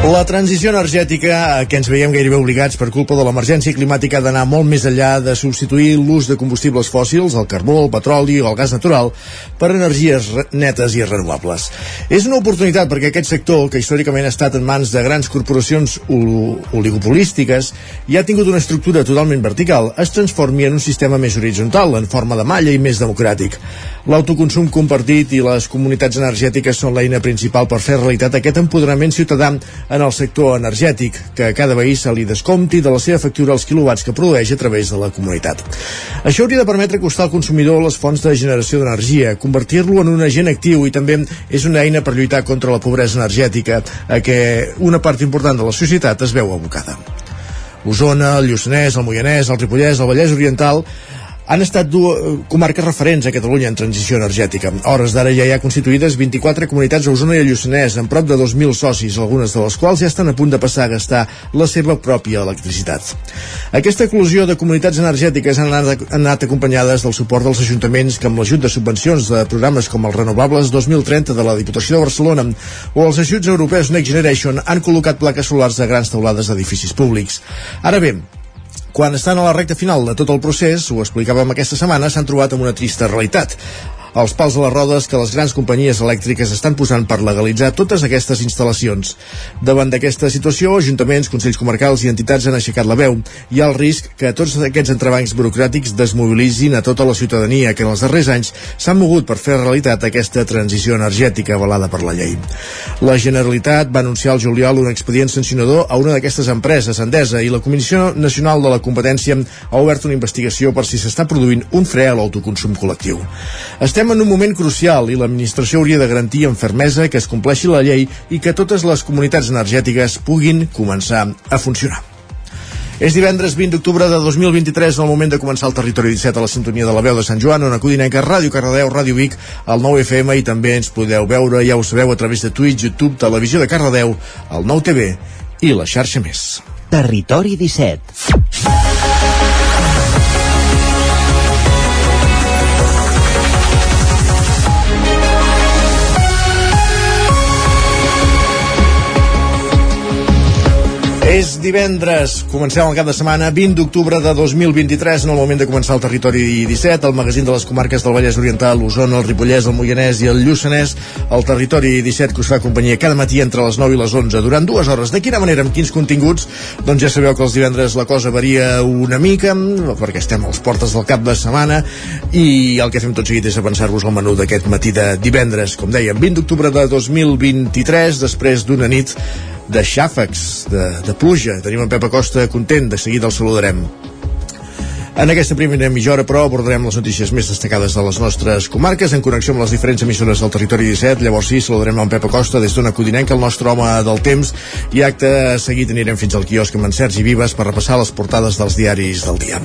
La transició energètica a què ens veiem gairebé obligats per culpa de l'emergència climàtica ha d'anar molt més enllà de substituir l'ús de combustibles fòssils, el carbó, el petroli o el gas natural, per energies netes i renovables. És una oportunitat perquè aquest sector, que històricament ha estat en mans de grans corporacions oligopolístiques i ha tingut una estructura totalment vertical, es transformi en un sistema més horitzontal, en forma de malla i més democràtic. L'autoconsum compartit i les comunitats energètiques són l'eina principal per fer realitat aquest empoderament ciutadà en el sector energètic, que a cada veí se li descompti de la seva factura els quilowatts que produeix a través de la comunitat. Això hauria de permetre costar al consumidor les fonts de generació d'energia, convertir-lo en un agent actiu i també és una eina per lluitar contra la pobresa energètica a què una part important de la societat es veu abocada. Osona, el Lluçanès, el Moianès, el Ripollès, el Vallès Oriental han estat dues comarques referents a Catalunya en transició energètica. A hores d'ara ja hi ha constituïdes 24 comunitats a Osona i a Lluçanès, amb prop de 2.000 socis, algunes de les quals ja estan a punt de passar a gastar la seva pròpia electricitat. Aquesta eclosió de comunitats energètiques han anat, han anat acompanyades del suport dels ajuntaments que amb l'ajut de subvencions de programes com els Renovables 2030 de la Diputació de Barcelona o els ajuts europeus Next Generation han col·locat plaques solars a grans teulades d'edificis públics. Ara bé, quan estan a la recta final de tot el procés, ho explicàvem aquesta setmana, s'han trobat amb una trista realitat els pals a les rodes que les grans companyies elèctriques estan posant per legalitzar totes aquestes instal·lacions. Davant d'aquesta situació, ajuntaments, consells comarcals i entitats han aixecat la veu. Hi ha el risc que tots aquests entrebancs burocràtics desmobilitzin a tota la ciutadania que en els darrers anys s'han mogut per fer realitat aquesta transició energètica avalada per la llei. La Generalitat va anunciar al juliol un expedient sancionador a una d'aquestes empreses, Endesa, i la Comissió Nacional de la Competència ha obert una investigació per si s'està produint un fre a l'autoconsum col·lectiu. Estem estem en un moment crucial i l'administració hauria de garantir amb fermesa que es compleixi la llei i que totes les comunitats energètiques puguin començar a funcionar. És divendres 20 d'octubre de 2023, el moment de començar el Territori 17 a la sintonia de la veu de Sant Joan, on acudinenca Ràdio Cardedeu, Ràdio Vic, el 9 FM i també ens podeu veure, ja ho sabeu, a través de Twitch, YouTube, Televisió de Cardedeu, el 9 TV i la xarxa més. Territori 17 És divendres, comencem el cap de setmana, 20 d'octubre de 2023, en el moment de començar el territori 17, el magazín de les comarques del Vallès Oriental, l'Osona, el Ripollès, el Moianès i el Lluçanès, el territori 17 que us fa companyia cada matí entre les 9 i les 11, durant dues hores. De quina manera, amb quins continguts? Doncs ja sabeu que els divendres la cosa varia una mica, perquè estem als portes del cap de setmana, i el que fem tot seguit és avançar-vos al menú d'aquest matí de divendres, com dèiem, 20 d'octubre de 2023, després d'una nit de xàfecs, de, de pluja. Tenim en Pep Acosta content, de seguida el saludarem. En aquesta primera mitja hora, però, abordarem les notícies més destacades de les nostres comarques en connexió amb les diferents emissores del territori 17. Llavors sí, saludarem en Pep Acosta des d'una Codinenca, el nostre home del temps, i acte seguit anirem fins al quiosc amb en Sergi Vives per repassar les portades dels diaris del dia.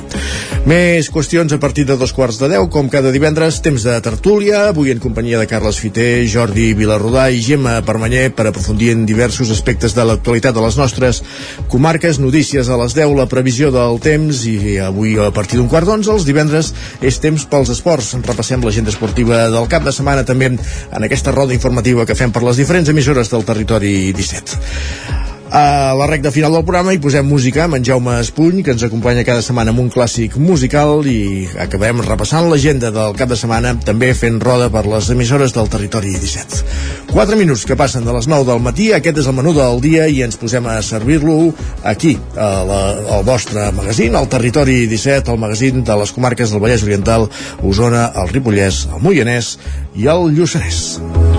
Més qüestions a partir de dos quarts de deu, com cada divendres, temps de tertúlia, avui en companyia de Carles Fiter, Jordi Vilarrodà i Gemma Permanyer per aprofundir en diversos aspectes de l'actualitat de les nostres comarques, notícies a les 10, la previsió del temps i avui a partir d'un quart d'onze, els divendres és temps pels esports. Repassem l'agenda esportiva del cap de setmana també en aquesta roda informativa que fem per les diferents emissores del territori 17 a la recta final del programa hi posem música amb en Jaume Espuny, que ens acompanya cada setmana amb un clàssic musical i acabem repassant l'agenda del cap de setmana, també fent roda per les emissores del territori 17. 4 minuts que passen de les 9 del matí, aquest és el menú del dia i ens posem a servir-lo aquí, a la, al vostre magazín, al territori 17, el magazín de les comarques del Vallès Oriental, Osona, el Ripollès, el Moianès i el Lluçanès.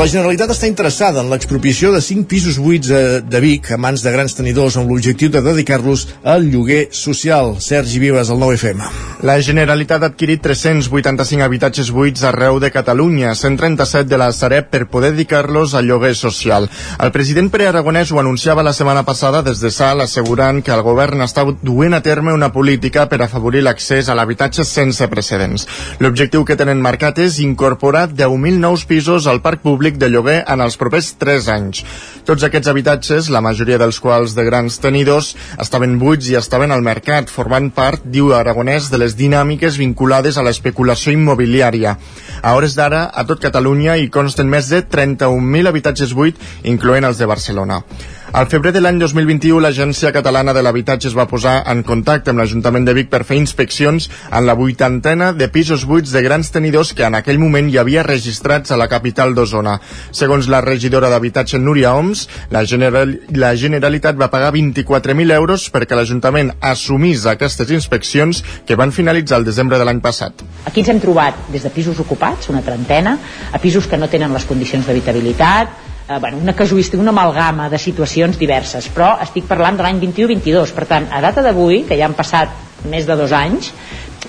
La Generalitat està interessada en l'expropiació de 5 pisos buits de Vic a mans de grans tenidors amb l'objectiu de dedicar-los al lloguer social. Sergi Vives, el 9FM. La Generalitat ha adquirit 385 habitatges buits arreu de Catalunya, 137 de la Sareb per poder dedicar-los al lloguer social. El president Pere Aragonès ho anunciava la setmana passada des de Sal, assegurant que el govern està duent a terme una política per afavorir l'accés a l'habitatge sense precedents. L'objectiu que tenen marcat és incorporar 10.000 nous pisos al parc públic públic de lloguer en els propers 3 anys. Tots aquests habitatges, la majoria dels quals de grans tenidors, estaven buits i estaven al mercat, formant part, diu Aragonès, de les dinàmiques vinculades a l'especulació immobiliària. A hores d'ara, a tot Catalunya hi consten més de 31.000 habitatges buits, incloent els de Barcelona. Al febrer de l'any 2021, l'Agència Catalana de l'Habitatge es va posar en contacte amb l'Ajuntament de Vic per fer inspeccions en la vuitantena de pisos buits de grans tenidors que en aquell moment hi havia registrats a la capital d'Osona. Segons la regidora d'Habitatge Núria Oms, la, General, la Generalitat va pagar 24.000 euros perquè l'Ajuntament assumís aquestes inspeccions que van finalitzar el desembre de l'any passat. Aquí ens hem trobat des de pisos ocupats, una trentena, a pisos que no tenen les condicions d'habitabilitat, eh, bueno, una casuística, una amalgama de situacions diverses, però estic parlant de l'any 21-22, per tant, a data d'avui, que ja han passat més de dos anys,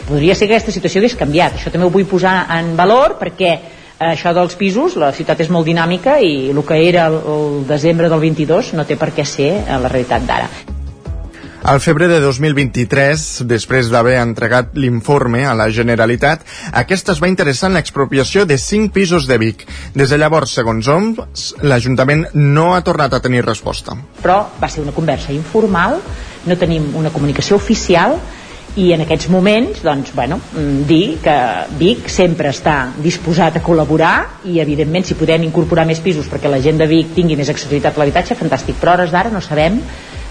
podria ser que aquesta situació hagués canviat. Això també ho vull posar en valor perquè eh, això dels pisos, la ciutat és molt dinàmica i el que era el, el desembre del 22 no té per què ser eh, la realitat d'ara. Al febrer de 2023, després d'haver entregat l'informe a la Generalitat, aquesta es va interessar en l'expropiació de 5 pisos de Vic. Des de llavors, segons OMS, l'Ajuntament no ha tornat a tenir resposta. Però va ser una conversa informal, no tenim una comunicació oficial i en aquests moments doncs, bueno, mm, dir que Vic sempre està disposat a col·laborar i evidentment si podem incorporar més pisos perquè la gent de Vic tingui més accessibilitat a l'habitatge, fantàstic, però hores d'ara no sabem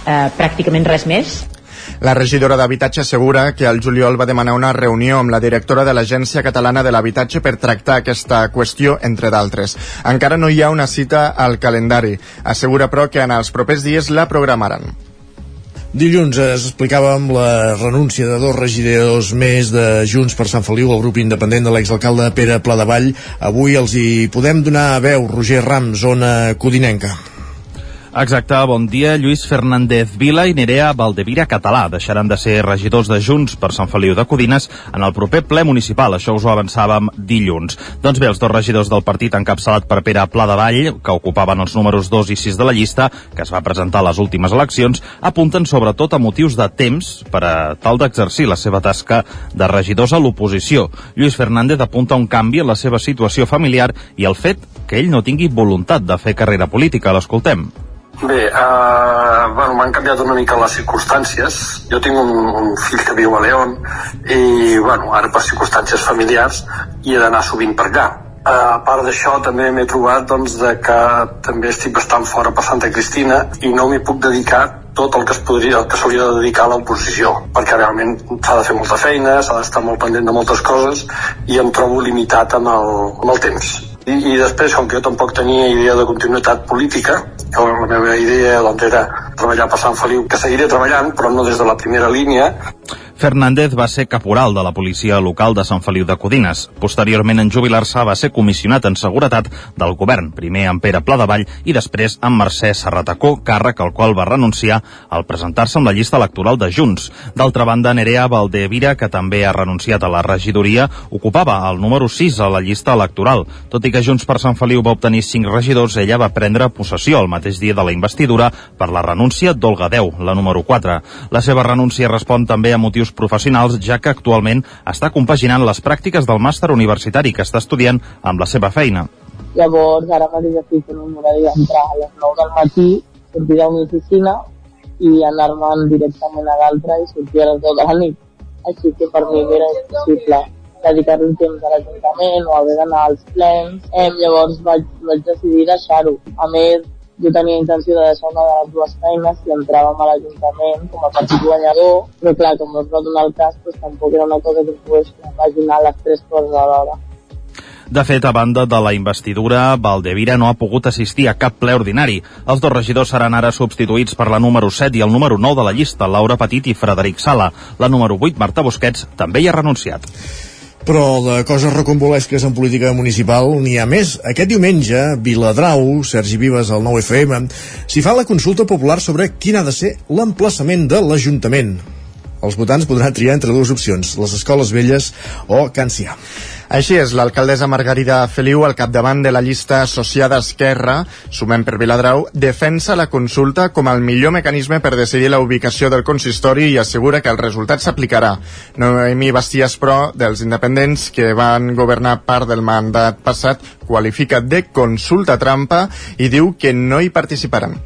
eh, pràcticament res més la regidora d'Habitatge assegura que al juliol va demanar una reunió amb la directora de l'Agència Catalana de l'Habitatge per tractar aquesta qüestió, entre d'altres. Encara no hi ha una cita al calendari. Assegura, però, que en els propers dies la programaran. Dilluns es explicàvem la renúncia de dos regidors més de Junts per Sant Feliu, el grup independent de l'exalcalde Pere Pladevall. Avui els hi podem donar veu Roger Ram, zona codinenca. Exacte, bon dia. Lluís Fernández Vila i Nerea Valdevira Català deixaran de ser regidors de Junts per Sant Feliu de Codines en el proper ple municipal. Això us ho avançàvem dilluns. Doncs bé, els dos regidors del partit encapçalat per Pere Pla de Vall, que ocupaven els números 2 i 6 de la llista, que es va presentar a les últimes eleccions, apunten sobretot a motius de temps per a tal d'exercir la seva tasca de regidors a l'oposició. Lluís Fernández apunta un canvi en la seva situació familiar i el fet que ell no tingui voluntat de fer carrera política. L'escoltem. Bé, uh, bueno, m'han canviat una mica les circumstàncies. Jo tinc un, un fill que viu a León i, bueno, ara per circumstàncies familiars hi he d'anar sovint per allà. Uh, a part d'això també m'he trobat doncs, de que també estic bastant fora per Santa Cristina i no m'hi puc dedicar tot el que es podria, el que s'hauria de dedicar a l'oposició, perquè realment s'ha de fer molta feina, s'ha d'estar molt pendent de moltes coses i em trobo limitat amb el, amb el temps. I, I després, com que jo tampoc tenia idea de continuïtat política, la meva idea doncs, era treballar per Sant Feliu, que seguiré treballant, però no des de la primera línia, Fernández va ser caporal de la policia local de Sant Feliu de Codines. Posteriorment, en jubilar-se, va ser comissionat en seguretat del govern, primer amb Pere Pladevall i després amb Mercè Serratacó, càrrec al qual va renunciar al presentar-se amb la llista electoral de Junts. D'altra banda, Nerea Valdevira, que també ha renunciat a la regidoria, ocupava el número 6 a la llista electoral. Tot i que Junts per Sant Feliu va obtenir 5 regidors, ella va prendre possessió el mateix dia de la investidura per la renúncia d'Olga Deu, la número 4. La seva renúncia respon també a motius professionals, ja que actualment està compaginant les pràctiques del màster universitari que està estudiant amb la seva feina. Llavors, ara mateix estic en un horari d'entrar a les 9 del matí, sortir de una oficina i anar-me'n directament a l'altra i sortir a les 10 de la nit. Així que per mi era impossible dedicar un temps a l'Ajuntament o haver d'anar als plens. Eh, llavors vaig, vaig decidir deixar-ho. A més, jo tenia intenció de deixar una de les dues feines i entràvem a l'Ajuntament com a partit guanyador, però clar, com no es va donar el cas, doncs tampoc era una cosa que pogués compaginar les tres coses alhora. De fet, a banda de la investidura, Valdevira no ha pogut assistir a cap ple ordinari. Els dos regidors seran ara substituïts per la número 7 i el número 9 de la llista, Laura Petit i Frederic Sala. La número 8, Marta Busquets, també hi ha renunciat. Però de coses recombolesques en política municipal n'hi ha més. Aquest diumenge, Viladrau, Sergi Vives, al 9FM, s'hi fa la consulta popular sobre quin ha de ser l'emplaçament de l'Ajuntament. Els votants podran triar entre dues opcions, les escoles velles o Can Cià. Així és, l'alcaldessa Margarida Feliu, al capdavant de la llista associada Esquerra, Sumem per Viladrau, defensa la consulta com el millor mecanisme per decidir la ubicació del consistori i assegura que el resultat s'aplicarà. Noemi Basties, però, dels independents que van governar part del mandat passat, qualifica de consulta trampa i diu que no hi participaran.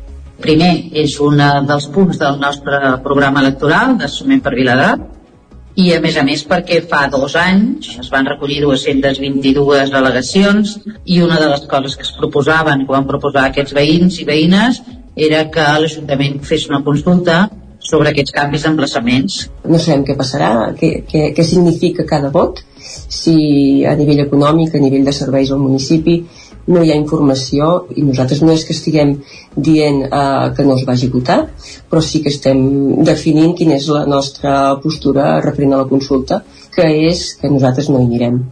Primer, és un dels punts del nostre programa electoral de Sumem per Viladrau, i a més a més perquè fa dos anys es van recollir 222 al·legacions i una de les coses que es proposaven, que van proposar aquests veïns i veïnes, era que l'Ajuntament fes una consulta sobre aquests canvis d'emplaçaments. No sabem què passarà, què, què, què significa cada vot, si a nivell econòmic, a nivell de serveis al municipi, no hi ha informació i nosaltres no és que estiguem dient eh, que no es vagi votar, però sí que estem definint quina és la nostra postura referent a la consulta, que és que nosaltres no hi anirem.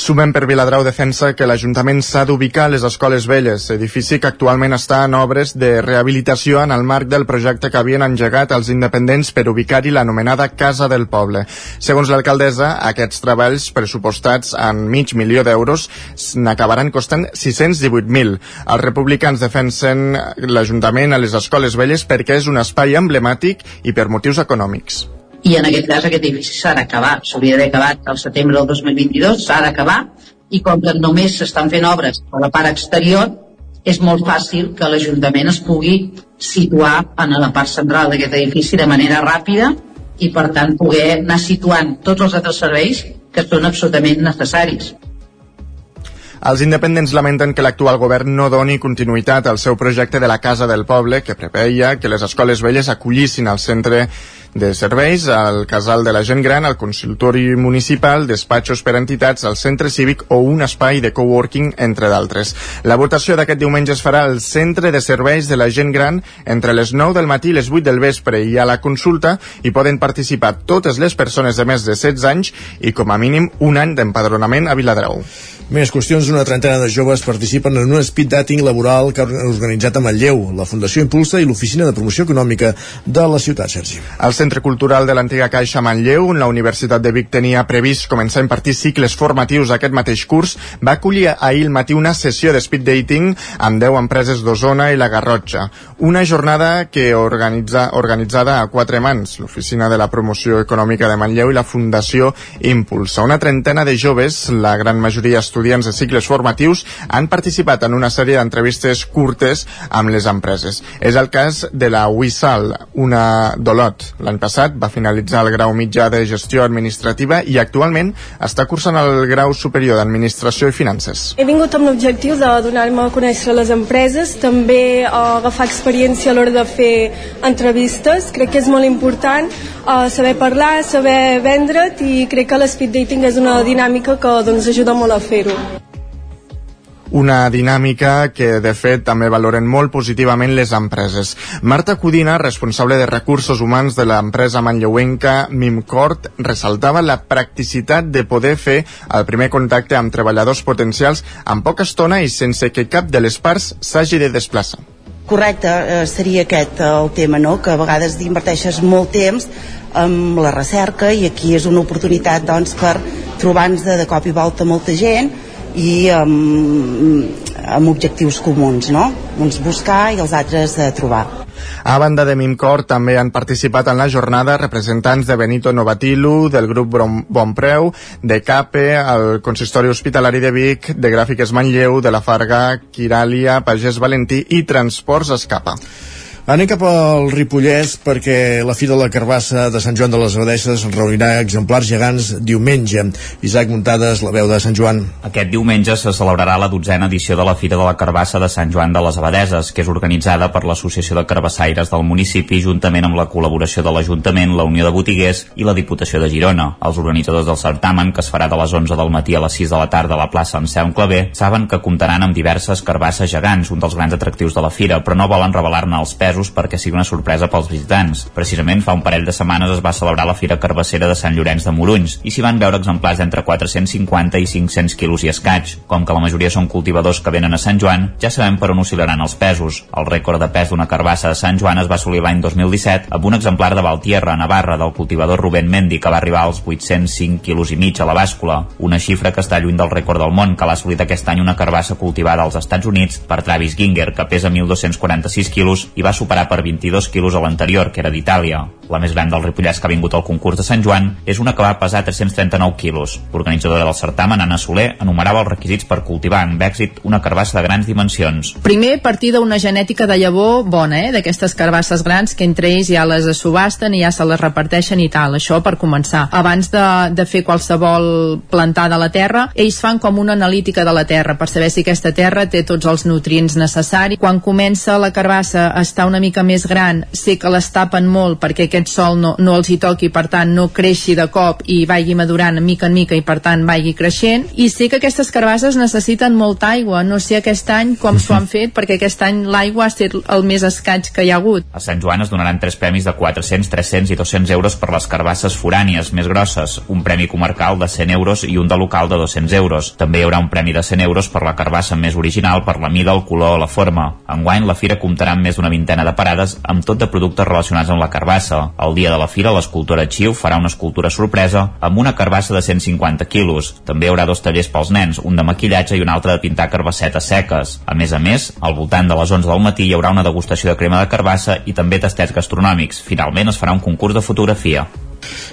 Sumem per Viladrau defensa que l'Ajuntament s'ha d'ubicar a les escoles velles, edifici que actualment està en obres de rehabilitació en el marc del projecte que havien engegat els independents per ubicar-hi l'anomenada Casa del Poble. Segons l'alcaldessa, aquests treballs pressupostats en mig milió d'euros n'acabaran costant 618.000. Els republicans defensen l'Ajuntament a les escoles velles perquè és un espai emblemàtic i per motius econòmics i en aquest cas aquest edifici s'ha d'acabar, s'hauria d'haver acabat al setembre del 2022, s'ha d'acabar i com que només s'estan fent obres a la part exterior, és molt fàcil que l'Ajuntament es pugui situar en la part central d'aquest edifici de manera ràpida i per tant poder anar situant tots els altres serveis que són absolutament necessaris. Els independents lamenten que l'actual govern no doni continuïtat al seu projecte de la Casa del Poble, que preveia que les escoles velles acollissin al centre de serveis, al casal de la gent gran, al consultori municipal, despatxos per entitats, al centre cívic o un espai de coworking, entre d'altres. La votació d'aquest diumenge es farà al centre de serveis de la gent gran entre les 9 del matí i les 8 del vespre i a la consulta hi poden participar totes les persones de més de 16 anys i com a mínim un any d'empadronament a Viladrau. Més qüestions, una trentena de joves participen en un speed dating laboral que ha organitzat a Manlleu, la Fundació Impulsa i l'Oficina de Promoció Econòmica de la ciutat, Sergi. El Centre Cultural de l'antiga Caixa Manlleu, on la Universitat de Vic tenia previst començar a impartir cicles formatius aquest mateix curs, va acollir ahir al matí una sessió de speed dating amb 10 empreses d'Osona i la Garrotxa. Una jornada que organitza, organitzada a quatre mans, l'Oficina de la Promoció Econòmica de Manlleu i la Fundació Impulsa. Una trentena de joves, la gran majoria estudiants de cicles formatius han participat en una sèrie d'entrevistes curtes amb les empreses. És el cas de la Wissal, una d'Olot. L'any passat va finalitzar el grau mitjà de gestió administrativa i actualment està cursant el grau superior d'administració i finances. He vingut amb l'objectiu de donar-me a conèixer les empreses, també agafar experiència a l'hora de fer entrevistes. Crec que és molt important uh, saber parlar, saber vendre't i crec que l'speed dating és una dinàmica que doncs, ajuda molt a fer-ho. Una dinàmica que, de fet, també valoren molt positivament les empreses. Marta Cudina, responsable de recursos humans de l'empresa manlleuenca Mimcort, ressaltava la practicitat de poder fer el primer contacte amb treballadors potencials en poca estona i sense que cap de les parts s'hagi de desplaçar. Correcte, eh, seria aquest eh, el tema, no? que a vegades inverteixes molt temps amb la recerca i aquí és una oportunitat doncs, per trobar-nos de, de cop i volta molta gent i amb, amb objectius comuns, no? Uns buscar i els altres eh, trobar. A banda de Mimcor, també han participat en la jornada representants de Benito Novatilu, del grup Bonpreu, de CAPE, el Consistori Hospitalari de Vic, de Gràfiques Manlleu, de la Farga, Quiràlia, Pagès Valentí i Transports Escapa. Anem cap al Ripollès perquè la Fira de la Carbassa de Sant Joan de les Abadesses reunirà exemplars gegants diumenge. Isaac Muntades, la veu de Sant Joan. Aquest diumenge se celebrarà la dotzena edició de la Fira de la Carbassa de Sant Joan de les Abadeses, que és organitzada per l'Associació de Carbassaires del municipi juntament amb la col·laboració de l'Ajuntament, la Unió de Botiguers i la Diputació de Girona. Els organitzadors del certamen, que es farà de les 11 del matí a les 6 de la tarda a la plaça Anselm Clavé, saben que comptaran amb diverses carbasses gegants, un dels grans atractius de la fira, però no volen revelar-ne els pesos pesos perquè sigui una sorpresa pels visitants. Precisament fa un parell de setmanes es va celebrar la Fira Carbassera de Sant Llorenç de Morunys i s'hi van veure exemplars d'entre 450 i 500 quilos i escaig. Com que la majoria són cultivadors que venen a Sant Joan, ja sabem per on oscil·laran els pesos. El rècord de pes d'una carbassa de Sant Joan es va assolir l'any 2017 amb un exemplar de Valtierra, Navarra, del cultivador Rubén Mendi, que va arribar als 805 quilos i mig a la bàscula, una xifra que està lluny del rècord del món que l'ha assolit aquest any una carbassa cultivada als Estats Units per Travis Ginger, que pesa 1.246 quilos i va superar per 22 quilos a l'anterior, que era d'Itàlia. La més gran del Ripollès que ha vingut al concurs de Sant Joan és una que va pesar 339 quilos. L'organitzadora del certamen, Anna Soler, enumerava els requisits per cultivar amb èxit una carbassa de grans dimensions. Primer, partir d'una genètica de llavor bona, eh? d'aquestes carbasses grans que entre ells ja les subasten i ja se les reparteixen i tal, això per començar. Abans de, de fer qualsevol plantada a la terra, ells fan com una analítica de la terra per saber si aquesta terra té tots els nutrients necessaris. Quan comença la carbassa a estar una mica més gran, sé que les tapen molt perquè aquest sol no, no els hi toqui, per tant no creixi de cop i vagi madurant mica en mica i per tant vagi creixent. I sé que aquestes carbasses necessiten molta aigua, no sé aquest any com s'ho han fet perquè aquest any l'aigua ha estat el més escaig que hi ha hagut. A Sant Joan es donaran tres premis de 400, 300 i 200 euros per les carbasses forànies més grosses, un premi comarcal de 100 euros i un de local de 200 euros. També hi haurà un premi de 100 euros per la carbassa més original per la mida, el color o la forma. Enguany, la fira comptarà amb més d'una vintena de parades amb tot de productes relacionats amb la carbassa. El dia de la fira, l'escultora Xiu farà una escultura sorpresa amb una carbassa de 150 quilos. També hi haurà dos tallers pels nens, un de maquillatge i un altre de pintar carbassetes seques. A més a més, al voltant de les 11 del matí hi haurà una degustació de crema de carbassa i també tastets gastronòmics. Finalment es farà un concurs de fotografia.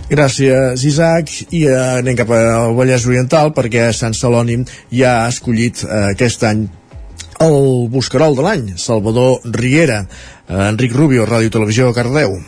Gràcies, Isaac. I eh, anem cap al Vallès Oriental perquè Sant Celoni ja ha escollit eh, aquest any el Buscarol de l'any, Salvador Riera. Eh, Enric Rubio, Ràdio Televisió, Cardeu.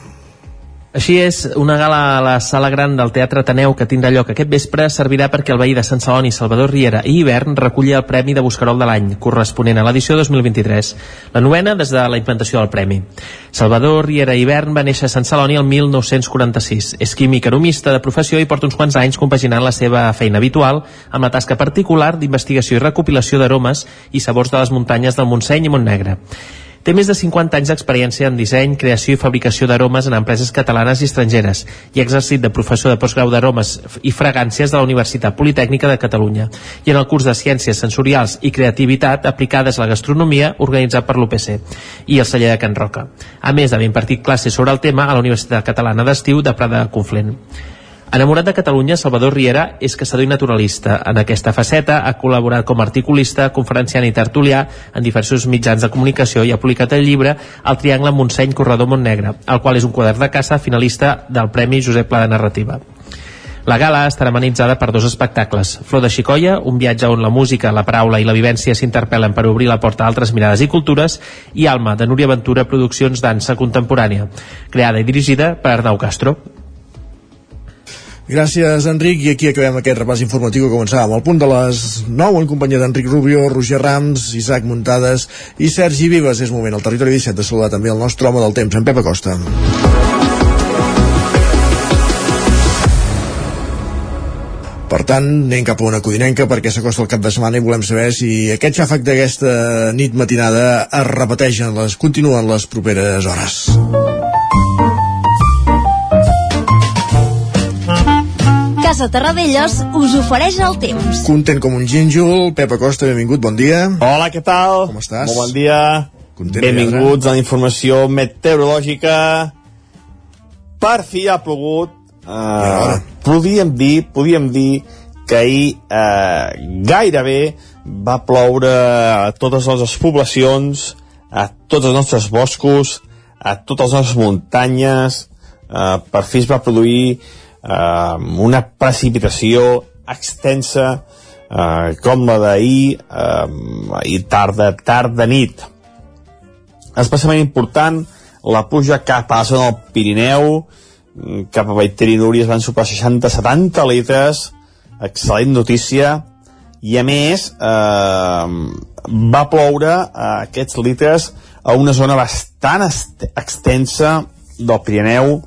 Així és, una gala a la sala gran del Teatre Ateneu que tindrà lloc aquest vespre servirà perquè el veí de Sant Celoni, Salvador Riera i Hivern reculli el Premi de Buscarol de l'any, corresponent a l'edició 2023, la novena des de la implantació del Premi. Salvador Riera i Hivern va néixer a Sant Celoni el 1946. És químic aromista de professió i porta uns quants anys compaginant la seva feina habitual amb la tasca particular d'investigació i recopilació d'aromes i sabors de les muntanyes del Montseny i Montnegre. Té més de 50 anys d'experiència en disseny, creació i fabricació d'aromes en empreses catalanes i estrangeres i ha exercit de professor de postgrau d'aromes i fragàncies de la Universitat Politècnica de Catalunya i en el curs de Ciències Sensorials i Creativitat aplicades a la gastronomia organitzat per l'UPC i el celler de Can Roca, a més d'haver impartit classes sobre el tema a la Universitat Catalana d'Estiu de Prada de Conflent. Enamorat de Catalunya, Salvador Riera és caçador i naturalista. En aquesta faceta ha col·laborat com a articulista, conferenciant i tertulià en diversos mitjans de comunicació i ha publicat el llibre El Triangle Montseny Corredor Montnegre, el qual és un quadern de caça finalista del Premi Josep Pla de Narrativa. La gala estarà amenitzada per dos espectacles. Flor de Xicoia, un viatge on la música, la paraula i la vivència s'interpel·len per obrir la porta a altres mirades i cultures, i Alma, de Núria Ventura Produccions Dansa Contemporània, creada i dirigida per Arnau Castro. Gràcies, Enric, i aquí acabem aquest repàs informatiu que començàvem al punt de les 9 en companyia d'Enric Rubio, Roger Rams, Isaac Muntades i Sergi Vives. És moment al territori 17 de saludar també el nostre home del temps, en Pep Acosta. Per tant, anem cap a una codinenca perquè s'acosta el cap de setmana i volem saber si aquest xàfec d'aquesta nit matinada es repeteixen, les continuen les properes hores. Casa Terradellos us ofereix el temps. Content com un gínjol, Pep Acosta, benvingut, bon dia. Hola, què tal? Com estàs? Molt bon dia. Content Benvinguts a la informació meteorològica. Per fi ha plogut. Uh, podíem dir, podíem dir que ahir uh, gairebé va ploure a totes les nostres poblacions, a tots els nostres boscos, a totes les nostres muntanyes. Uh, per fi es va produir uh, una precipitació extensa uh, com la d'ahir, uh, ahir tarda, tarda nit. Especialment important, la pluja cap a la zona del Pirineu, cap a Baiteri i Núria es van superar 60-70 litres, excel·lent notícia, i a més eh, va ploure eh, aquests litres a una zona bastant extensa del Pirineu,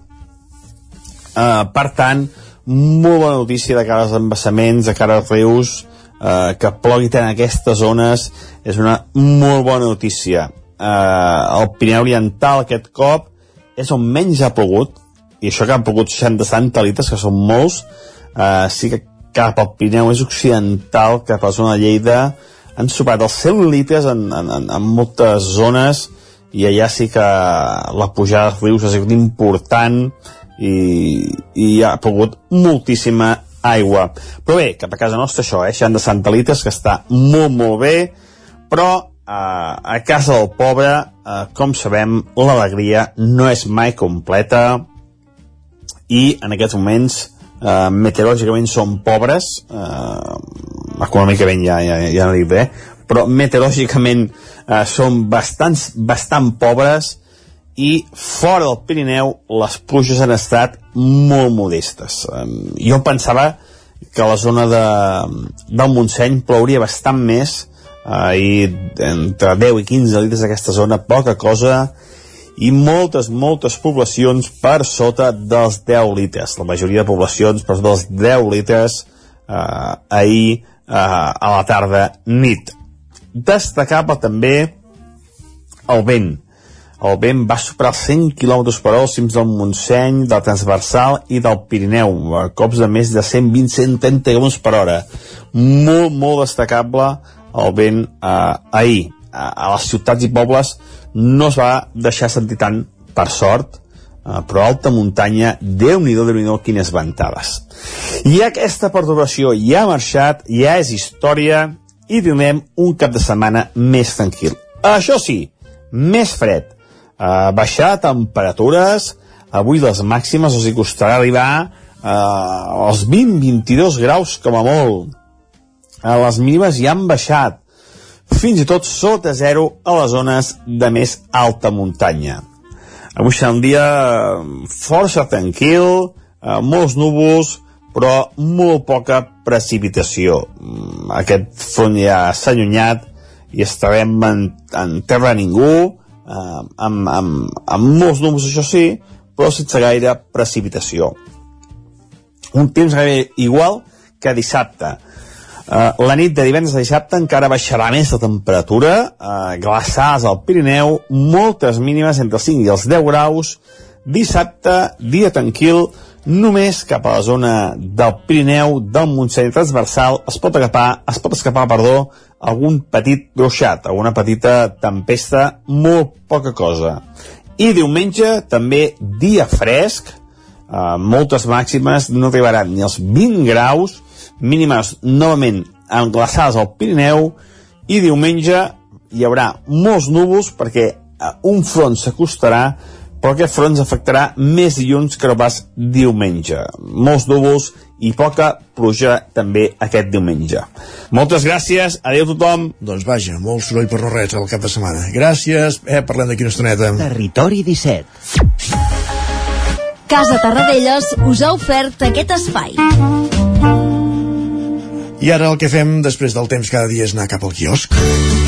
eh, per tant, molt bona notícia de cara als embassaments, de cara als rius, eh, que plogui tant en aquestes zones és una molt bona notícia. eh, el Pirineu Oriental aquest cop és on menys ha plogut, i això que han plogut 60 litres, que són molts, eh, sí que cap al Pirineu és occidental, cap a la zona de Lleida, han superat els 100 litres en, en, en, en moltes zones, i allà sí que la pujada dels rius ha sigut important i, i ha pogut moltíssima aigua. Però bé, cap a casa nostra això, eh? 60 litres, que està molt, molt bé, però eh, a casa del pobre, eh, com sabem, l'alegria no és mai completa i en aquests moments eh, meteorològicament són pobres, eh, econòmicament ja, ja, ja no dic bé, però meteorològicament eh, són bastants, bastant pobres i fora del Pirineu les pluges han estat molt modestes. Eh, jo pensava que la zona de, del Montseny plouria bastant més eh, i entre 10 i 15 litres d'aquesta zona, poca cosa i moltes, moltes poblacions per sota dels 10 litres. La majoria de poblacions per sota dels 10 litres eh, ahir eh, a la tarda nit. Destacable també el vent. El vent va superar els 100 km per hora als cims del Montseny, del Transversal i del Pirineu, a cops de més de 120-130 km per hora. Molt, molt destacable el vent eh, ahir. A, a les ciutats i pobles no es va deixar sentir tant, per sort, eh, però alta muntanya, Déu-n'hi-do, déu nhi déu quines ventades. I aquesta perturbació ja ha marxat, ja és història, i tindrem un cap de setmana més tranquil. Això sí, més fred, eh, baixar temperatures, avui les màximes els hi costarà arribar eh, als 20-22 graus com a molt. Eh, les mínimes ja han baixat, fins i tot sota zero a les zones de més alta muntanya. Avui serà un dia força tranquil, eh, molts núvols, però molt poca precipitació. Mm, aquest front ja s'ha allunyat i estarem en, en terra ningú, eh, amb, amb, amb molts núvols, això sí, però sense gaire precipitació. Un temps gairebé igual que dissabte. Uh, la nit de divendres a dissabte encara baixarà més la temperatura, uh, glaçars al Pirineu, moltes mínimes entre els 5 i els 10 graus, dissabte, dia tranquil, només cap a la zona del Pirineu, del Montseny transversal, es pot escapar, es pot escapar, perdó, algun petit ruixat, alguna petita tempesta, molt poca cosa. I diumenge, també dia fresc, eh, moltes màximes no arribaran ni als 20 graus, mínimes novament englaçades al Pirineu, i diumenge hi haurà molts núvols perquè un front s'acostarà però aquest front ens afectarà més dilluns que no pas diumenge. Molts núvols i poca pluja també aquest diumenge. Moltes gràcies, adeu tothom. Doncs vaja, molt soroll per no res al cap de setmana. Gràcies, eh, parlem d'aquí una estoneta. Territori 17. Casa Tarradellas us ha ofert aquest espai. I ara el que fem després del temps cada dia és anar cap al quiosc.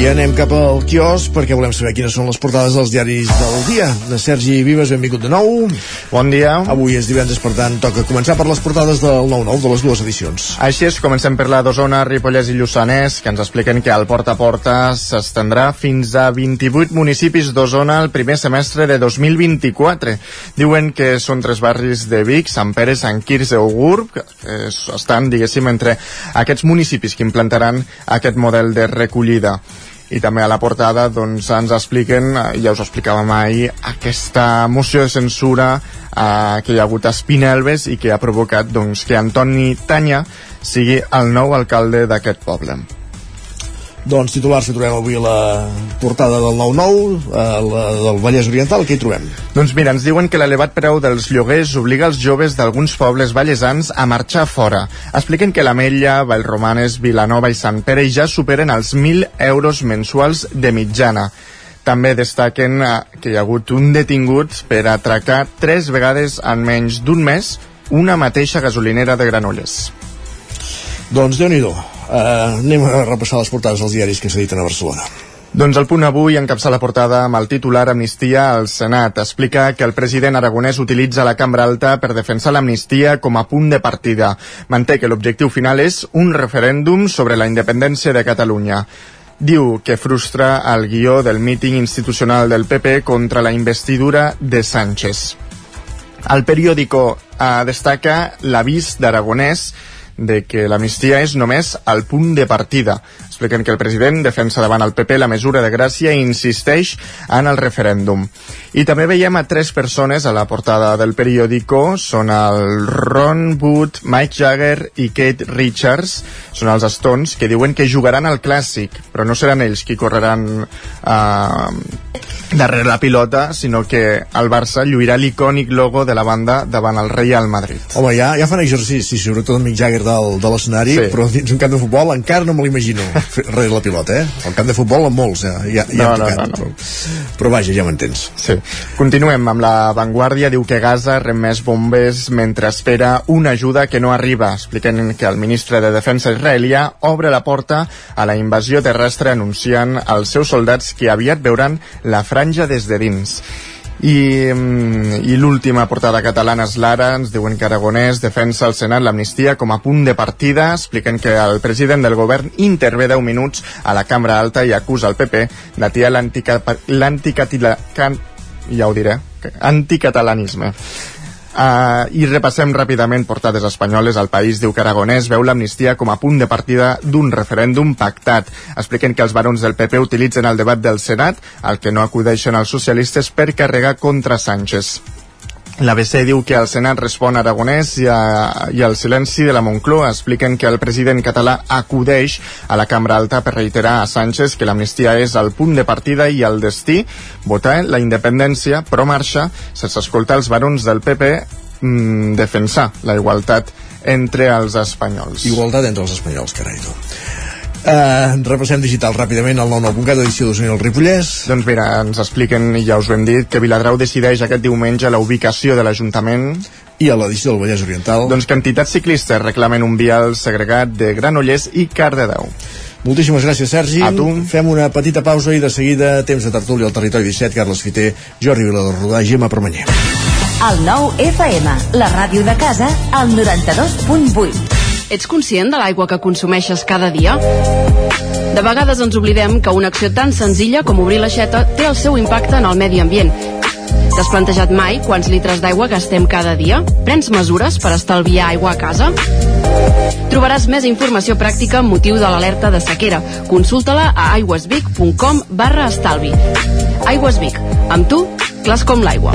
I anem cap al quios perquè volem saber quines són les portades dels diaris del dia. De Sergi Vives, benvingut de nou. Bon dia. Avui és divendres, per tant, toca començar per les portades del 9-9, de les dues edicions. Així és, comencem per la d'Osona, Ripollès i Lluçanès, que ens expliquen que el porta a porta s'estendrà fins a 28 municipis d'Osona el primer semestre de 2024. Diuen que són tres barris de Vic, Sant Pere, Sant Quirze o Gurb, que estan, diguéssim, entre aquests municipis que implantaran aquest model de recollida i també a la portada doncs, ens expliquen, eh, ja us explicàvem ahir, aquesta moció de censura eh, que hi ha hagut a Espinelves i que ha provocat doncs, que Antoni Tanya sigui el nou alcalde d'aquest poble. Doncs titulars que trobem avui a la portada del 9-9, a la del Vallès Oriental, què hi trobem? Doncs mira, ens diuen que l'elevat preu dels lloguers obliga els joves d'alguns pobles vallesans a marxar fora. Expliquen que l'Ametlla, Vallromanes, Vilanova i Sant Pere ja superen els 1.000 euros mensuals de mitjana. També destaquen eh, que hi ha hagut un detingut per atracar tres vegades en menys d'un mes una mateixa gasolinera de Granollers. Doncs déu nhi Uh, anem a repassar les portades dels diaris que s'editen a Barcelona. Doncs el punt avui encapça la portada amb el titular Amnistia al Senat. Explica que el president aragonès utilitza la cambra alta per defensar l'amnistia com a punt de partida. Manté que l'objectiu final és un referèndum sobre la independència de Catalunya. Diu que frustra el guió del míting institucional del PP contra la investidura de Sánchez. El periòdico eh, destaca l'avís d'Aragonès de que l'amnistia és només el punt de partida. Expliquen que el president defensa davant el PP la mesura de gràcia i insisteix en el referèndum. I també veiem a tres persones a la portada del periòdico, són el Ron Wood, Mike Jagger i Kate Richards, són els Stones, que diuen que jugaran al Clàssic, però no seran ells qui correran eh, darrere la pilota, sinó que el Barça lluirà l'icònic logo de la banda davant el Real Madrid. Home, ja, ja fan exercici, sobretot el Mick Jagger del, de l'escenari, sí. però dins un camp de futbol encara no me l'imagino rere la pilota, eh? El camp de futbol amb molts, ja, ja, ja No, no, tocat, no, no. Però, però vaja, ja m'entens. Sí. Continuem amb la Vanguardia. Diu que Gaza rep més bombers mentre espera una ajuda que no arriba. Expliquen que el ministre de Defensa israelià obre la porta a la invasió terrestre anunciant als seus soldats que aviat veuran la franja des de dins. I, mm, i l'última portada catalana és l'Ara, ens diuen que Aragonès defensa al Senat l'amnistia com a punt de partida, expliquen que el president del govern intervé 10 minuts a la Cambra Alta i acusa el PP d'atiar l'anticatila... ja ho diré, anticatalanisme. Uh, I repassem ràpidament portades espanyoles. El País diu que Aragonès veu l'amnistia com a punt de partida d'un referèndum pactat. Expliquen que els barons del PP utilitzen el debat del Senat, al que no acudeixen els socialistes per carregar contra Sánchez. L'ABC diu que el Senat respon a Aragonès i, a, i al silenci de la Moncloa expliquen que el president català acudeix a la Cambra Alta per reiterar a Sánchez que l'amnistia és el punt de partida i el destí, votar la independència, però marxa sense escoltar els barons del PP mm, defensar la igualtat entre els espanyols. Igualtat entre els espanyols, carai, tu. Uh, repassem digital ràpidament el 99.cat edició d'Osona el Ripollès Doncs mira, ens expliquen, i ja us ho hem dit, que Viladrau decideix aquest diumenge la ubicació de l'Ajuntament i a l'edició del Vallès Oriental doncs que entitats ciclistes reclamen un vial segregat de Granollers i Cardedeu. Moltíssimes gràcies, Sergi. A tu. Fem una petita pausa i de seguida temps de tertúlia al Territori 17, Carles Fiter, Jordi Viladorrodà, Gemma Permanyer. El nou FM, la ràdio de casa, al 92.8. Ets conscient de l'aigua que consumeixes cada dia? De vegades ens oblidem que una acció tan senzilla com obrir l'aixeta té el seu impacte en el medi ambient. T'has plantejat mai quants litres d'aigua gastem cada dia? Prens mesures per estalviar aigua a casa? Trobaràs més informació pràctica amb motiu de l'alerta de sequera. Consulta-la a aigüesvic.com barra estalvi. Aigües Vic. Amb tu, clars com l'aigua.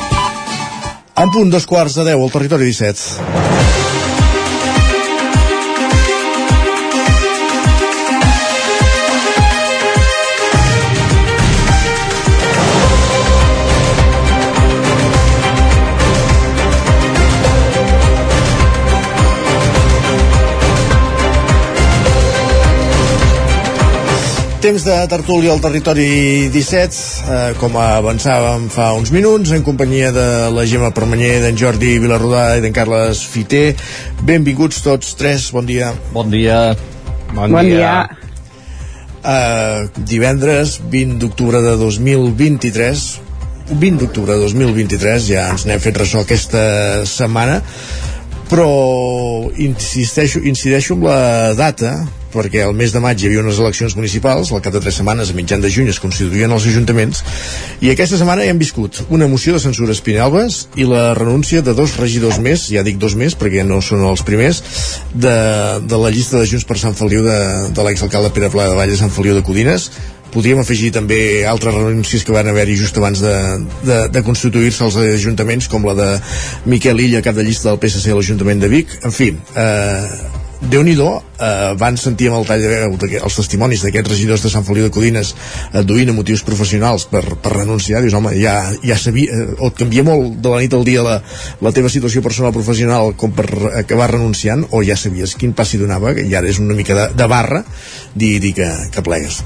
En punt dos quarts de deu al territori 17. Temps de tertúlia al territori 17, eh, com avançàvem fa uns minuts, en companyia de la Gemma Permanyer, d'en Jordi Vilarrodà i d'en Carles Fiter. Benvinguts tots tres, bon dia. Bon dia. Bon, Bon dia. Uh, divendres 20 d'octubre de 2023 20 d'octubre de 2023 ja ens n'hem fet ressò aquesta setmana però insisteixo, incideixo amb la data perquè el mes de maig hi havia unes eleccions municipals, al cap de tres setmanes, a mitjan de juny, es constituïen els ajuntaments, i aquesta setmana hem viscut una moció de censura a i la renúncia de dos regidors més, ja dic dos més perquè no són els primers, de, de la llista de Junts per Sant Feliu de, de l'exalcalde Pere Pla de Vall de Sant Feliu de Codines, podríem afegir també altres renúncies que van haver-hi just abans de, de, de constituir-se els ajuntaments com la de Miquel Illa, cap de llista del PSC a l'Ajuntament de Vic. En fi, eh, déu nhi eh, van sentir amb el tall de veu els testimonis d'aquests regidors de Sant Feliu de Codines adduint a motius professionals per, per renunciar, dius home, ja, ja sabia eh, o et canvia molt de la nit al dia la, la teva situació personal professional com per acabar renunciant o ja sabies quin passi donava que ja és una mica de, de barra dir, dir que, que plegues.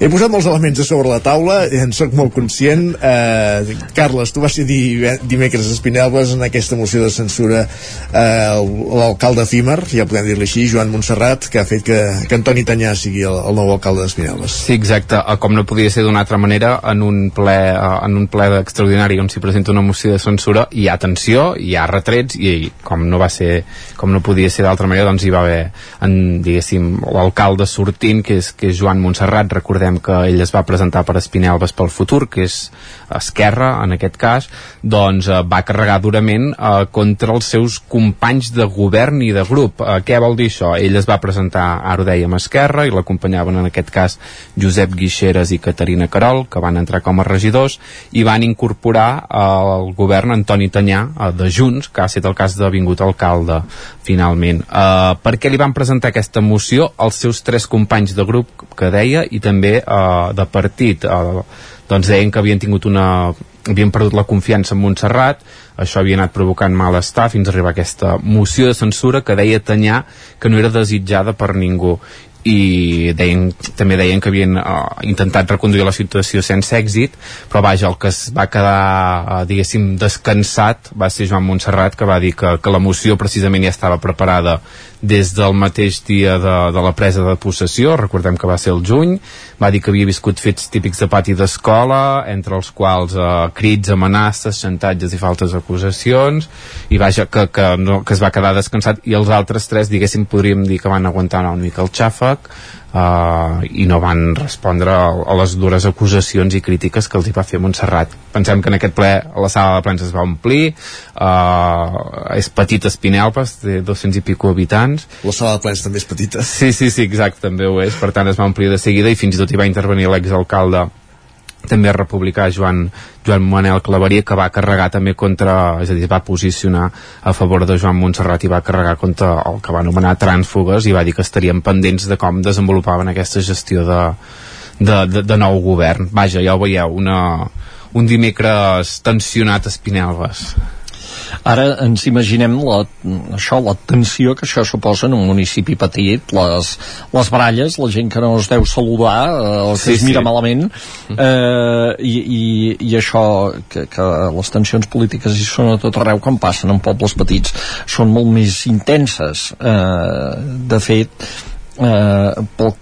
He posat molts elements a sobre la taula en sóc molt conscient eh, Carles, tu vas ser dimecres a Espinelves en aquesta moció de censura eh, l'alcalde efímer ja podem dir-li així, Joan Montserrat que ha fet que, que Antoni Tanyà sigui el, el nou alcalde d'Espinelves Sí, exacte. Eh, Com no podia ser d'una altra manera, en un ple, eh, en un ple extraordinari on s'hi presenta una moció de censura, hi ha tensió, hi ha retrets, i com no va ser, com no podia ser d'altra manera, doncs hi va haver, en, diguéssim, l'alcalde sortint, que és, que és Joan Montserrat, recordem que ell es va presentar per Espinelves pel futur, que és Esquerra, en aquest cas, doncs eh, va carregar durament eh, contra els seus companys de govern i de grup. Eh, què vol dir això? Ell es va presentar, ara ho dèiem, Esquerra, i l'acompanyaven en aquest cas Josep Guixeres i Caterina Carol, que van entrar com a regidors, i van incorporar al govern Antoni Tanyà, eh, de Junts, que ha estat el cas de vingut alcalde, finalment. Eh, per què li van presentar aquesta moció? Els seus tres companys de grup, que deia, i també eh, de partit. Eh, doncs deien que havien tingut una havien perdut la confiança en Montserrat això havia anat provocant malestar fins a arribar a aquesta moció de censura que deia Tanyà que no era desitjada per ningú. I deien, també deien que havien uh, intentat reconduir la situació sense èxit però vaja, el que es va quedar uh, diguéssim descansat va ser Joan Montserrat que va dir que, que la moció precisament ja estava preparada des del mateix dia de, de la presa de possessió, recordem que va ser el juny, va dir que havia viscut fets típics de pati d'escola, entre els quals eh, crits, amenaces, xantatges i faltes acusacions, i vaja, que, que, no, que es va quedar descansat, i els altres tres, diguéssim, podríem dir que van aguantar una mica el xàfec, uh, i no van respondre a, les dures acusacions i crítiques que els hi va fer Montserrat. Pensem que en aquest ple la sala de plens es va omplir, uh, és petit Espinelves, té 200 i pico habitants. La sala de plens també és petita. Sí, sí, sí, exacte, també ho és, per tant es va omplir de seguida i fins i tot hi va intervenir l'exalcalde també republicà Joan, Joan Manel Claveria que va carregar també contra és a dir, va posicionar a favor de Joan Montserrat i va carregar contra el que va anomenar trànsfugues i va dir que estarien pendents de com desenvolupaven aquesta gestió de, de, de, de nou govern. Vaja, ja ho veieu, una, un dimecres tensionat a Espinelves Ara ens imaginem la, això, la tensió que això suposa en un municipi petit, les, les baralles, la gent que no es deu saludar, eh, el que sí, es mira sí. malament, eh, i, i, i això, que, que les tensions polítiques hi són a tot arreu quan passen en pobles petits, són molt més intenses. Eh, de fet, eh, pel,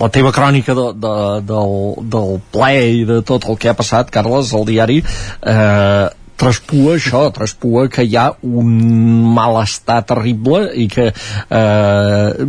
la teva crònica de, de, del, del ple i de tot el que ha passat, Carles, al diari, eh, traspua això, traspua que hi ha un malestar terrible i que, eh,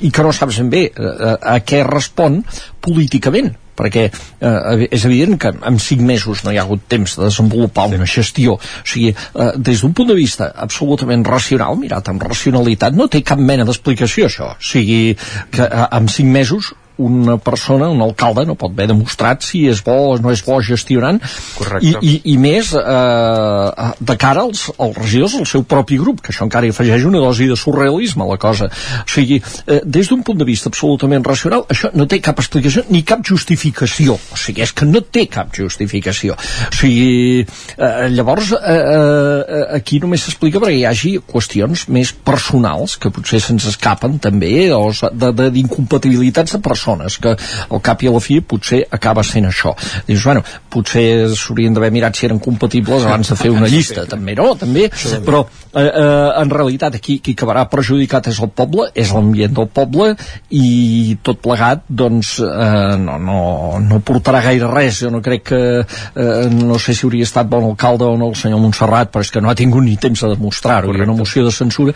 i que no saps ben bé eh, a què respon políticament perquè eh, és evident que en cinc mesos no hi ha hagut temps de desenvolupar una gestió. O sigui, eh, des d'un punt de vista absolutament racional, mirat amb racionalitat no té cap mena d'explicació això. O sigui, que eh, en cinc mesos una persona, un alcalde, no pot haver demostrat si és bo o no és bo gestionant Correcte. I, i, i més eh, de cara als, als regidors del seu propi grup, que això encara hi afegeix una dosi de surrealisme a la cosa. O sigui, eh, des d'un punt de vista absolutament racional, això no té cap explicació ni cap justificació. O sigui, és que no té cap justificació. O sigui, eh, llavors, eh, eh, aquí només s'explica perquè hi hagi qüestions més personals que potser se'ns escapen també, o d'incompatibilitats de, de, de persones persones, que al cap i a la fi potser acaba sent això. Dius, bueno, potser s'haurien d'haver mirat si eren compatibles abans de fer una llista, també no, també, però eh, eh, en realitat aquí qui acabarà perjudicat és el poble, és l'ambient del poble i tot plegat doncs eh, no, no, no portarà gaire res, jo no crec que eh, no sé si hauria estat bon alcalde o no el senyor Montserrat, però és que no ha tingut ni temps de demostrar-ho, i una moció de censura.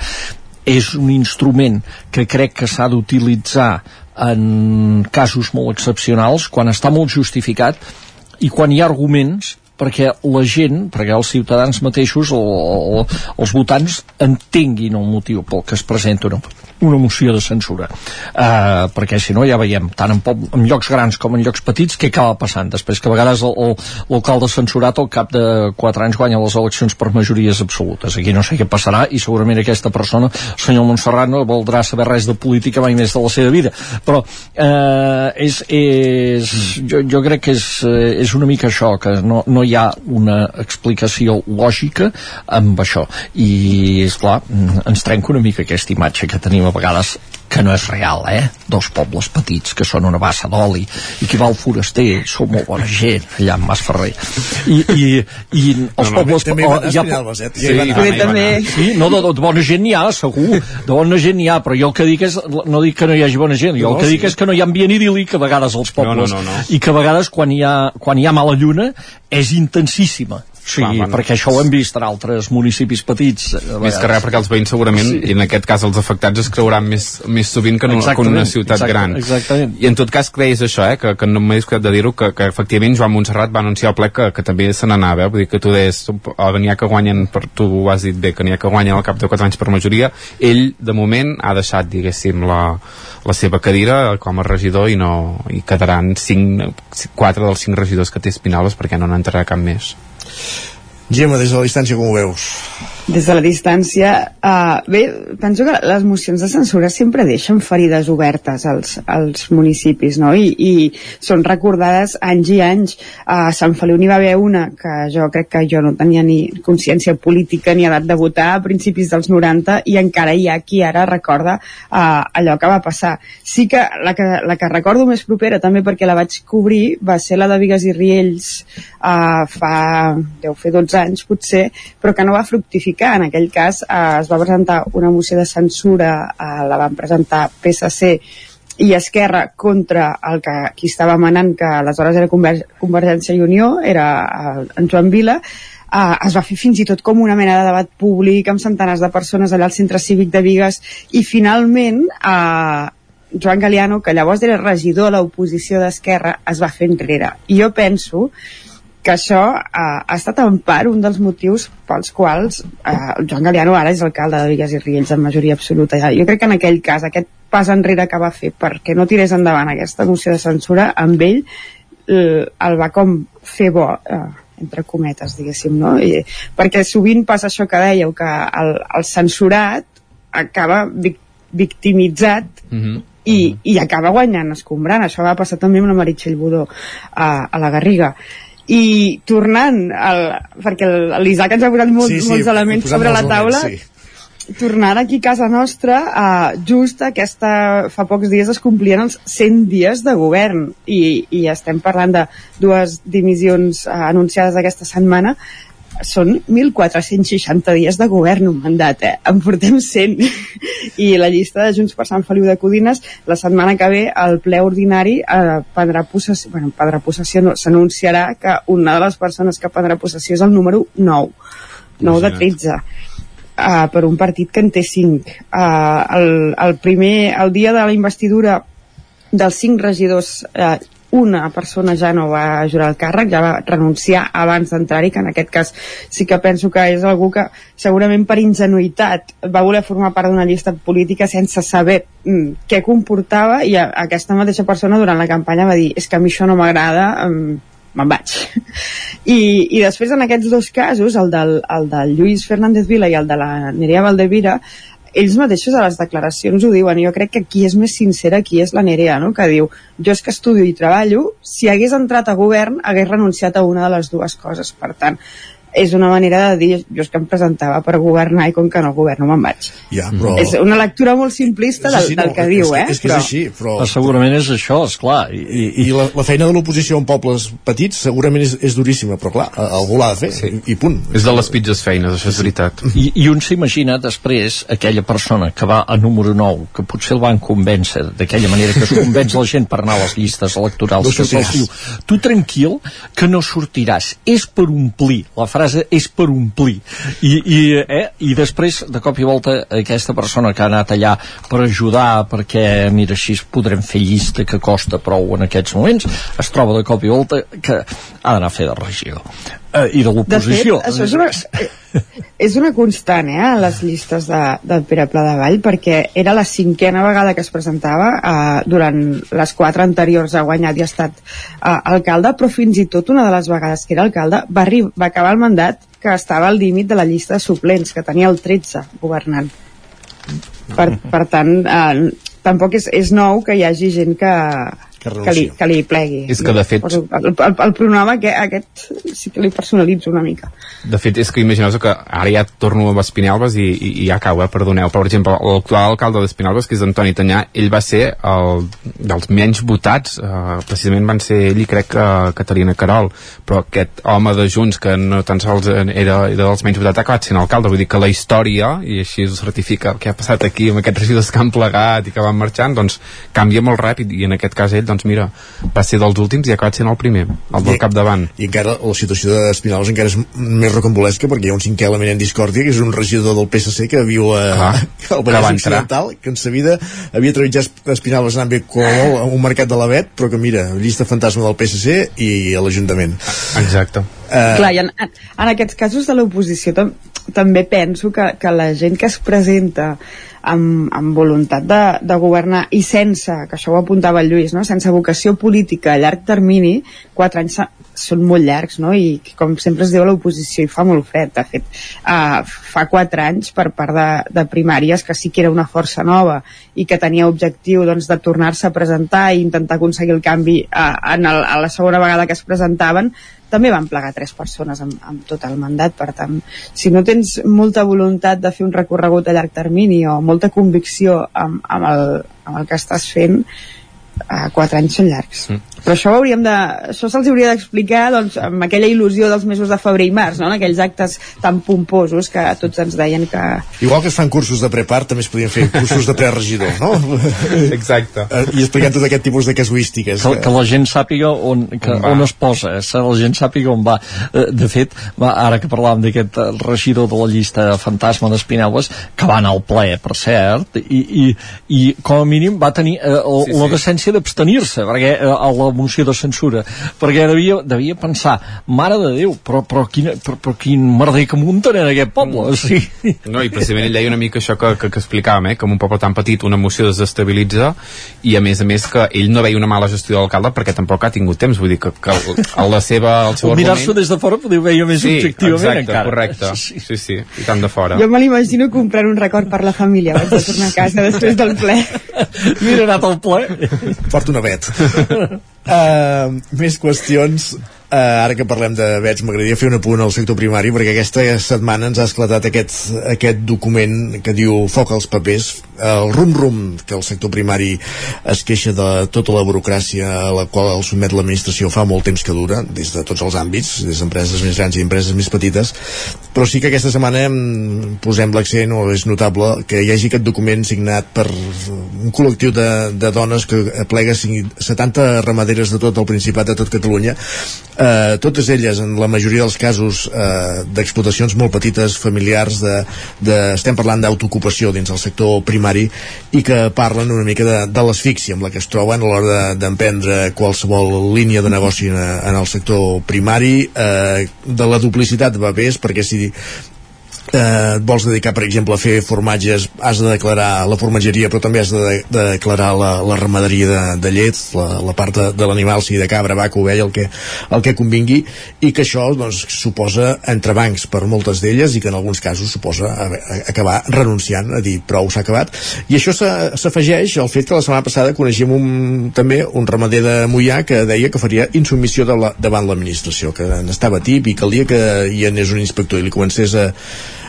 És un instrument que crec que s'ha d'utilitzar en casos molt excepcionals, quan està molt justificat i quan hi ha arguments perquè la gent, perquè els ciutadans mateixos o, o, o els votants entenguin el motiu pel que es presenta una, una moció de censura. Uh, perquè si no ja veiem tant en, pop, en llocs grans com en llocs petits què acaba passant? Després que a vegades l'alcalde censurat al cap de 4 anys guanya les eleccions per majories absolutes. Aquí no sé què passarà i segurament aquesta persona el senyor Montserrat no voldrà saber res de política mai més de la seva vida. Però uh, és, és jo, jo crec que és, eh, és una mica això que no, no hi ha una explicació lògica amb això. I és clar ens trenca una mica aquesta imatge que tenim a vegades que no és real, eh? Dos pobles petits que són una bassa d'oli i qui va al foraster, sou molt bona gent allà amb Mas Ferrer i, i, i els no, pobles també oh, hi ha, sí, sí, també, també. sí, no, de, de, bona gent n'hi ha, segur de bona gent n'hi ha, però jo el que dic és no dic que no hi hagi bona gent, jo no, el que sí. dic és que no hi ha ambient idíl·lic a vegades als pobles no, no, no, no. i que a vegades quan hi ha, quan hi ha mala lluna és intensíssima Sí, Clar, bueno, perquè això ho hem vist en altres municipis petits. Més que res, perquè els veïns segurament, sí. i en aquest cas els afectats, es creuran més, més sovint que en, una, que en una ciutat exacte, gran. Exactament. I en tot cas creies això, eh, que, que no m'he discutit de dir-ho, que, que efectivament Joan Montserrat va anunciar al ple que, que també se n'anava, eh? vull dir que tu deies, n'hi ha que guanyen, per, tu ho has dit bé, que n'hi ha que guanyen al cap de 4 anys per majoria, ell, de moment, ha deixat, diguéssim, la, la seva cadira com a regidor i no i quedaran 5, 4 dels 5 regidors que té Espinalbes perquè no n'entrarà cap més. Gemma, des de la distància com ho veus? Des de la distància, uh, bé, penso que les mocions de censura sempre deixen ferides obertes als, als municipis, no? I, i són recordades anys i anys. A Sant Feliu n'hi va haver una que jo crec que jo no tenia ni consciència política ni edat de votar a principis dels 90 i encara hi ha qui ara recorda uh, allò que va passar. Sí que la, que la que recordo més propera, també perquè la vaig cobrir, va ser la de Vigues i Riells uh, fa, deu fer 12 anys potser, però que no va fructificar modificar. En aquell cas eh, es va presentar una moció de censura, eh, la van presentar PSC i Esquerra contra el que qui estava manant que aleshores era Conver Convergència i Unió, era eh, en Joan Vila, eh, es va fer fins i tot com una mena de debat públic amb centenars de persones allà al centre cívic de Vigues i finalment eh, Joan Galiano, que llavors era regidor a l'oposició d'Esquerra, es va fer enrere. I jo penso que això eh, ha estat en part un dels motius pels quals eh, Joan Galiano ara és alcalde de Vigues i Riells en majoria absoluta. Jo crec que en aquell cas, aquest pas enrere que va fer perquè no tirés endavant aquesta moció de censura, amb ell el, el va com fer bo eh, entre cometes, diguéssim, no? I, perquè sovint passa això que dèieu, que el, el censurat acaba vic, victimitzat Mm -hmm. i, i acaba guanyant escombrant. Això va passar també amb la Meritxell Budó a, a la Garriga. I tornant, al, perquè l'Isaac ens ha posat molt, Sí, sí, molts elements sobre la taula, elements, tornant aquí a casa nostra, uh, just aquesta, fa pocs dies es complien els 100 dies de govern. I, i estem parlant de dues dimissions uh, anunciades aquesta setmana són 1.460 dies de govern un mandat, eh? En portem 100. I la llista de Junts per Sant Feliu de Codines, la setmana que ve, el ple ordinari eh, prendrà possessió, bueno, prendrà possessió, no, s'anunciarà que una de les persones que prendrà possessió és el número 9, 9 de 13 uh, per un partit que en té 5. Uh, el, el primer, el dia de la investidura dels cinc regidors eh, una persona ja no va jurar el càrrec, ja va renunciar abans d'entrar-hi, que en aquest cas sí que penso que és algú que segurament per ingenuïtat va voler formar part d'una llista política sense saber mm, què comportava i a, aquesta mateixa persona durant la campanya va dir és que a mi això no m'agrada, mm, me'n vaig. I, I després en aquests dos casos, el del, el del Lluís Fernández Vila i el de la Nerea Valdevira, ells mateixos a les declaracions ho diuen, jo crec que qui és més sincera aquí és la Nerea, no? que diu jo és que estudio i treballo, si hagués entrat a govern hagués renunciat a una de les dues coses, per tant és una manera de dir, jo és que em presentava per governar i com que no governo me'n vaig. Ja, però... És una lectura molt simplista del, Sí, sí, del no, que és diu, que- eh? és que és així, però- Ah, segurament és això, és clar. I, I, i la, la feina de l'oposició en pobles petits segurament és, és duríssima, però clar, algú l'ha de fer, sí. i, punt. És de les pitjors feines, això és veritat. I, i un s'imagina després aquella persona que va a número 9, que potser el van convèncer d'aquella manera que es convenç la gent per anar a les llistes electorals, No que se'ls diu, tu tranquil, que no sortiràs, és per omplir, la frase és per omplir, i, i, eh, i després, de cop i volta, aquesta persona que ha anat allà per ajudar, perquè, mira, així podrem fer llista que costa prou en aquests moments, es troba de cop i volta que ha d'anar a fer de regidor. Eh, I de De fet, l'oposició. això és una, és una constant eh, a les llistes de, del Pere Pla de Vall perquè era la cinquena vegada que es presentava eh, durant les quatre anteriors ha guanyat i ha estat eh, alcalde però fins i tot una de les vegades que era alcalde va, va acabar el mandat que estava al límit de la llista de suplents que tenia el 13 governant per, per tant eh, tampoc és, és nou que hi hagi gent que, Que que, li, que li plegui És que, de fet- Poso el, el, el pronom aquest, aquest sí que li personalitzo una mica De fet, és que imagineu que ara ja torno a Espinelves i, i, i ja cau, eh, perdoneu. Per exemple, l'actual alcalde d'Espinelves, que és Antoni Tanyà, ell va ser el dels menys votats, eh, precisament van ser ell i crec que Caterina Carol, però aquest home de Junts, que no tan sols era, era dels menys votats, ha acabat sent alcalde. Vull dir que la història, i així ho certifica el que ha passat aquí amb aquests regidors que han plegat i que van marxant, doncs canvia molt ràpid, i en aquest cas ell, doncs mira, va ser dels últims i ha acabat sent el primer, el del I- capdavant. I encara la situació d'Espinals encara és més rocambolesca perquè hi ha un cinquè element en discòrdia que és un regidor del PSC que viu a, Clar, al Vallès. Occidental que en sa vida havia trepitjat Espinals anant bé com a un mercat de la vet però que mira, llista fantasma del PSC i a l'Ajuntament Exacte. Eh, Clar, i en, en aquests casos de l'oposició tam també penso que, que la gent que es presenta amb, amb voluntat de, de governar i sense, que això ho apuntava el Lluís, no? sense vocació política a llarg termini, quatre anys són molt llargs, no? i com sempre es diu a l'oposició, i fa molt fred, de fet, uh, fa quatre anys per part de, de primàries que sí que era una força nova i que tenia objectiu doncs, de tornar-se a presentar i intentar aconseguir el canvi uh, en el, a la segona vegada que es presentaven, també van plegar tres persones amb, amb tot el mandat, per tant, si no tens molta voluntat de fer un recorregut a llarg termini o molta convicció amb, amb, el, amb el que estàs fent, eh, quatre anys són llargs. Mm. Però això ho hauríem de... Això se'ls hauria d'explicar doncs, amb aquella il·lusió dels mesos de febrer i març, no? en aquells actes tan pomposos que tots ens deien que... igual que es fan cursos de prepart també es podien fer cursos de preregidor no? Exacte. Eh, i explicant tot aquest tipus de casuístiques que, que la gent sàpiga on, que, On va. on es posa, eh? que la gent sàpiga on va. Eh, De fet, va, ara que parlàvem d'aquest eh, regidor de la llista fantasma d'Espinaules, que va anar al ple, per cert, i, i, i com a mínim va tenir eh, el, Sí, sí, sí. la sí. decència d'abstenir-se, perquè eh, a la moció de censura, perquè devia, devia pensar, mare de Déu, però, però, quina, però, però quin merder que munten en aquest poble, o sigui... No, i precisament ell deia una mica això que, que, que explicàvem, eh? que en un poble tan petit una moció desestabilitza i a més a més que ell no veia una mala gestió de l'alcalde perquè tampoc ha tingut temps, vull dir que, que el, la seva, el seu Mirar-s'ho argument... des de fora podeu veure més Sí, objectivament exacte, encara. correcte. Sí, sí, sí, i tant de fora. Jo me l'imagino comprant un record per la família abans de tornar a casa després del ple. Mira, he anat al ple. Porta una vet. uh, més qüestions Uh, ara que parlem de vets, m'agradaria fer un apunt al sector primari, perquè aquesta setmana ens ha esclatat aquest, aquest document que diu foc als papers, el rum-rum que el sector primari es queixa de tota la burocràcia a la qual el sotmet l'administració fa molt temps que dura, des de tots els àmbits, des d'empreses més grans i empreses més petites, però sí que aquesta setmana em posem l'accent, o és notable, que hi hagi aquest document signat per un col·lectiu de, de dones que aplega 70 ramaderes de tot el Principat, de tot Catalunya, eh, totes elles, en la majoria dels casos eh, d'explotacions molt petites, familiars, de, de, estem parlant d'autoocupació dins el sector primari i que parlen una mica de, de l'asfíxia amb la que es troben a l'hora de- d'emprendre de, qualsevol línia de negoci en, en el sector primari, eh, de la duplicitat de papers, perquè si eh, et vols dedicar, per exemple, a fer formatges, has de declarar la formatgeria, però també has de, de declarar la, la ramaderia de, de llet, la, la part de, de l'animal, sigui de cabra, vaca, ovella, el que, el que convingui, i que això doncs, suposa entrebancs per moltes d'elles i que en alguns casos suposa haver- a- acabar renunciant a dir prou s'ha acabat. I això s'afegeix al fet que la setmana passada coneixíem un, també un ramader de Mollà que deia que faria insubmissió de la, davant l'administració, que n'estava tip i dia que hi anés un inspector i li comencés a,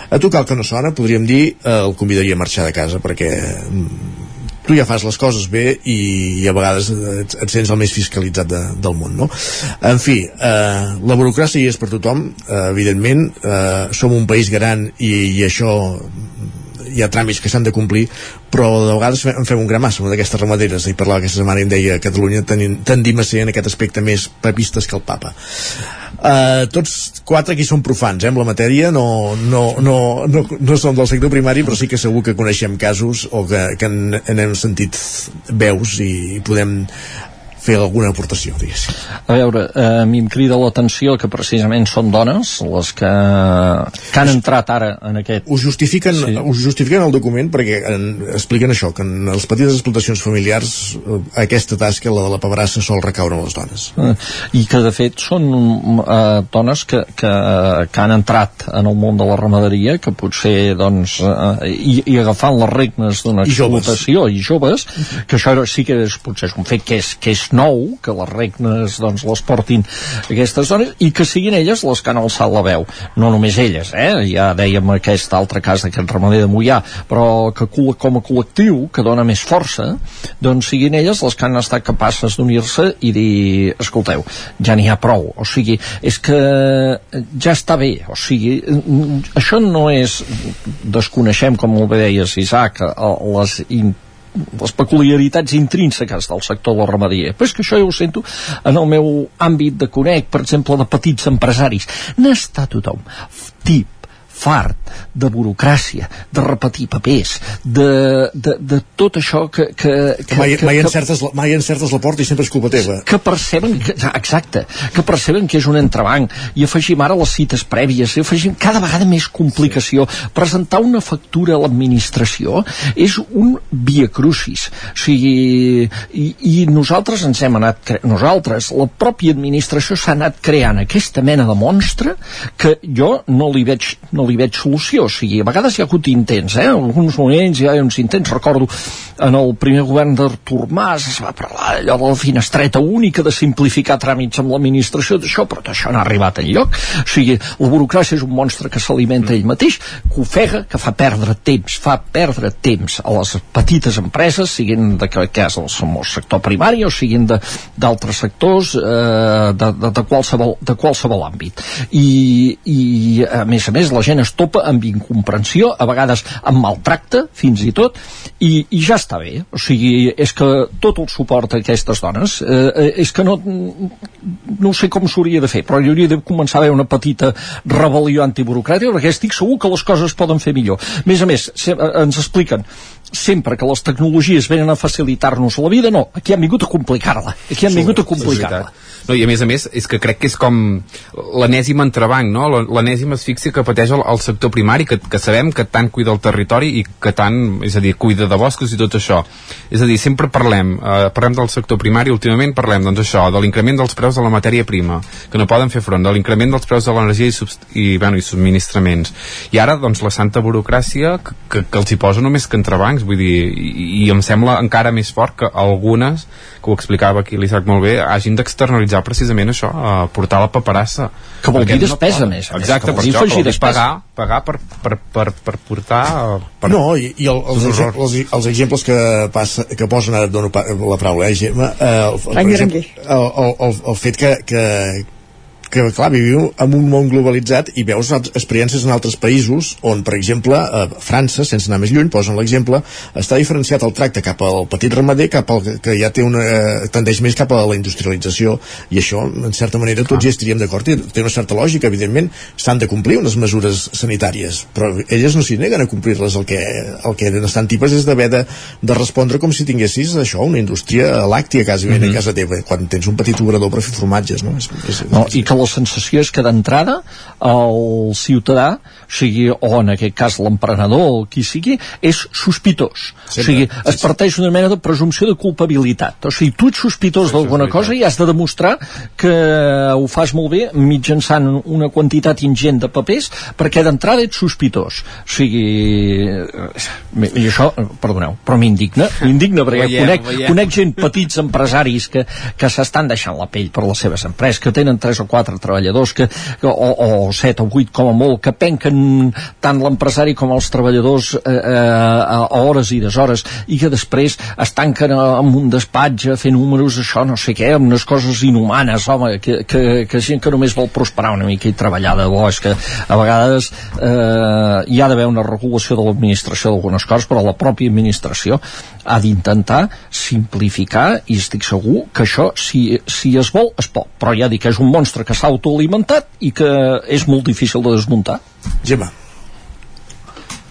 a tocar el que no sona, podríem dir, eh, el convidaria a marxar de casa, perquè mm, tu ja fas les coses bé i, i a vegades et, et sents el més fiscalitzat de, del món, no? En fi, eh, la burocràcia hi és per tothom, eh, evidentment, eh, som un país gran i, i això hi ha tràmits que s'han de complir però de vegades en fem un gra massa d'aquestes ramaderes. I parlava aquesta setmana i em deia Catalunya tenim, tendim a ser en aquest aspecte més papistes que el papa. Uh, tots quatre aquí són profans eh, amb la matèria, no, no, no, no, no som del sector primari però sí que segur que coneixem casos o que, que en, en hem sentit veus i podem fer alguna aportació, diguéssim. A veure, eh, a mi em crida l'atenció que precisament són dones les que, que han entrat ara en aquest... Ho justifiquen, sí. ho justifiquen el document perquè en, expliquen això, que en les petites explotacions familiars eh, aquesta tasca, la de la pebrassa, sol recaure a les dones. Eh, i que de fet són eh, dones que, que, que han entrat en el món de la ramaderia que potser doncs eh, i, i agafant les regnes d'una explotació i joves que això sí que és, potser és un fet que és, que és nou, que les regnes doncs les portin aquestes dones i que siguin elles les que han alçat la veu. No només elles, eh? ja dèiem aquest altre cas d'aquest ramader de Mollà però que com a col·lectiu que dona més força doncs siguin elles les que han estat capaces d'unir-se i dir, escolteu, ja n'hi ha prou. O sigui, és que ja està bé, o sigui això no és desconeixem com molt bé deies Isaac el- les in les peculiaritats intrínseques del sector de la ramaderia. Però és que això jo ho sento en el meu àmbit de conec, per exemple, de petits empresaris. N'està tothom tip, fart de burocràcia, de repetir papers, de, de, de tot això que... que, Que mai, mai, encertes, la- mai encertes la porta i sempre és culpa teva. que perceben que, exacte, que perceben que és un entrebanc. I afegim ara les cites prèvies i afegim cada vegada més complicació. Presentar una factura a l'administració és un via crucis. O sigui, i, i nosaltres ens hem anat nosaltres, la pròpia administració s'ha anat creant aquesta mena de monstre que jo no li veig no li veig solució, o sigui, a vegades hi ha hagut intents, eh? en alguns moments hi ha uns intents, recordo en el primer govern d'Artur Mas es va parlar allò de la finestreta única de simplificar tràmits amb l'administració d'això, però això no ha arribat enlloc. O sigui, la burocràcia és un monstre que s'alimenta ell mateix, que ofega que fa perdre temps, fa perdre temps a les petites empreses, siguin de que cas el sector primari o siguin d'altres sectors eh, de, de, de, qualsevol, de qualsevol àmbit. I, i a més a més la gent gent es topa amb incomprensió, a vegades amb maltracte, fins i tot, i, i ja està bé. O sigui, és que tot el suport a aquestes dones eh, eh és que no, no sé com s'hauria de fer, però hi hauria de començar a haver una petita rebel·lió antiburocràtica, perquè estic segur que les coses poden fer millor. A més a més, se, eh, ens expliquen sempre que les tecnologies venen a facilitar-nos la vida, no, aquí han vingut a complicar-la. Aquí han vingut a complicar-la. No, I a més a més, és que crec que és com l'enèsim entrebanc, no? l'enèsim asfíxia que pateix el, el sector primari, que, que sabem que tant cuida el territori i que tant, és a dir, cuida de boscos i tot això. És a dir, sempre parlem, eh, parlem del sector primari, últimament parlem, doncs això, de l'increment dels preus de la matèria prima, que no poden fer front, de l'increment dels preus de l'energia i, i, bueno, i subministraments. I ara, doncs, la santa burocràcia que, que, que els hi posa només que entrebancs, vull dir, i, i em sembla encara més fort que algunes, que ho explicava aquí l'Isaac molt bé, hagin d'externalitzar utilitzar precisament això, a portar la paperassa. Que vol dir despesa, no més. Exacte, per això, vol dir pagar, pagar per, per, per, per portar... Per, no, i, i el, els, els, els exemples que, passa, que posen, ara dono la paraula, eh, Gemma, eh, el, el, exemple, el, el, el, el fet que, que, que clar, vivim en un món globalitzat i veus experiències en altres països on, per exemple, a França, sense anar més lluny, posen l'exemple, està diferenciat el tracte cap al petit ramader, cap al que ja té una, eh, tendeix més cap a la industrialització i això, en certa manera, tots clar. hi estaríem d'acord i té una certa lògica, evidentment s'han de complir unes mesures sanitàries però elles no s'hi neguen a complir-les el que, el que estan tipes és d'haver de, de respondre com si tinguessis això, una indústria làctia quasi mm -hmm. a casa teva, quan tens un petit obrador per fer formatges no? És, és, no i que la sensació és que d'entrada el ciutadà, o sigui, o en aquest cas l'emprenedor o qui sigui, és sospitós. Sempre. O sigui, es parteix una mena de presumpció de culpabilitat. O sigui, tu ets sospitós sí, d'alguna cosa i has de demostrar que ho fas molt bé mitjançant una quantitat ingent de papers perquè d'entrada ets sospitós. O sigui, i això, perdoneu, però m'indigna, m'indigna perquè veiem, conec, veiem. conec gent, petits empresaris que, que s'estan deixant la pell per les seves empreses, que tenen 3 o 4 treballadors que, que o, o 7 o 8 com a molt que penquen tant l'empresari com els treballadors eh, eh, a hores i deshores i que després es tanquen en un despatx a fer números, això no sé què, unes coses inhumanes, home, que, que, que gent que només vol prosperar una mica i treballar de bo, és que a vegades eh, hi ha d'haver una regulació de l'administració d'algunes coses, però la pròpia administració ha d'intentar simplificar i estic segur que això, si, si es vol, es pot, però ja dic que és un monstre que s'ha autoalimentat i que és molt difícil de desmuntar. Gemma.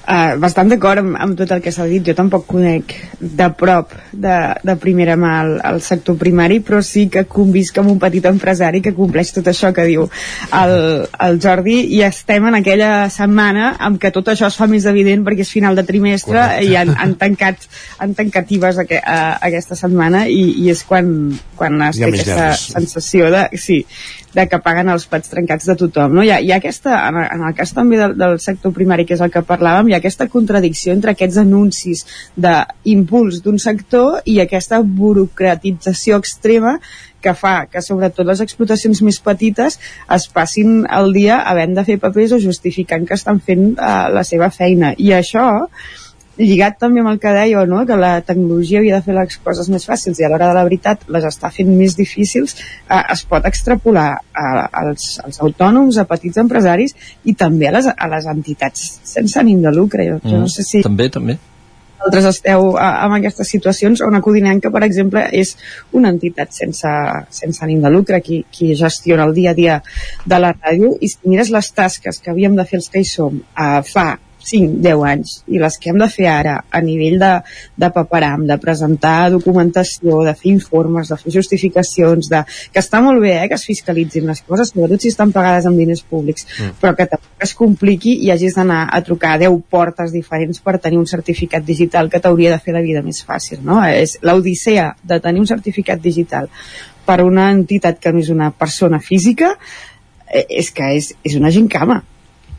Uh, bastant d'acord amb, amb tot el que s'ha dit jo tampoc conec de prop de, de primera mà el, el sector primari però sí que convisc amb un petit empresari que compleix tot això que diu el, el Jordi i estem en aquella setmana amb què tot això es fa més evident perquè és final de trimestre Correcte. i han, han tancat han tancat IVAs a, a, aquesta setmana i, i és quan, quan es té aquesta nervis. sensació de, sí, de que paguen els plats trencats de tothom. No? Hi, ha, hi ha aquesta, en, en el cas també del, del sector primari, que és el que parlàvem, hi ha aquesta contradicció entre aquests anuncis d'impuls d'un sector i aquesta burocratització extrema que fa que sobretot les explotacions més petites es passin el dia havent de fer papers o justificant que estan fent uh, la seva feina. I això lligat també amb el que deia, no? que la tecnologia havia de fer les coses més fàcils i a l'hora de la veritat les està fent més difícils, eh, es pot extrapolar a, als, als autònoms, a petits empresaris i també a les, a les entitats sense ànim de lucre. Jo, mm, jo no sé si... També, també vosaltres esteu a, en aquestes situacions on Acudinenca, per exemple, és una entitat sense, sense ànim de lucre, qui, qui gestiona el dia a dia de la ràdio, i si mires les tasques que havíem de fer els que hi som eh, fa 5, 10 anys i les que hem de fer ara a nivell de, de paperam, de presentar documentació, de fer informes, de fer justificacions, de, que està molt bé eh, que es fiscalitzin les coses, sobretot si estan pagades amb diners públics, mm. però que tampoc es compliqui i hagis d'anar a trucar a 10 portes diferents per tenir un certificat digital que t'hauria de fer la vida més fàcil. No? És l'odissea de tenir un certificat digital per una entitat que no és una persona física eh, és que és, és una gincama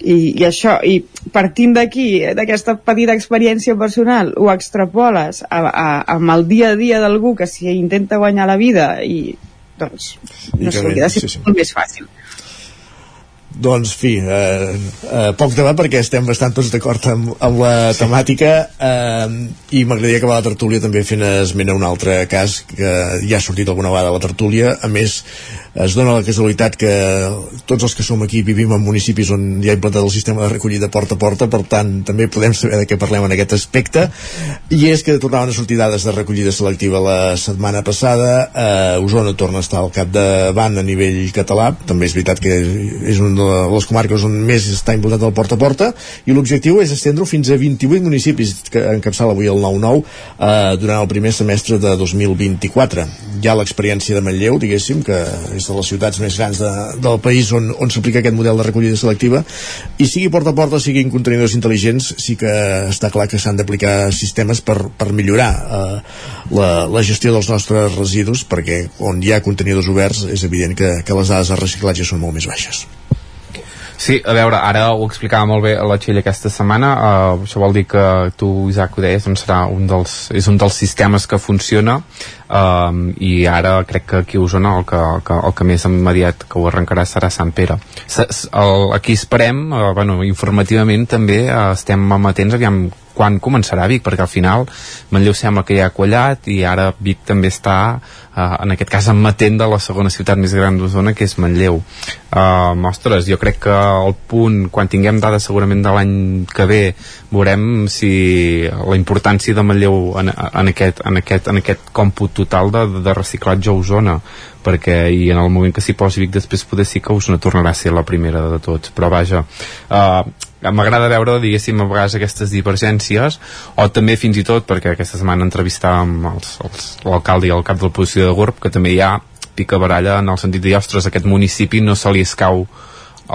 i, i això, i partint d'aquí, d'aquesta petita experiència personal, ho extrapoles a, a, amb el dia a dia d'algú que s'hi intenta guanyar la vida i doncs no sé, de ser sí, sí. molt més fàcil doncs, fi, eh, eh, poc debat perquè estem bastant tots d'acord amb, amb la sí. temàtica eh, i m'agradaria acabar la tertúlia també fent esment a un altre cas que ja ha sortit alguna vegada a la tertúlia, a més es dona la casualitat que tots els que som aquí vivim en municipis on hi ha implantat el sistema de recollida porta a porta, per tant també podem saber de què parlem en aquest aspecte. I és que tornaven a sortir dades de recollida selectiva la setmana passada. Eh, Osona torna a estar al capdavant a nivell català, també és veritat que és una de les comarques on més està implantat el porta a porta. I l'objectiu és estendre fins a 28 municipis que encapçala avui el 9-9 eh, durant el primer semestre de 2024 hi ha l'experiència de Manlleu diguéssim que de les ciutats més grans de, del país on, on s'aplica aquest model de recollida selectiva. I sigui porta a porta siguin contenidors intel·ligents sí que està clar que s'han d'aplicar sistemes per, per millorar eh, la, la gestió dels nostres residus perquè on hi ha contenidors oberts és evident que, que les dades de reciclatge són molt més baixes Sí, a veure, ara ho explicava molt bé la Txell aquesta setmana, uh, això vol dir que tu, Isaac, ho deies, doncs serà un dels, és un dels sistemes que funciona um, i ara crec que aquí a Osona el que, el que, el que més immediat que ho arrencarà serà Sant Pere. S el, aquí esperem, uh, bueno, informativament també uh, estem amatents aviam quan començarà Vic, perquè al final Manlleu sembla que ja ha quallat i ara Vic també està, eh, en aquest cas emetent de la segona ciutat més gran d'Osona que és Manlleu. Eh, ostres, jo crec que el punt quan tinguem dades segurament de l'any que ve veurem si la importància de Manlleu en, en, aquest, en, aquest, en aquest còmput total de, de reciclatge a Osona perquè i en el moment que s'hi posi Vic després poder sí que Osona tornarà a ser la primera de tots. Però vaja, eh, m'agrada veure, diguéssim, a vegades aquestes divergències, o també fins i tot, perquè aquesta setmana entrevistàvem l'alcalde i el cap de l'oposició de GURB, que també hi ha pica baralla en el sentit de, ostres, aquest municipi no se li escau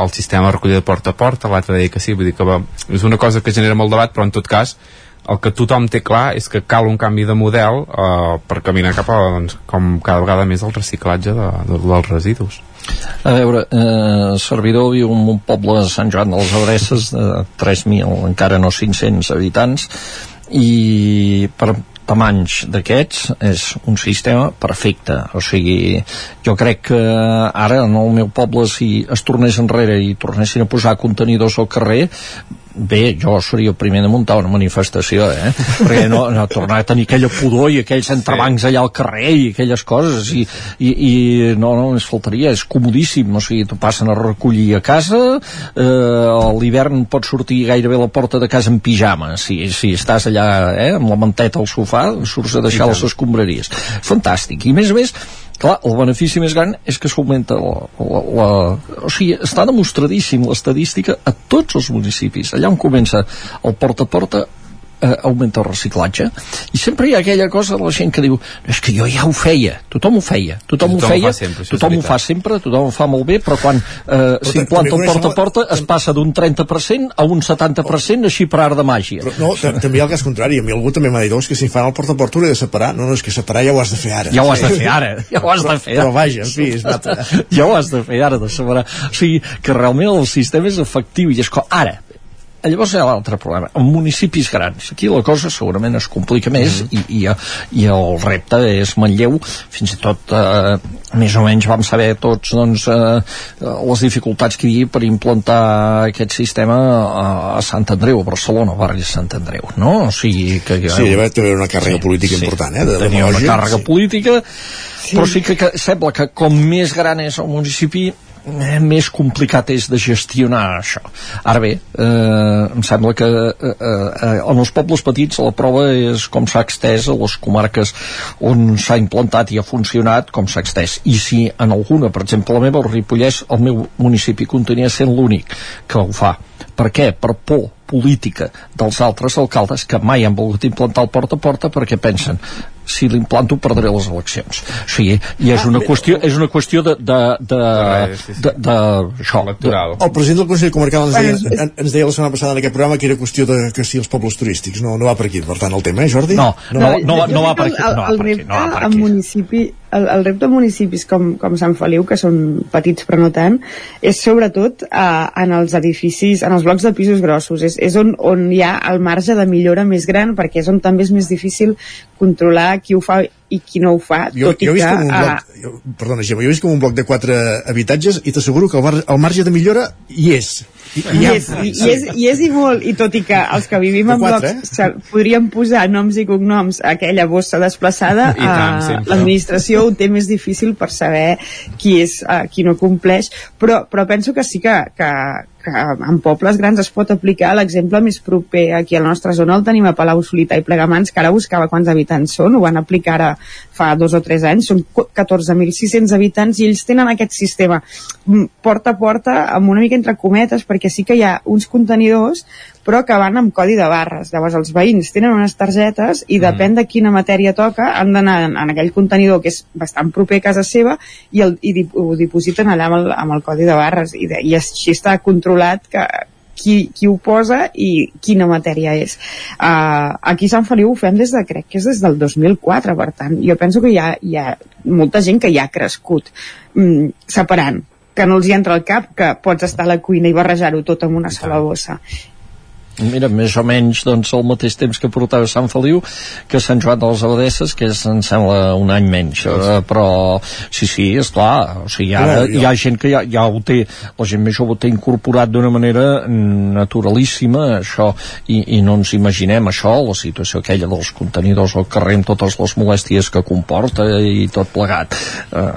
el sistema de recollida de porta a porta, l'altre deia que sí, vull dir que va, és una cosa que genera molt debat, però en tot cas el que tothom té clar és que cal un canvi de model eh, per caminar cap a, doncs, com cada vegada més el reciclatge de, de, dels residus. A veure, eh, servidor viu en un poble de Sant Joan de les Adreces de 3.000, encara no 500 habitants i per tamanys d'aquests és un sistema perfecte o sigui, jo crec que ara en el meu poble si es tornés enrere i tornessin a posar contenidors al carrer bé, jo seria el primer de muntar una manifestació, eh? perquè no, no tornar a tenir aquella pudor i aquells entrebancs allà al carrer i aquelles coses i, i, i no, no, ens faltaria, és comodíssim o sigui, t'ho passen a recollir a casa eh, a l'hivern pots sortir gairebé a la porta de casa en pijama si, si estàs allà eh, amb la manteta al sofà surts a deixar les escombraries. Fantàstic, i més a més clar, el benefici més gran és que s'augmenta la, la, la, o sigui, està demostradíssim l'estadística a tots els municipis. Allà on comença el porta a porta eh, augmenta el reciclatge. I sempre hi ha aquella cosa de la gent que diu és que jo ja ho feia, tothom ho feia tothom, tothom ho feia, ho sempre, tothom ho fa sempre tothom ho fa molt bé, però quan eh, s'implanta el porta a porta es passa d'un 30% a un 70% així per art de màgia. Però, no, també hi ha el cas contrari, a mi algú també m'ha dit que si fan el porta a porta ho he de separar. No, no, és que separar ja ho has de fer ara. Ja ho has de fer ara, ja ho has de fer però, però vaja, en fi, és ja ho has de fer ara de separar. O sigui, que realment el sistema és efectiu i és com, ara, llavors hi ha l'altre problema en municipis grans, aquí la cosa segurament es complica més mm -hmm. i, i, i el repte és Manlleu fins i tot eh, més o menys vam saber tots doncs, eh, les dificultats que hi havia per implantar aquest sistema a, a Sant Andreu, a Barcelona, barri de Sant Andreu no? o sigui que, sí, hi va tenir una càrrega sí, política sí, important eh, de tenia una càrrega sí. política sí. però sí que, que sembla que com més gran és el municipi més complicat és de gestionar això. Ara bé, eh, em sembla que eh, eh, en els pobles petits la prova és com s'ha extès a les comarques on s'ha implantat i ha funcionat, com s'ha extès. I si en alguna, per exemple, la meva, el Ripollès, el meu municipi continua sent l'únic que ho fa. Per què? Per por política dels altres alcaldes que mai han volgut implantar el porta a porta perquè pensen si l'implanto perdré les eleccions. O sigui, i és una qüestió és una qüestió de, de, de, de, de, això, electoral. El president del Consell Comarcal ens deia, ens deia la setmana passada en aquest programa que era qüestió de que si els pobles turístics. No, no va per aquí, per tant el tema, eh Jordi? no, no, no, no, no va per aquí no va per aquí, no va per aquí. municipi el, el repte de municipis com, com Sant Feliu, que són petits però no tant, és sobretot eh, en els edificis, en els blocs de pisos grossos. És, és on, on hi ha el marge de millora més gran, perquè és on també és més difícil controlar qui ho fa i qui no ho fa, Jo, tot jo he i vist que... com un bloc, jo, perdona, Gemma, jo he vist com un bloc de quatre habitatges i t'asseguro que el, bar, el marge de millora hi és. I, I, és, i, és, I és i molt, i tot i que els que vivim en quatre, blocs eh? podríem posar noms i cognoms a aquella bossa desplaçada, eh, l'administració ho té més difícil per saber qui és, eh, qui no compleix, però, però penso que sí que, que, que en pobles grans es pot aplicar l'exemple més proper. Aquí a la nostra zona el tenim a Palau Solità i Plegamans que ara buscava quants habitants són ho van aplicar ara fa dos o tres anys. Són 14.600 habitants i ells tenen aquest sistema mm, porta a porta amb una mica entre cometes perquè sí que hi ha uns contenidors però que van amb codi de barres. Llavors els veïns tenen unes targetes i depèn de quina matèria toca han d'anar en, en aquell contenidor que és bastant proper a casa seva i, el, i dip, ho dipositen allà amb el, amb el codi de barres i, de, i així està controlat que, qui, qui ho posa i quina matèria és. Uh, aquí a Sant Feliu ho fem des de, crec que és des del 2004, per tant, jo penso que hi ha, hi ha molta gent que ja ha crescut mm, separant que no els hi entra al cap que pots estar a la cuina i barrejar-ho tot en una sola bossa Mira, més o menys doncs, al mateix temps que portava Sant Feliu que Sant Joan de les Abadesses, que és, em sembla, un any menys. Eh, però, sí, sí, és clar. O sigui, ara Clar, jo- hi ha gent que ja, ja ho té, la gent més jove ho té incorporat d'una manera naturalíssima, això, i, i no ens imaginem això, la situació aquella dels contenidors al carrer amb totes les molèsties que comporta i tot plegat. Eh,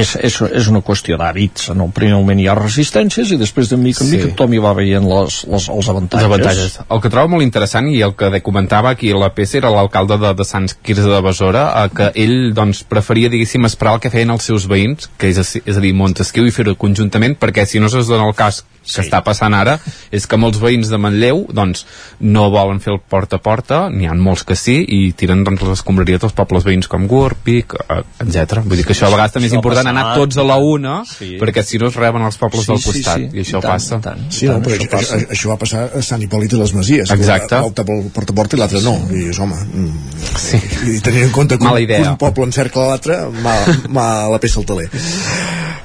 és, és, és una qüestió d'hàbits. En el primer moment hi ha resistències i després de mica en Sí. mica tothom hi va veient les, les, els avantatges. Avantatges. El que trobo molt interessant i el que comentava aquí la PC era l'alcalde de, de Sants Quirze de Besora, eh, que ell doncs, preferia, diguéssim, esperar el que feien els seus veïns, que és, és a dir, Montesquieu, i fer-ho conjuntament, perquè si no es dona el cas que està passant ara, és que molts veïns de Manlleu doncs, no volen fer el porta a porta, n'hi ha molts que sí, i tiren doncs, les escombraries dels pobles veïns com Gurb, Vic, eh, etc. Vull dir que això a vegades també és important passa. anar tots a la una, Sí. perquè si no es reben els pobles Sí, del sí, costat, sí. i això I tant, passa. tant. Sí, no, però això, això, això va passar a Sant Hipòlit i les Masies. Exacte. Optar pel porta a porta i l'altre no. I és, home, mm, sí. i tenint en compte que, Mala un- que idea. un poble encercla l'altre, mal, mal la peça al taler.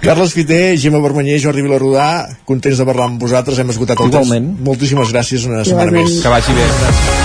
Carles Fiter, Gemma Vermanyer, Jordi Vilarrodà, contents de parlar amb vosaltres, hem esgotat el Igualment. temps. Moltíssimes gràcies una setmana Igualment. més. Que vagi bé.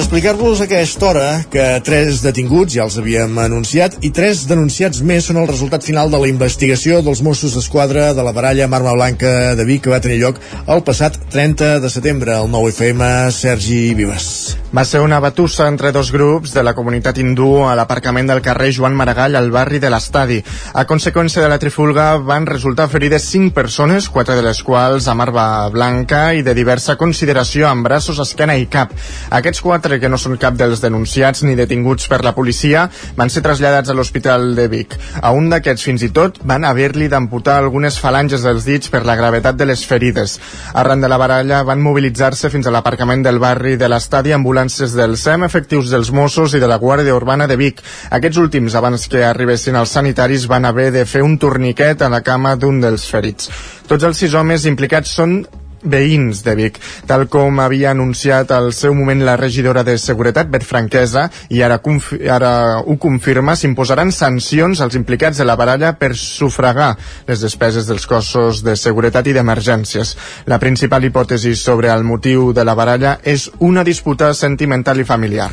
Per explicar-vos a aquesta hora que tres detinguts, ja els havíem anunciat, i tres denunciats més són el resultat final de la investigació dels Mossos d'Esquadra de la baralla amb arma blanca de Vic que va tenir lloc el passat 30 de setembre. El 9FM, Sergi Vives. Va ser una batussa entre dos grups de la comunitat hindú a l'aparcament del carrer Joan Maragall al barri de l'Estadi. A conseqüència de la trifulga van resultar ferides cinc persones, quatre de les quals amb arma blanca i de diversa consideració amb braços, esquena i cap. Aquests quatre, que no són cap dels denunciats ni detinguts per la policia, van ser traslladats a l'Hospital de Vic. A un d'aquests, fins i tot, van haver-li d'amputar algunes falanges dels dits per la gravetat de les ferides. Arran de la baralla van mobilitzar-se fins a l'aparcament del barri de l'estadi ambulàncies del SEM, efectius dels Mossos i de la Guàrdia Urbana de Vic. Aquests últims, abans que arribessin els sanitaris, van haver de fer un torniquet a la cama d'un dels ferits. Tots els sis homes implicats són veïns de Vic, tal com havia anunciat al seu moment la regidora de Seguretat, Bet Franquesa, i ara, confi ara ho confirma, s'imposaran sancions als implicats de la baralla per sufragar les despeses dels cossos de seguretat i d'emergències. La principal hipòtesi sobre el motiu de la baralla és una disputa sentimental i familiar.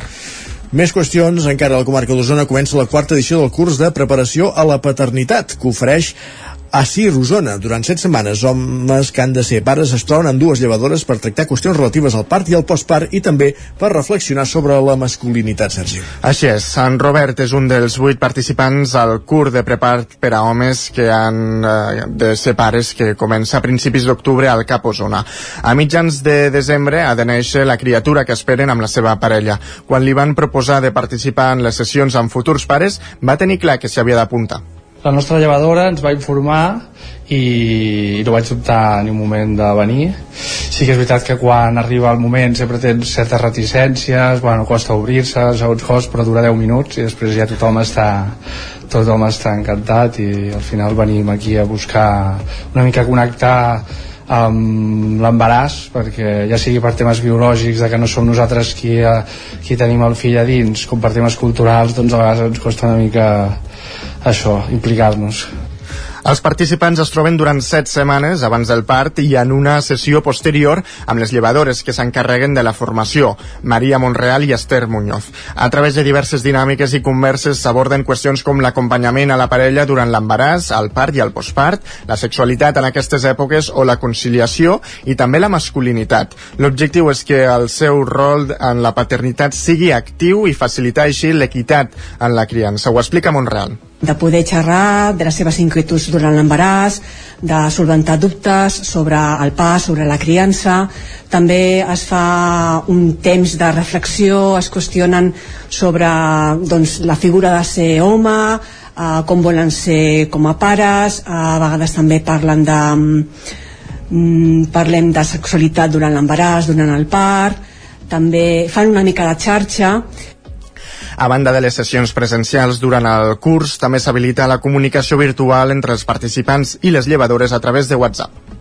Més qüestions, encara a la comarca d'Osona comença la quarta edició del curs de preparació a la paternitat, que ofereix a Osona. Durant set setmanes, homes que han de ser pares es troben amb dues llevadores per tractar qüestions relatives al part i al postpart i també per reflexionar sobre la masculinitat, Sergi. Així és, en Robert és un dels vuit participants al curs de prepart per a homes que han eh, de ser pares que comença a principis d'octubre al Cap Osona. A mitjans de desembre ha de néixer la criatura que esperen amb la seva parella. Quan li van proposar de participar en les sessions amb futurs pares, va tenir clar que s'hi havia d'apuntar. La nostra llevadora ens va informar i no vaig dubtar ni un moment de venir. Sí que és veritat que quan arriba el moment sempre tens certes reticències bueno, costa obrir-se, segons cos però dura 10 minuts i després ja tothom està tothom està encantat i al final venim aquí a buscar una mica connectar amb l'embaràs perquè ja sigui per temes biològics de que no som nosaltres qui, eh, qui tenim el fill a dins com per temes culturals doncs a vegades ens costa una mica això, implicar-nos els participants es troben durant set setmanes abans del part i en una sessió posterior amb les llevadores que s'encarreguen de la formació, Maria Monreal i Esther Muñoz. A través de diverses dinàmiques i converses s'aborden qüestions com l'acompanyament a la parella durant l'embaràs, el part i el postpart, la sexualitat en aquestes èpoques o la conciliació i també la masculinitat. L'objectiu és que el seu rol en la paternitat sigui actiu i facilitar així l'equitat en la criança. Ho explica Monreal de poder xerrar de les seves inquietuds durant l'embaràs, de solventar dubtes sobre el pas, sobre la criança. També es fa un temps de reflexió, es qüestionen sobre doncs, la figura de ser home, eh, com volen ser com a pares, eh, a vegades també parlen de mm, parlem de sexualitat durant l'embaràs, durant el part, també fan una mica de xarxa a banda de les sessions presencials durant el curs, també s'habilita la comunicació virtual entre els participants i les llevadores a través de WhatsApp.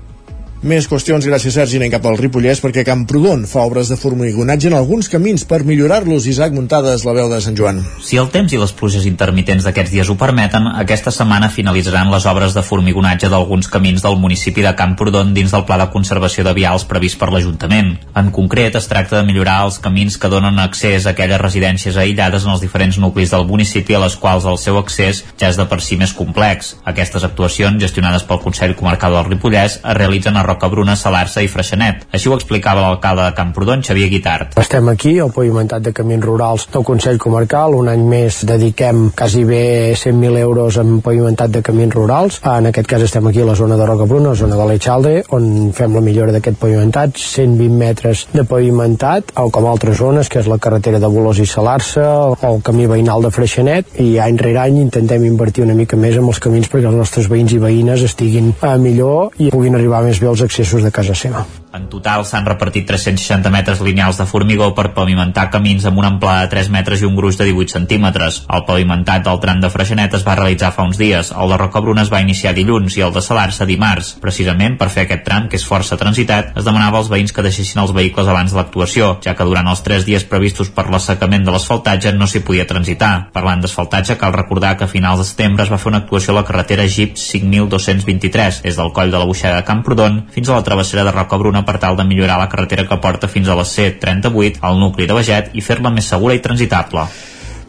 Més qüestions, gràcies Sergi, anem cap al Ripollès perquè Camprodon fa obres de formigonatge en alguns camins per millorar-los. Isaac Muntades, la veu de Sant Joan. Si el temps i les pluges intermitents d'aquests dies ho permeten, aquesta setmana finalitzaran les obres de formigonatge d'alguns camins del municipi de Camprodon dins del Pla de Conservació de Vials previst per l'Ajuntament. En concret, es tracta de millorar els camins que donen accés a aquelles residències aïllades en els diferents nuclis del municipi a les quals el seu accés ja és de per si més complex. Aquestes actuacions, gestionades pel Consell Comarcal del Ripollès, es realitzen a Rocabruna, Salarsa i Freixenet. Així ho explicava l'alcalde de Camprodon, Xavier Guitart. Estem aquí, al pavimentat de camins rurals del Consell Comarcal. Un any més dediquem quasi bé 100.000 euros en pavimentat de camins rurals. En aquest cas estem aquí a la zona de Rocabruna, la zona de l'Eixalde, on fem la millora d'aquest pavimentat, 120 metres de pavimentat, o com altres zones, que és la carretera de Bolós i Salarsa, o el camí veïnal de Freixenet, i any rere any intentem invertir una mica més en els camins perquè els nostres veïns i veïnes estiguin eh, millor i puguin arribar més bé accessos de casa seva. En total s'han repartit 360 metres lineals de formigó per pavimentar camins amb una amplada de 3 metres i un gruix de 18 centímetres. El pavimentat del tram de Freixenet es va realitzar fa uns dies, el de Rocabruna es va iniciar dilluns i el de Salarsa dimarts. Precisament per fer aquest tram, que és força transitat, es demanava als veïns que deixessin els vehicles abans de l'actuació, ja que durant els 3 dies previstos per l'assecament de l'asfaltatge no s'hi podia transitar. Parlant d'asfaltatge, cal recordar que a finals de setembre es va fer una actuació a la carretera GIP 5223, des del coll de la Buixada de Camprodon fins a la travessera de Rocabruna per tal de millorar la carretera que porta fins a la C38 al nucli de Beget i fer-la més segura i transitable.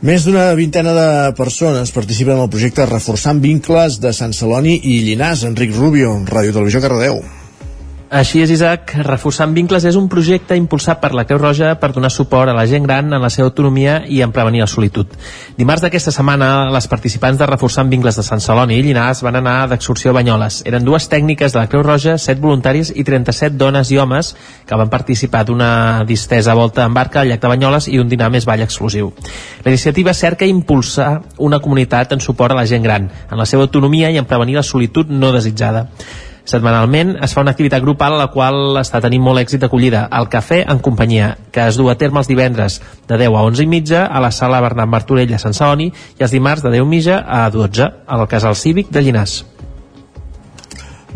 Més d'una vintena de persones participen en el projecte Reforçant Vincles de Sant Celoni i Llinàs. Enric Rubio, Ràdio Televisió Cardedeu. Així és, Isaac. Reforçant vincles és un projecte impulsat per la Creu Roja per donar suport a la gent gran en la seva autonomia i en prevenir la solitud. Dimarts d'aquesta setmana, les participants de Reforçant vincles de Sant Celoni i Llinars van anar d'excursió a Banyoles. Eren dues tècniques de la Creu Roja, 7 voluntaris i 37 dones i homes que van participar d'una distesa volta en barca al llac de Banyoles i un dinar més ball exclusiu. La iniciativa cerca impulsar una comunitat en suport a la gent gran, en la seva autonomia i en prevenir la solitud no desitjada. Setmanalment es fa una activitat grupal a la qual està tenint molt èxit d'acollida, el Cafè en Companyia, que es du a terme els divendres de 10 a 11 i mitja a la sala Bernat Martorell a Sant Saoni i els dimarts de 10 i mitja a 12 al Casal Cívic de Llinàs.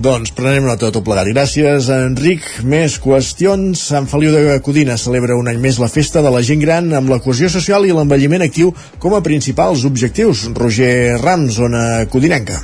Doncs prenem nota de tot plegat. Gràcies, Enric. Més qüestions. Sant Feliu de Codina celebra un any més la festa de la gent gran amb la cohesió social i l'envelliment actiu com a principals objectius. Roger Rams, zona codinenca.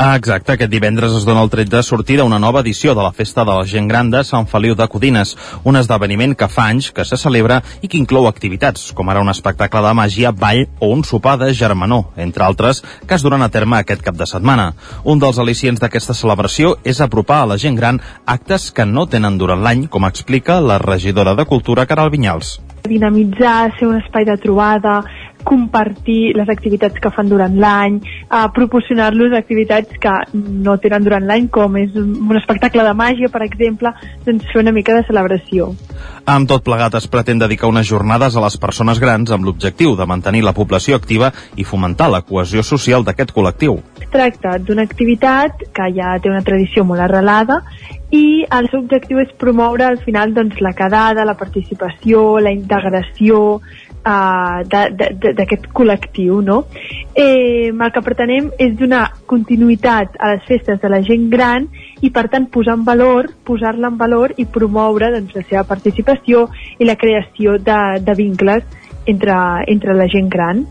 Ah, exacte, aquest divendres es dona el tret de sortida una nova edició de la Festa de la Gent Gran de Sant Feliu de Codines, un esdeveniment que fa anys que se celebra i que inclou activitats, com ara un espectacle de màgia, ball o un sopar de germanor, entre altres, que es duran a terme aquest cap de setmana. Un dels al·licients d'aquesta celebració és apropar a la gent gran actes que no tenen durant l'any, com explica la regidora de Cultura, Caral Vinyals dinamitzar, ser un espai de trobada, compartir les activitats que fan durant l'any, uh, proporcionar-los activitats que no tenen durant l'any, com és un espectacle de màgia, per exemple, doncs fer una mica de celebració. Amb tot plegat es pretén dedicar unes jornades a les persones grans amb l'objectiu de mantenir la població activa i fomentar la cohesió social d'aquest col·lectiu. Es tracta d'una activitat que ja té una tradició molt arrelada i el seu objectiu és promoure al final doncs, la quedada, la participació, la integració, uh, d'aquest col·lectiu, no? Eh, el que pretenem és donar continuïtat a les festes de la gent gran i, per tant, posar en valor, posar-la en valor i promoure doncs, la seva participació i la creació de, de vincles entre, entre la gent gran.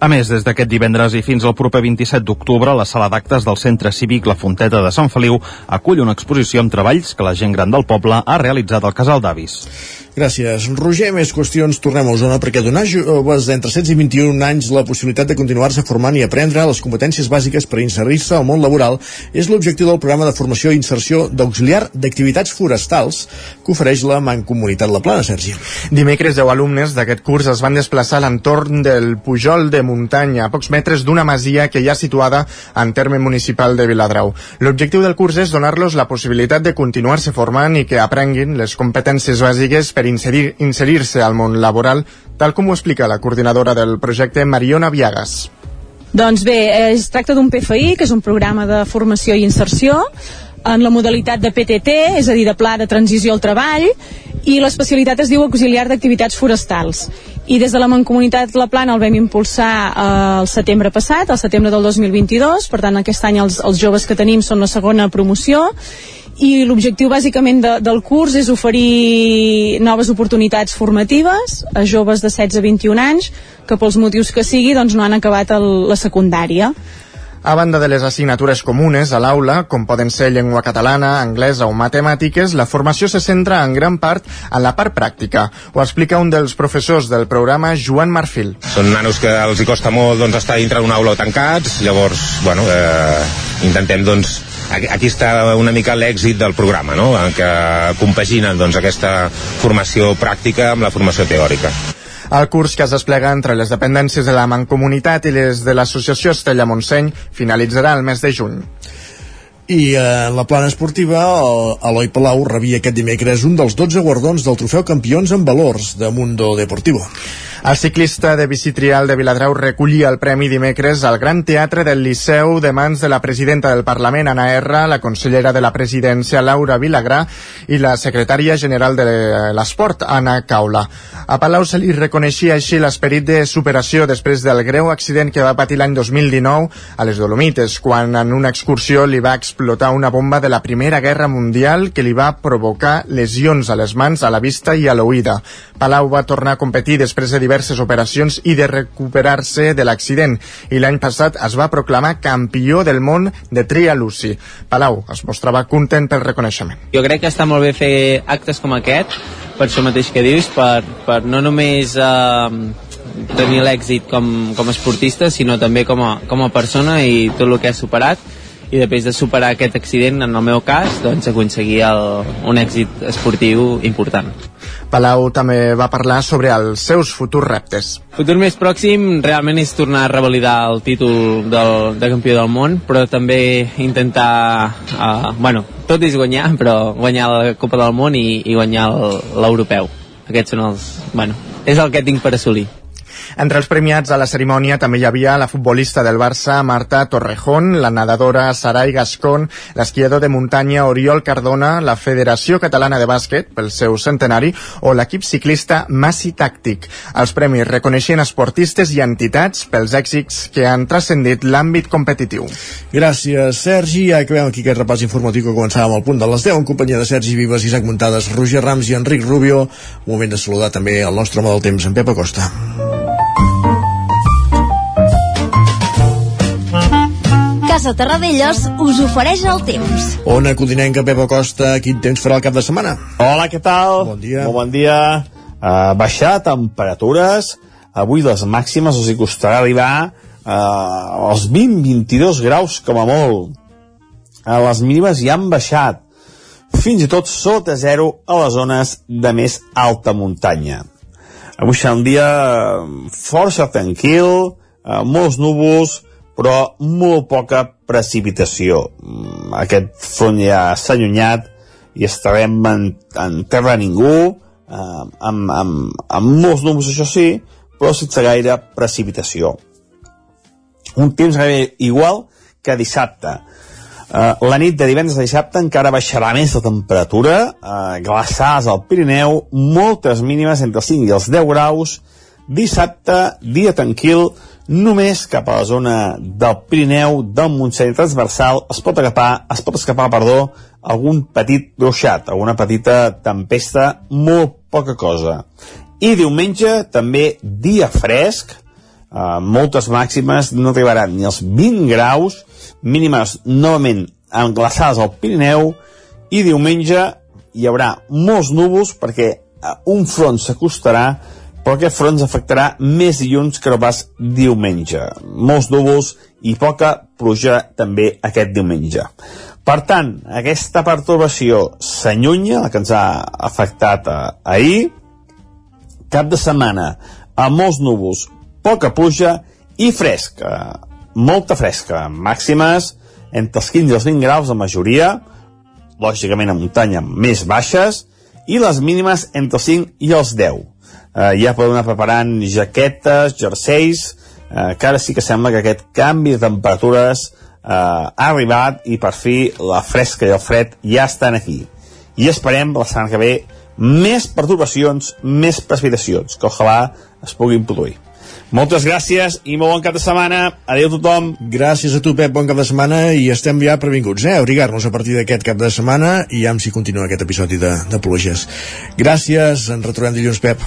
A més, des d'aquest divendres i fins al proper 27 d'octubre, la sala d'actes del Centre Cívic La Fonteta de Sant Feliu acull una exposició amb treballs que la gent gran del poble ha realitzat al Casal d'Avis. Gràcies. Roger, més qüestions. Tornem a Osona perquè donar joves d'entre 16 i 21 anys la possibilitat de continuar-se formant i aprendre les competències bàsiques per inserir-se al món laboral és l'objectiu del programa de formació i inserció d'auxiliar d'activitats forestals que ofereix la Mancomunitat La Plana, Sergi. Dimecres, 10 alumnes d'aquest curs es van desplaçar a l'entorn del Pujol de Muntanya, a pocs metres d'una masia que hi ha situada en terme municipal de Viladrau. L'objectiu del curs és donar-los la possibilitat de continuar-se formant i que aprenguin les competències bàsiques per inserir-se inserir al món laboral, tal com ho explica la coordinadora del projecte Mariona Viagas. Doncs bé, es tracta d'un PFI, que és un programa de formació i inserció, en la modalitat de PTT, és a dir, de Pla de Transició al Treball, i l'especialitat es diu auxiliar d'activitats forestals. I des de la Mancomunitat La Plana el vam impulsar eh, el setembre passat, el setembre del 2022, per tant aquest any els, els joves que tenim són la segona promoció, i l'objectiu bàsicament de, del curs és oferir noves oportunitats formatives a joves de 16 a 21 anys que pels motius que sigui doncs no han acabat el, la secundària. A banda de les assignatures comunes a l'aula, com poden ser llengua catalana, anglesa o matemàtiques, la formació se centra en gran part en la part pràctica. Ho explica un dels professors del programa, Joan Marfil. Són nanos que els hi costa molt doncs, estar dintre d'una aula tancats, llavors bueno, eh, intentem doncs, aquí està una mica l'èxit del programa, no? en què compaginen doncs, aquesta formació pràctica amb la formació teòrica. El curs que es desplega entre les dependències de la Mancomunitat i les de l'Associació Estella Montseny finalitzarà el mes de juny. I eh, en la plana esportiva, Eloi Palau rebia aquest dimecres un dels 12 guardons del trofeu Campions en Valors de Mundo Deportivo. El ciclista de bici trial de Viladrau recollia el premi dimecres al Gran Teatre del Liceu de mans de la presidenta del Parlament, Anna R, la consellera de la presidència, Laura Vilagrà, i la secretària general de l'Esport, Anna Caula. A Palau se li reconeixia així l'esperit de superació després del greu accident que va patir l'any 2019 a les Dolomites, quan en una excursió li va explotar una bomba de la Primera Guerra Mundial que li va provocar lesions a les mans, a la vista i a l'oïda. Palau va tornar a competir després de diverses operacions i de recuperar-se de l'accident i l'any passat es va proclamar campió del món de tria Lucy. Palau es mostrava content pel reconeixement. Jo crec que està molt bé fer actes com aquest, per això mateix que dius, per, per no només eh, tenir l'èxit com, com a esportista, sinó també com a, com a persona i tot el que ha superat i després de superar aquest accident, en el meu cas, doncs aconseguir el, un èxit esportiu important. Palau també va parlar sobre els seus futurs reptes. El futur més pròxim realment és tornar a revalidar el títol del, de campió del món, però també intentar, uh, bueno, tot és guanyar, però guanyar la Copa del Món i, i guanyar l'europeu. Aquests són els... Bueno, és el que tinc per assolir. Entre els premiats a la cerimònia també hi havia la futbolista del Barça, Marta Torrejón, la nedadora Sarai Gascón, l'esquiador de muntanya Oriol Cardona, la Federació Catalana de Bàsquet pel seu centenari o l'equip ciclista Massi Tàctic. Els premis reconeixien esportistes i entitats pels èxits que han transcendit l'àmbit competitiu. Gràcies, Sergi. Acabem aquí aquest repàs informatiu que començàvem al punt de les 10 en companyia de Sergi Vives, Isaac Muntades, Roger Rams i Enric Rubio. Moment de saludar també el nostre home del temps, en Pep Acosta. Casa Terradellos us ofereix el temps. Ona Codinenca, Pep Acosta, quin temps farà el cap de setmana? Hola, què tal? Bon dia. Molt bon dia. Uh, baixar temperatures. Avui les màximes els hi costarà arribar uh, als 20-22 graus com a molt. Uh, les mínimes ja han baixat fins i tot sota zero a les zones de més alta muntanya. Avui serà un dia eh, força tranquil, eh, molts núvols, però molt poca precipitació. Mm, Aquest front ja s'ha allunyat i estarem en, en terra de ningú, eh, amb, amb, amb molts núvols, això sí, però sense gaire precipitació. Un temps gairebé igual que dissabte. Uh, la nit de divendres a dissabte encara baixarà més la temperatura, uh, glaçades al Pirineu, moltes mínimes entre els 5 i els 10 graus. Dissabte, dia tranquil, només cap a la zona del Pirineu, del Montseny transversal, es pot agafar, es pot escapar, perdó, algun petit ruixat, alguna petita tempesta, molt poca cosa. I diumenge, també dia fresc, Uh, moltes màximes no arribaran ni als 20 graus, mínimes novament englaçades al Pirineu, i diumenge hi haurà molts núvols perquè uh, un front s'acostarà, però aquest front ens afectarà més dilluns que no pas diumenge. Molts núvols i poca pluja també aquest diumenge. Per tant, aquesta pertorbació s'allunya, la que ens ha afectat ahir, cap de setmana amb molts núvols, poca pluja i fresca, molta fresca, màximes entre els 15 i els 20 graus la majoria, lògicament a muntanya més baixes, i les mínimes entre els 5 i els 10. Eh, ja podem anar preparant jaquetes, jerseis, eh, que ara sí que sembla que aquest canvi de temperatures eh, ha arribat i per fi la fresca i el fred ja estan aquí. I esperem la setmana que ve més perturbacions, més precipitacions, que ojalà es puguin produir. Moltes gràcies i molt bon cap de setmana. Adéu a tothom. Gràcies a tu, Pep, bon cap de setmana i estem ja previnguts, eh? A abrigar-nos a partir d'aquest cap de setmana i ja si continua aquest episodi de, de pluges. Gràcies, ens retrobem dilluns, Pep.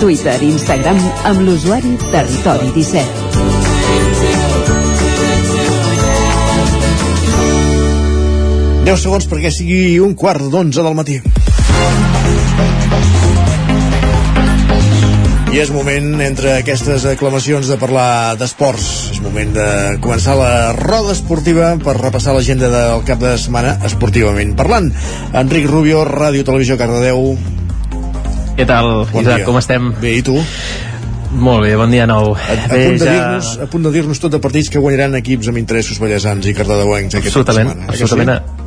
Twitter i Instagram amb l'usuari Territori 17. 10 segons perquè sigui un quart d'onze del matí. I és moment, entre aquestes aclamacions, de parlar d'esports. És moment de començar la roda esportiva per repassar l'agenda del cap de setmana esportivament parlant. Enric Rubio, Ràdio Televisió Cardedeu. Què tal, Bon Isaac, dia. com estem? Bé, i tu? Molt bé, bon dia nou. A, a, Bé, punt de ja- dir-nos a punt de dir-nos tot de partits que guanyaran equips amb interessos ballesans i cardedeuencs aquest cap de Absolutament, setmana. Eh que sí?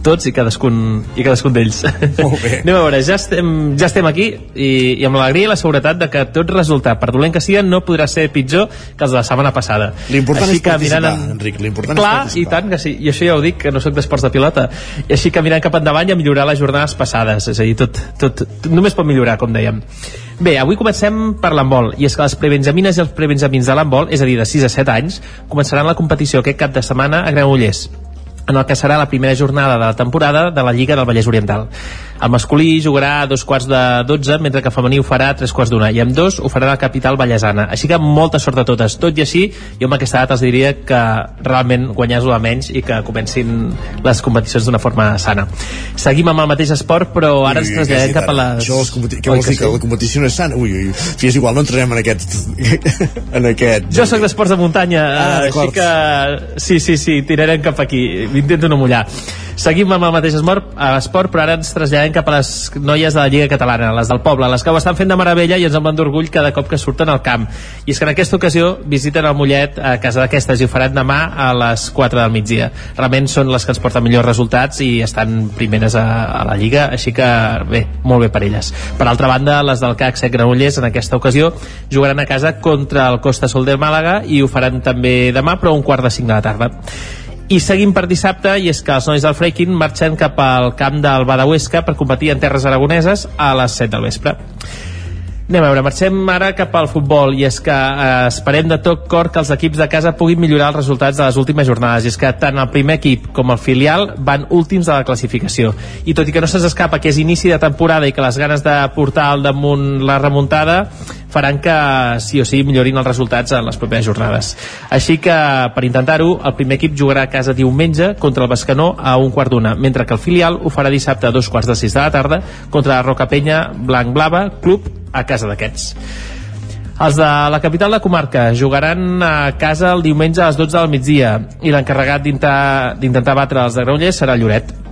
Tots i cadascun, i cadascun d'ells. Molt bé. Anem a veure, ja estem, ja estem aquí i, i amb l'alegria i la seguretat de que tot resultat, per dolent que sigui, no podrà ser pitjor que els de la setmana passada. L'important és participar, mirant Enric, l'important és Clar, participar. i tant que sí. I això ja ho dic, que no sóc d'esports de pilota. I així que mirant cap endavant i a millorar les jornades passades. És a dir, tot, tot, tot només pot millorar, com dèiem. Bé, avui comencem per l'handbol, i és que les prebenjamines i els prebenjamins de l'handbol, és a dir, de 6 a 7 anys, començaran la competició aquest cap de setmana a Granollers en el que serà la primera jornada de la temporada de la Lliga del Vallès Oriental. El masculí jugarà a dos quarts de 12, mentre que el femení ho farà a tres quarts d'una, i amb dos ho farà la capital vallesana. Així que molta sort a totes. Tot i així, jo amb aquesta data els diria que realment guanyar és el de menys i que comencin les competicions d'una forma sana. Seguim amb el mateix esport, però ara ens Ui, traslladem ui, cap a les... Això, les competi... Què vols dir, que sí? la competició no és sana? Ui, ui, fi, és igual, no entrarem en aquest... en aquest... Jo sóc d'esports de muntanya, Ah, ah, així que sí, sí, sí, tirarem cap aquí. Intento no mullar. Seguim amb el mateix esport, eh, esport, però ara ens traslladem cap a les noies de la Lliga Catalana, les del poble, les que ho estan fent de meravella i ens en van d'orgull cada cop que surten al camp. I és que en aquesta ocasió visiten el Mollet a casa d'aquestes i ho faran demà a les 4 del migdia. Realment són les que ens porten millors resultats i estan primeres a, a la Lliga, així que bé, molt bé per elles. Per altra banda, les del CAC Sec Granollers en aquesta ocasió jugaran a casa contra el Costa Sol del Màlaga i ho faran també demà, però un quart de cinc de la tarda. I seguim per dissabte, i és que els nois del Freikin marxen cap al camp del Badauesca per competir en terres aragoneses a les 7 del vespre. Anem a veure, marxem ara cap al futbol i és que eh, esperem de tot cor que els equips de casa puguin millorar els resultats de les últimes jornades i és que tant el primer equip com el filial van últims de la classificació i tot i que no se'ns escapa que és inici de temporada i que les ganes de portar al damunt la remuntada faran que sí o sí millorin els resultats en les properes jornades. Així que, per intentar-ho, el primer equip jugarà a casa diumenge contra el Bascanó a un quart d'una, mentre que el filial ho farà dissabte a dos quarts de sis de la tarda contra la Rocapenya Blanc Blava, club a casa d'aquests. Els de la capital de comarca jugaran a casa el diumenge a les 12 del migdia i l'encarregat d'intentar batre els de Granollers serà Lloret.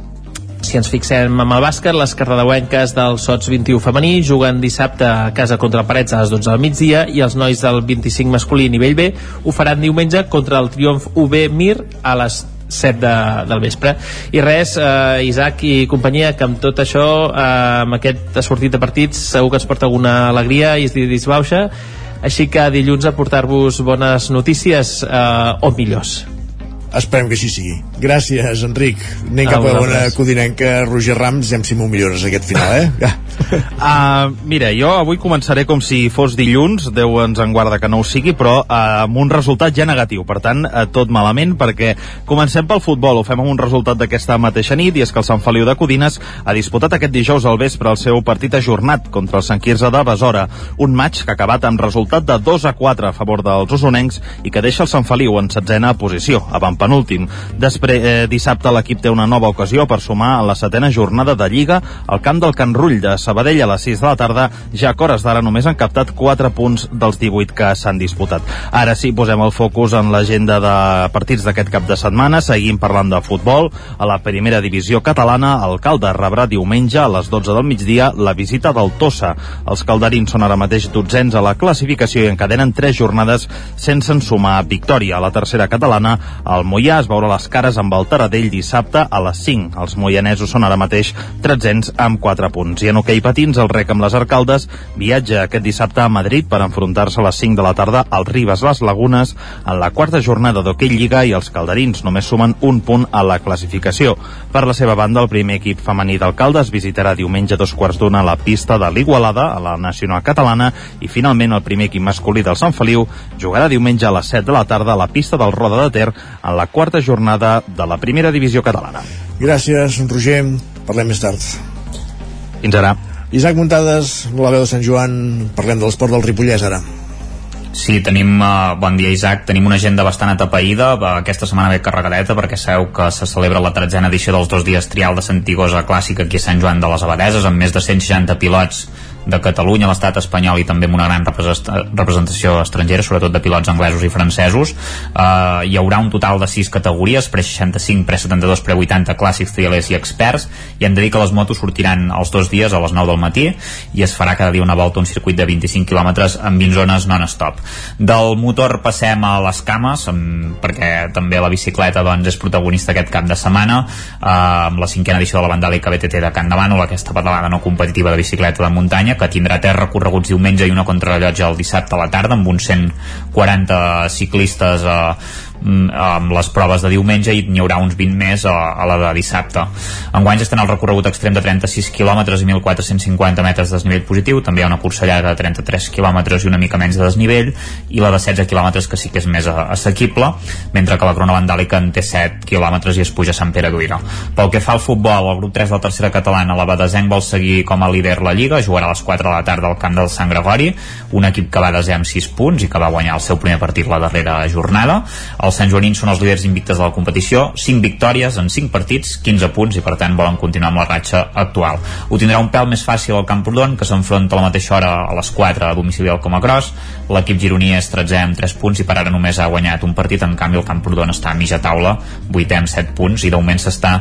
Si ens fixem amb el bàsquet, les cardedeuenques del Sots 21 femení juguen dissabte a casa contra el Parets a les 12 del migdia i els nois del 25 masculí nivell B ho faran diumenge contra el Triomf UB Mir a les 7 de, del vespre. I res, eh, Isaac i companyia que amb tot això, eh, amb aquest sortit de partits segur que ens porta alguna alegria i es disbauxa. Així que dilluns a portar-vos bones notícies eh, o millors Esperem que així sigui. Gràcies, Enric. Anem cap a una codinenca, Roger Rams, ja si m'ho millores aquest final, eh? Ja. Uh, mira, jo avui començaré com si fos dilluns, Déu ens en guarda que no ho sigui, però uh, amb un resultat ja negatiu. Per tant, uh, tot malament, perquè comencem pel futbol. Ho fem amb un resultat d'aquesta mateixa nit, i és que el Sant Feliu de Codines ha disputat aquest dijous al vespre el seu partit ajornat contra el Sant Quirze de Besora. Un maig que ha acabat amb resultat de 2 a 4 a favor dels usonencs i que deixa el Sant Feliu en setzena posició, avant penúltim. Després, eh, dissabte l'equip té una nova ocasió per sumar a la setena jornada de Lliga al camp del Can Rull de Sabadell a les 6 de la tarda, ja que hores d'ara només han captat 4 punts dels 18 que s'han disputat. Ara sí, posem el focus en l'agenda de partits d'aquest cap de setmana, seguim parlant de futbol. A la primera divisió catalana, el Calde rebrà diumenge a les 12 del migdia la visita del Tossa. Els calderins són ara mateix dotzens a la classificació i encadenen 3 jornades sense sumar victòria. A la tercera catalana, el Mollà es veurà les cares amb el Taradell dissabte a les 5. Els moianesos són ara mateix tretzens amb 4 punts. I en hoquei patins, el rec amb les arcaldes viatja aquest dissabte a Madrid per enfrontar-se a les 5 de la tarda al Ribes Les Lagunes en la quarta jornada d'hoquei Lliga i els calderins només sumen un punt a la classificació. Per la seva banda, el primer equip femení d'alcaldes visitarà diumenge a dos quarts d'una la pista de l'Igualada, a la Nacional Catalana, i finalment el primer equip masculí del Sant Feliu jugarà diumenge a les 7 de la tarda a la pista del Roda de Ter en la quarta jornada de la primera divisió catalana. Gràcies, Roger. Parlem més tard. Fins ara. Isaac Muntades, la veu de Sant Joan, parlem de l'esport del Ripollès ara. Sí, tenim, uh, bon dia Isaac, tenim una agenda bastant atapeïda, uh, aquesta setmana ve carregadeta perquè sabeu que se celebra la tretzena edició dels dos dies trial de Santigosa Clàssica aquí a Sant Joan de les Abadeses amb més de 160 pilots de Catalunya, l'estat espanyol i també amb una gran representació estrangera, sobretot de pilots anglesos i francesos. Uh, hi haurà un total de 6 categories, pre-65, pre-72, pre-80, clàssics, trialers i experts, i hem de dir que les motos sortiran els dos dies a les 9 del matí i es farà cada dia una volta un circuit de 25 km amb 20 zones non-stop. Del motor passem a les cames, amb, perquè també la bicicleta doncs, és protagonista aquest cap de setmana, uh, amb la cinquena edició de la Vandàlica BTT de Can Davant, aquesta pedalada no competitiva de bicicleta de muntanya, que tindrà tres recorreguts diumenge i una contrarrellotge el dissabte a la tarda amb uns 140 ciclistes eh, amb les proves de diumenge i n'hi haurà uns 20 més a, a la de dissabte. Enguany estan el recorregut extrem de 36 km i 1.450 metres de desnivell positiu, també hi ha una cursa llarga de 33 km i una mica menys de desnivell i la de 16 km que sí que és més assequible, mentre que la Crona Vandàlica en té 7 km i es puja a Sant Pere d'Uira. Pel que fa al futbol, el grup 3 de la tercera catalana, la Badesenc vol seguir com a líder la Lliga, jugarà a les 4 de la tarda al camp del Sant Gregori, un equip que va desè amb 6 punts i que va guanyar el seu primer partit la darrera jornada. El els Sant Joanins són els líders invictes de la competició, 5 victòries en 5 partits, 15 punts i per tant volen continuar amb la ratxa actual. Ho tindrà un pèl més fàcil al Camprodon, que s'enfronta a la mateixa hora a les 4 a domicili al Comacross. L'equip gironí és 13 amb 3 punts i per ara només ha guanyat un partit, en canvi el Camprodon està a mitja taula, 8 amb 7 punts i d'augment s'està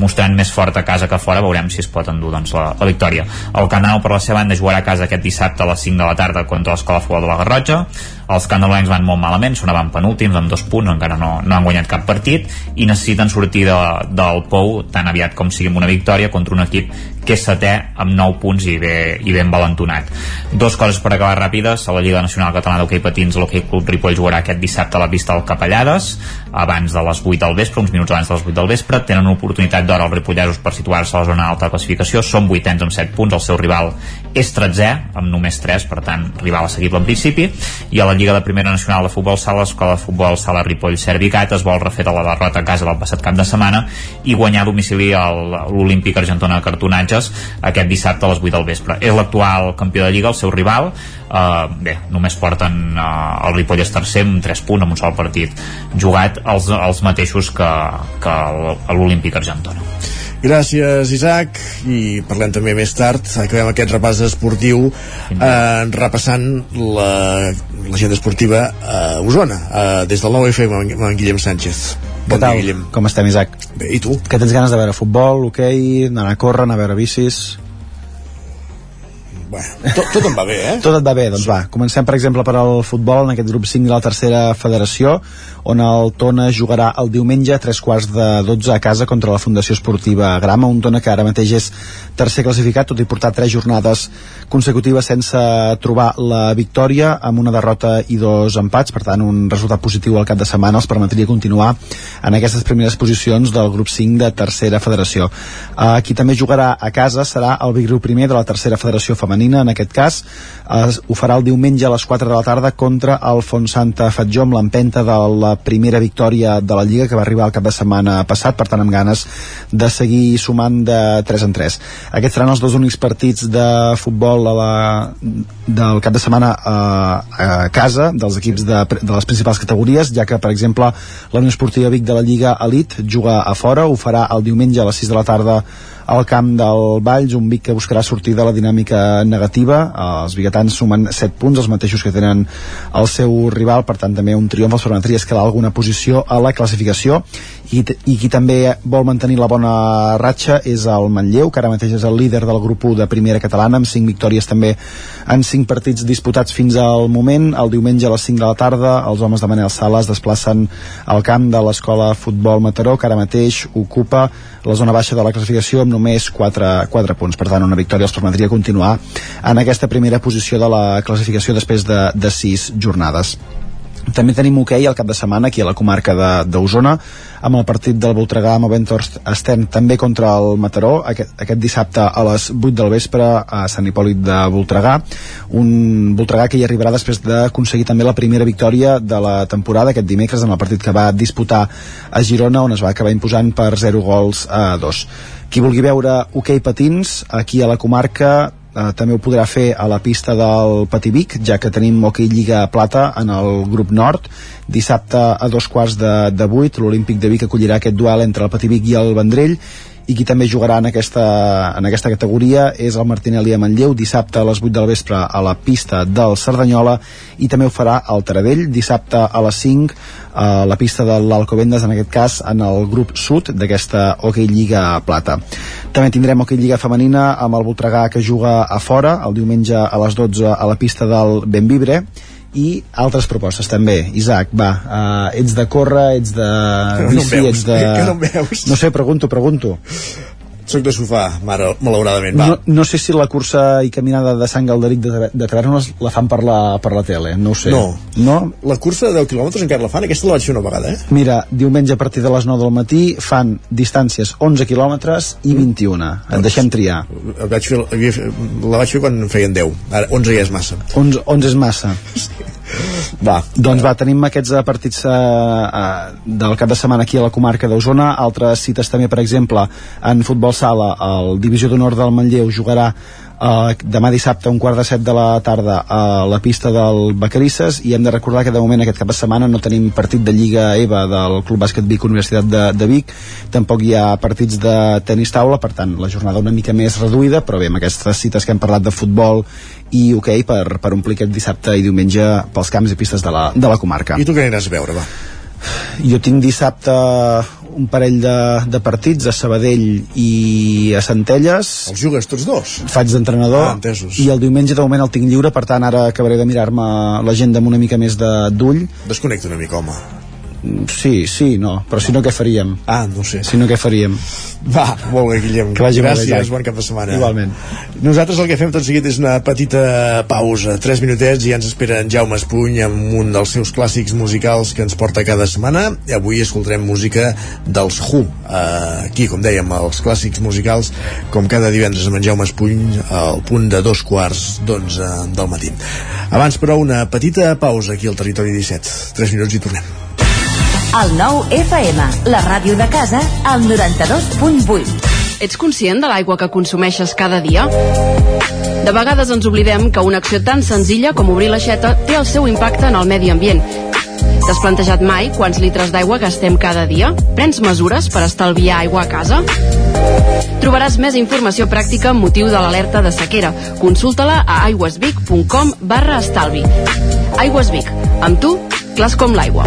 mostrant més fort a casa que a fora, veurem si es pot endur doncs, la, la victòria. El Canal per la seva banda jugarà a casa aquest dissabte a les 5 de la tarda contra l'Escola Futbol de la Garrotxa. Els canalencs van molt malament, sonaven penúltims amb dos punts, encara no, no han guanyat cap partit i necessiten sortir de, del Pou tan aviat com sigui amb una victòria contra un equip que és setè amb 9 punts i, bé, i ben valentonat. Dos coses per acabar ràpides. A la Lliga Nacional Catalana d'Hockey Patins, l'Hockey Club Ripoll jugarà aquest dissabte a la pista del Capellades, abans de les 8 del vespre, uns minuts abans de les 8 del vespre. Tenen una oportunitat d'hora els ripollesos per situar-se a la zona alta de classificació. Són vuitens amb 7 punts. El seu rival és 13è, amb només 3, per tant, rival assequible en principi. I a la Lliga de Primera Nacional de Futbol Sala, l'Escola de Futbol Sala Ripoll Servicat es vol refer de la derrota a casa del passat cap de setmana i guanyar a domicili l'Olímpic Argentona de Cartonatges aquest dissabte a les 8 del vespre. És l'actual campió de Lliga, el seu rival. Uh, bé, només porten uh, el Ripoll és tercer amb 3 punts, amb un sol partit jugat, els, els mateixos que, que l'Olímpic Argentona. Gràcies, Isaac. I parlem també més tard. Acabem aquest repàs esportiu eh, repassant l'agenda la, esportiva a Osona, eh, des del nou FM amb en Guillem Sánchez. Bon Què tal? Dia, Guillem. Com estem, Isaac? Bé, i tu? Que tens ganes de veure futbol, hoquei, okay, anar a córrer, anar a veure bicis... Bueno, tot, tot em va bé, eh? Tot et va bé, doncs va. Comencem, per exemple, per al futbol, en aquest grup 5 de la tercera federació, on el Tona jugarà el diumenge a tres quarts de 12 a casa contra la Fundació Esportiva Grama, un Tona que ara mateix és tercer classificat, tot i portar tres jornades consecutives sense trobar la victòria, amb una derrota i dos empats, per tant, un resultat positiu al cap de setmana els permetria continuar en aquestes primeres posicions del grup 5 de tercera federació. Uh, qui també jugarà a casa serà el Grup primer de la tercera federació femenina femenina en aquest cas es, ho farà el diumenge a les 4 de la tarda contra el Fontsanta Fatjó amb l'empenta de la primera victòria de la Lliga que va arribar el cap de setmana passat per tant amb ganes de seguir sumant de 3 en 3 aquests seran els dos únics partits de futbol a la, del cap de setmana a, a casa dels equips de, de les principals categories ja que per exemple la Unió Esportiva Vic de la Lliga Elite juga a fora ho farà el diumenge a les 6 de la tarda al camp del Valls, un Vic que buscarà sortir de la dinàmica negativa. Els biguetans sumen 7 punts, els mateixos que tenen el seu rival, per tant també un triomf els permetria escalar alguna posició a la classificació i, i qui també vol mantenir la bona ratxa és el Manlleu, que ara mateix és el líder del grup 1 de primera catalana, amb 5 victòries també en 5 partits disputats fins al moment. El diumenge a les 5 de la tarda, els homes de Manel Sala es desplacen al camp de l'escola Futbol Mataró, que ara mateix ocupa la zona baixa de la classificació amb només 4, 4 punts. Per tant, una victòria els permetria continuar en aquesta primera posició de la classificació després de, de 6 jornades. També tenim hoquei okay al cap de setmana aquí a la comarca d'Osona. Amb el partit del Voltregà amb el Ventos estem també contra el Mataró aquest, aquest dissabte a les 8 del vespre a Sant Hipòlit de Voltregà. Un Voltregà que hi arribarà després d'aconseguir també la primera victòria de la temporada aquest dimecres en el partit que va disputar a Girona on es va acabar imposant per 0 gols a 2 qui vulgui veure hoquei okay patins aquí a la comarca eh, també ho podrà fer a la pista del Pativic, ja que tenim hoquei Lliga Plata en el grup nord. Dissabte a dos quarts de, de vuit, l'Olímpic de Vic acollirà aquest duel entre el Pativic i el Vendrell i qui també jugarà en aquesta, en aquesta categoria és el Martinelli a Manlleu dissabte a les 8 del vespre a la pista del Cerdanyola i també ho farà el Taradell dissabte a les 5 a la pista de l'Alcobendes en aquest cas en el grup sud d'aquesta Hockey Lliga Plata. També tindrem Hockey Lliga Femenina amb el Voltregà que juga a fora el diumenge a les 12 a la pista del Benvibre i altres propostes també. Isaac, va, uh, ets de córrer, ets de bici, no ets de... Que no veus? No sé, pregunto, pregunto. Soc de sofà, mare, malauradament, va. No, no sé si la cursa i caminada de Sant Galderic de, de Tavernes la fan per la, per la tele, no ho sé. No. no. La cursa de 10 quilòmetres encara la fan, aquesta la vaig fer una vegada, eh? Mira, diumenge a partir de les 9 del matí fan distàncies 11 quilòmetres i 21. Mm. Et deixem triar. Vaig fer, la vaig fer quan en feien 10. Ara, 11 ja és massa. 11, 11 és massa. Sí. Va. Doncs va, tenim aquests eh, partits uh, uh, del cap de setmana aquí a la comarca d'Osona, altres cites també, per exemple, en futbol sala, el Divisió d'Honor del Manlleu jugarà Uh, demà dissabte un quart de set de la tarda a la pista del Bacarisses i hem de recordar que de moment aquest cap de setmana no tenim partit de Lliga EVA del Club Bàsquet Vic Universitat de, de Vic tampoc hi ha partits de tenis taula per tant la jornada una mica més reduïda però bé amb aquestes cites que hem parlat de futbol i hoquei okay, per, per omplir aquest dissabte i diumenge pels camps i pistes de la, de la comarca i tu què aniràs a veure, va? jo tinc dissabte un parell de, de partits a Sabadell i a Centelles. Els jugues tots dos? faig d'entrenador. Ah, i el diumenge de moment el tinc lliure per tant ara acabaré de mirar-me l'agenda amb una mica més d'ull. Desconnecta una mica home Sí, sí, no. Però si no, què faríem? Ah, no sé. Si no, què faríem? Va, molt bé, Guillem. Que vagi molt bé, Gràcies, Jack. bon cap de setmana. Igualment. Nosaltres el que fem tot seguit és una petita pausa, tres minutets, i ja ens espera en Jaume Espuny amb un dels seus clàssics musicals que ens porta cada setmana. I avui escoltarem música dels Who. Uh, aquí, com dèiem, els clàssics musicals, com cada divendres amb en Jaume Espuny, al punt de dos quarts d'onze del matí. Abans, però, una petita pausa aquí al Territori 17. Tres minuts i tornem. El nou FM, la ràdio de casa, al 92.8. Ets conscient de l'aigua que consumeixes cada dia? De vegades ens oblidem que una acció tan senzilla com obrir l'aixeta té el seu impacte en el medi ambient. T'has plantejat mai quants litres d'aigua gastem cada dia? Prens mesures per estalviar aigua a casa? Trobaràs més informació pràctica amb motiu de l'alerta de sequera. Consulta-la a aigüesvic.com barra estalvi. Aigües Vic. Amb tu, clars com l'aigua.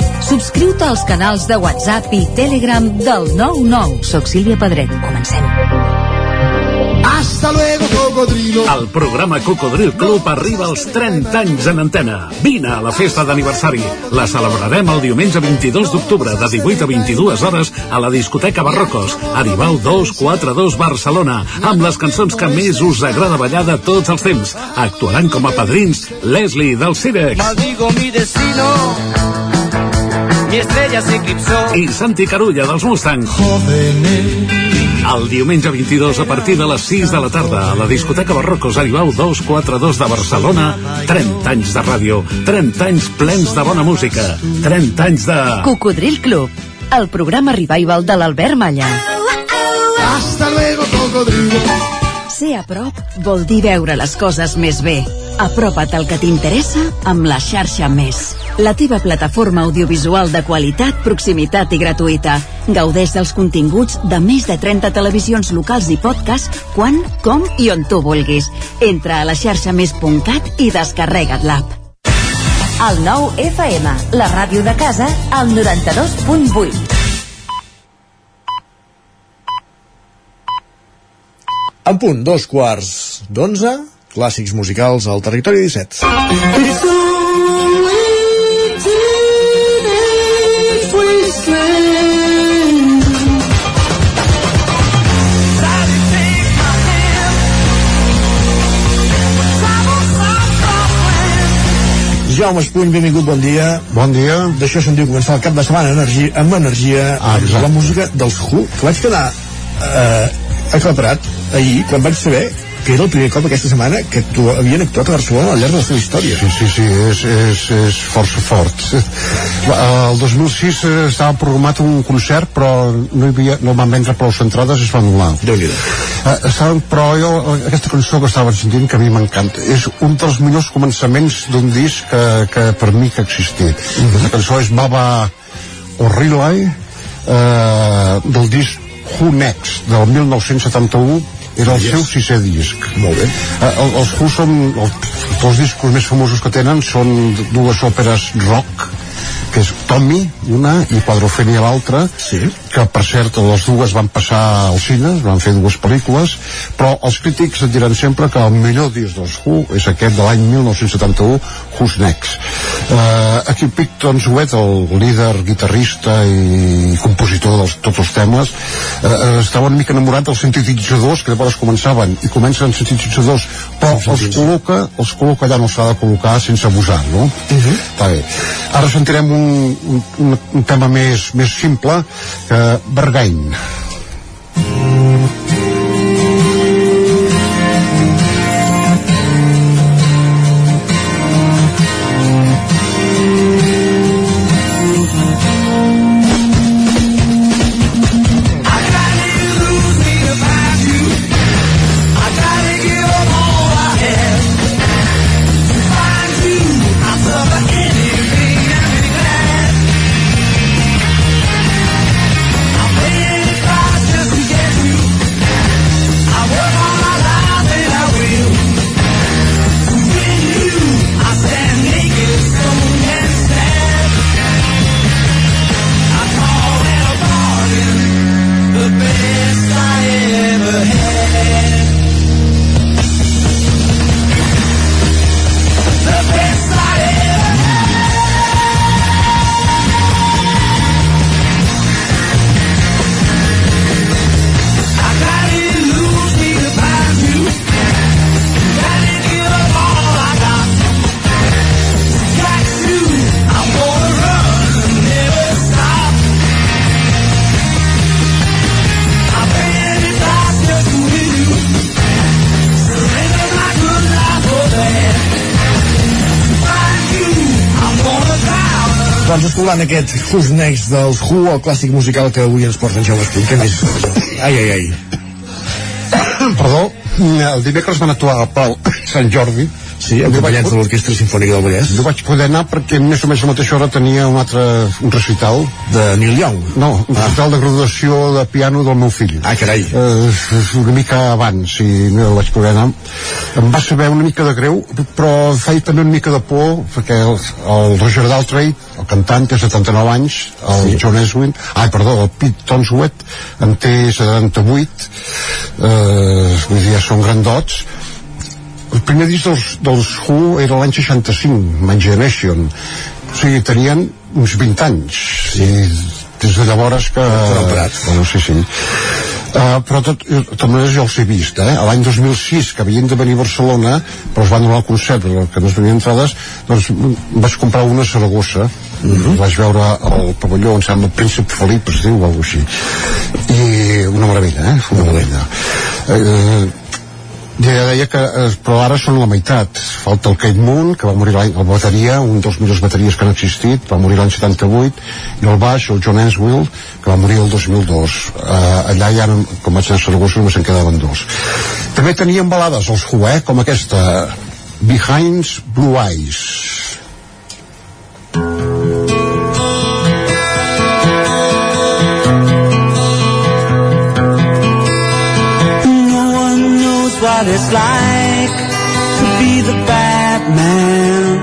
Subscriu-te als canals de WhatsApp i Telegram del 99. Soc Sílvia Pedret. Comencem. Hasta luego, cocodrilo. El programa Cocodril Club arriba als 30 anys en antena. Vine a la festa d'aniversari. La celebrarem el diumenge 22 d'octubre de 18 a 22 hores a la discoteca Barrocos, Aribau 242 Barcelona, amb les cançons que més us agrada ballar de tots els temps. Actuaran com a padrins Leslie del Cirex. Maldigo mi destino. Mi estrella se eclipsó. i Santi Carulla dels Mustang. El diumenge 22 a partir de les 6 de la tarda a la discoteca Barrocos Aribau 242 de Barcelona 30 anys de ràdio 30 anys plens de bona música 30 anys de... Cocodril Club, el programa revival de l'Albert Malla. Hasta luego, cocodrilo. Ser a prop vol dir veure les coses més bé. Apropa't al que t'interessa amb la xarxa Més. La teva plataforma audiovisual de qualitat, proximitat i gratuïta. Gaudeix dels continguts de més de 30 televisions locals i podcast quan, com i on tu vulguis. Entra a la xarxa més.cat i descarrega't l'app. El nou FM, la ràdio de casa, al 92.8. En punt, dos quarts d'onze, clàssics musicals al territori 17. Jaume Espuny, benvingut, bon dia. Bon dia. D'això se'n diu començar el cap de setmana energia, amb energia, Ah, exacte. la música dels Who, que vaig quedar eh, aclaparat ahir, quan vaig saber que era el primer cop aquesta setmana que tu, havien actuat a Barcelona al llarg de la seva història. Sí, sí, sí, és, és, és força fort. El 2006 estava programat un concert, però no, hi havia, no van vendre prou entrades i es va anul·lar. déu nhi estaven, però jo, aquesta cançó que estaven sentint, que a mi m'encanta, és un dels millors començaments d'un disc que, que per mi que ha existit. Mhm. Aquesta cançó és Baba O'Reilly, uh, del disc Who Next, del 1971, era el Yes. seu sisè disc. Molt bé. Eh, el, els Who són el, els discos més famosos que tenen són dues òperes rock que és Tommy, una, i Quadrofenia l'altra, sí. que per cert les dues van passar al cine, van fer dues pel·lícules, però els crítics et diran sempre que el millor disc dels Who és aquest de l'any 1971, Who's Next. Uh, aquí Picton Zuet, el líder, guitarrista i compositor de tots els temes, uh, estava una mica enamorat dels sintetitzadors que llavors començaven i comencen sintetitzadors però els col·loca, els col·loca allà on s'ha de col·locar sense abusar, no? Uh -huh. Està bé. Ara sentirem un, un, un, tema més, més simple que Bergain. Doncs escoltant aquest Who's Next dels Who, el clàssic musical que avui ens porten Jaume Espill. Què més? Ai, ai, ai. Perdó, el dimecres van actuar al Pal Sant Jordi Sí, acompanyats de l'Orquestra Sinfònica del Vallès. No vaig poder anar perquè més o menys a la mateixa hora tenia un altre un recital. De Neil Young? No, un ah. recital de graduació de piano del meu fill. Ah, carai. Eh, una mica abans, i no vaig poder anar. Em va saber una mica de greu, però feia també una mica de por, perquè el, el Roger Daltrey, el cantant, té 79 anys, el sí. John Eswin, ai, perdó, el Pete Tonswet, en té 78, eh, vull dir, ja són grandots, el primer disc dels, dels Who era l'any 65 My Generation o sigui, tenien uns 20 anys sí. i des de llavors que bueno, sí, sí. Uh, però tot, totes maneres jo els he vist eh? l'any 2006 que havien de venir a Barcelona però es van donar el concert que no es venien entrades doncs vaig comprar una a Saragossa Uh mhm. -huh. vaig veure el pavelló on sembla Príncep Felip es diu o alguna així i una meravella eh? una meravella eh, ja deia que eh, però ara són la meitat. Falta el Kate Moon que va morir l'any el bateria, un dels millors bateries que han existit va morir l'any 78 i el baix, el John Enswill que va morir el 2002 eh, allà ja com vaig anar a Saragossa només en quedaven dos. També tenien balades els Who, eh, com aquesta Behind Blue Eyes what it's like to be the bad man,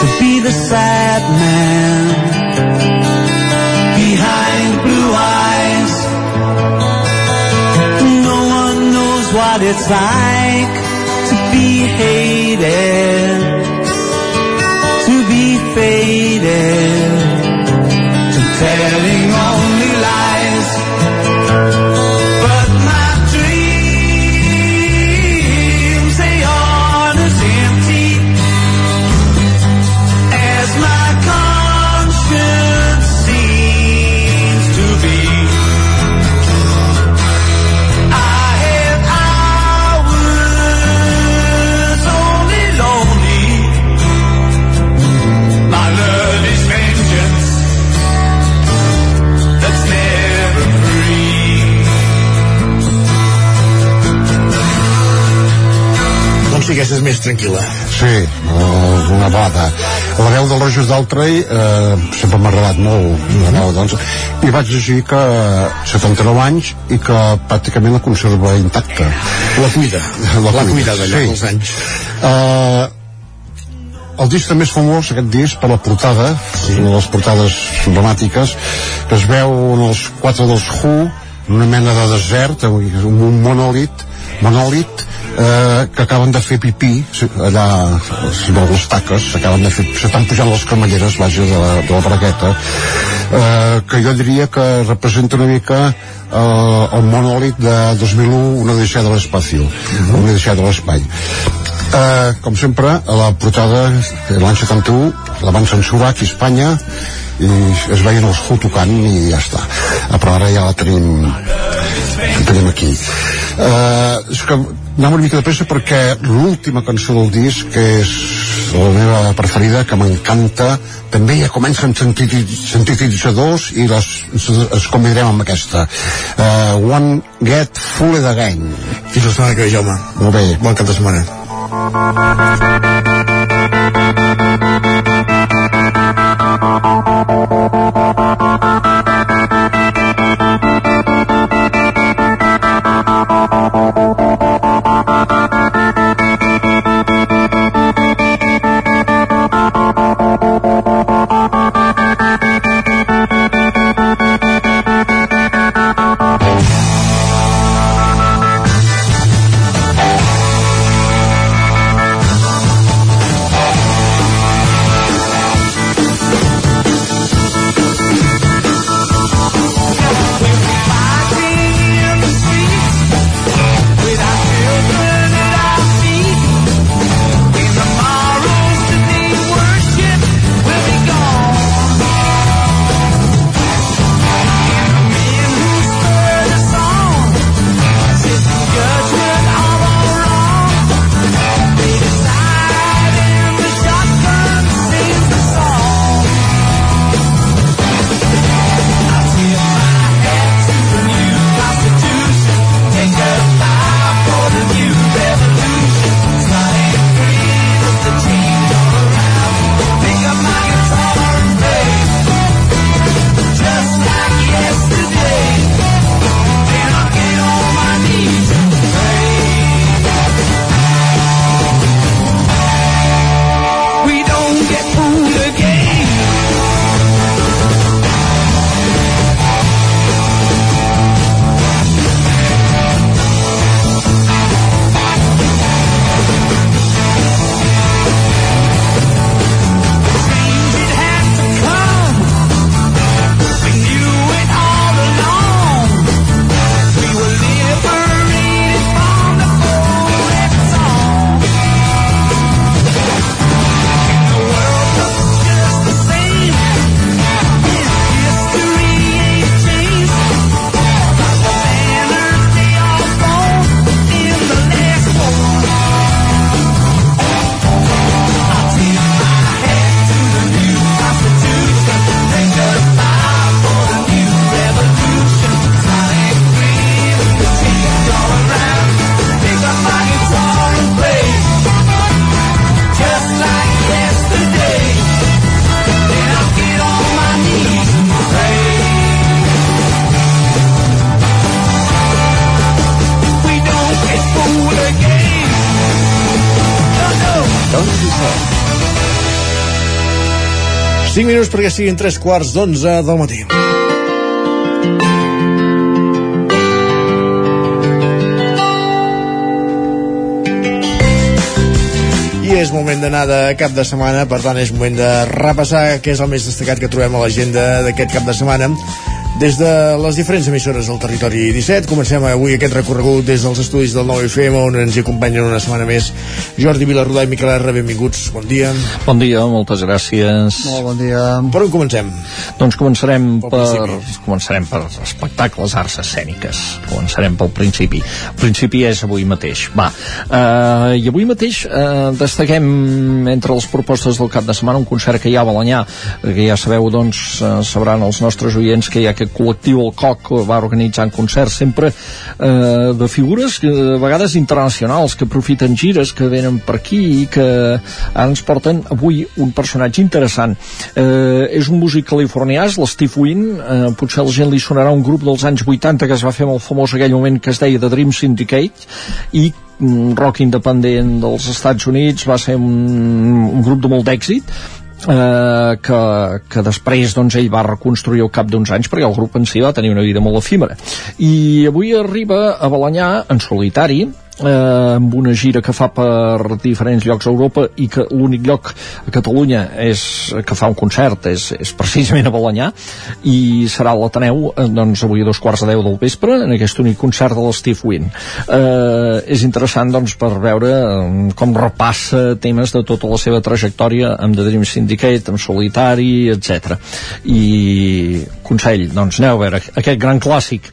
to be the sad man behind blue eyes. No one knows what it's like to be hated, aquesta és més tranquil·la. Sí, uh, una bada. La veu del Roger Daltrey eh, sempre m'ha agradat molt, la veu, doncs, i vaig llegir que 79 anys i que pràcticament la conserva intacta. La cuida, la, la cuida d'allà sí. els anys. Uh, el disc també és famós, aquest disc, per la portada, sí. una de les portades dramàtiques, que es veu en els quatre dels Who, una mena de desert, un monòlit, monòlit, eh, que acaben de fer pipí allà a les taques acaben de fer, s'estan pujant les camelleres vaja de la, de la bragueta. Eh, que jo diria que representa una mica eh, el monòlit de 2001 una odissea de l'espacio una odissea de l'espai. Eh, com sempre a la portada de l'any 71 la van censurar aquí a Espanya i es veien els Who tocant i ja està. Però ara ja la tenim la tenim aquí uh, és que anem una mica de pressa perquè l'última cançó del disc que és la meva preferida que m'encanta també ja comencen sintetitzadors i les, es convidarem amb aquesta. Uh, One Get Full Again. Fins la setmana que ve Jaume. Molt bé. Bon cap de setmana. We siguin 3 quarts d'11 del matí. I és moment d'anar de cap de setmana, per tant és moment de repassar què és el més destacat que trobem a l'agenda d'aquest cap de setmana des de les diferents emissores del territori 17. Comencem avui aquest recorregut des dels estudis del 9FM on ens hi acompanyen una setmana més Jordi Vilarrodà i Miquel R. Benvinguts, bon dia. Bon dia, moltes gràcies. Molt bon dia. Per on comencem? Doncs començarem Pel per, principi. començarem per espectacles arts escèniques. Començarem pel principi. El principi és avui mateix. Va, uh, i avui mateix uh, destaquem entre les propostes del cap de setmana un concert que hi ha a Balanyà, que ja sabeu, doncs, uh, sabran els nostres oients que hi ha aquest col·lectiu, el COC, va organitzant concerts sempre uh, de figures que, a vegades internacionals, que aprofiten gires, que venen per aquí i que ara ens porten avui un personatge interessant. Eh, és un músic californià, l'Steve Wynn, eh, potser a la gent li sonarà un grup dels anys 80 que es va fer molt famós aquell moment que es deia The Dream Syndicate i un rock independent dels Estats Units va ser un, un grup de molt d'èxit eh, que, que després doncs, ell va reconstruir al cap d'uns anys perquè el grup en si va tenir una vida molt efímera. I avui arriba a Balanyà en solitari eh, amb una gira que fa per diferents llocs a Europa i que l'únic lloc a Catalunya és, que fa un concert és, és precisament a Balanyà i serà a l'Ateneu eh, doncs avui a dos quarts de deu del vespre en aquest únic concert de l'Steve Wynn eh, és interessant doncs per veure eh, com repassa temes de tota la seva trajectòria amb The Dream Syndicate, amb Solitari etc. i consell, doncs aneu a veure aquest gran clàssic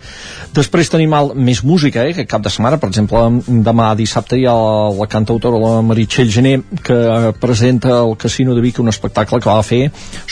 Després tenim el, més música, eh, que cap de setmana, per exemple, demà dissabte hi ha la cantautora la Meritxell Gené que presenta al Casino de Vic un espectacle que va fer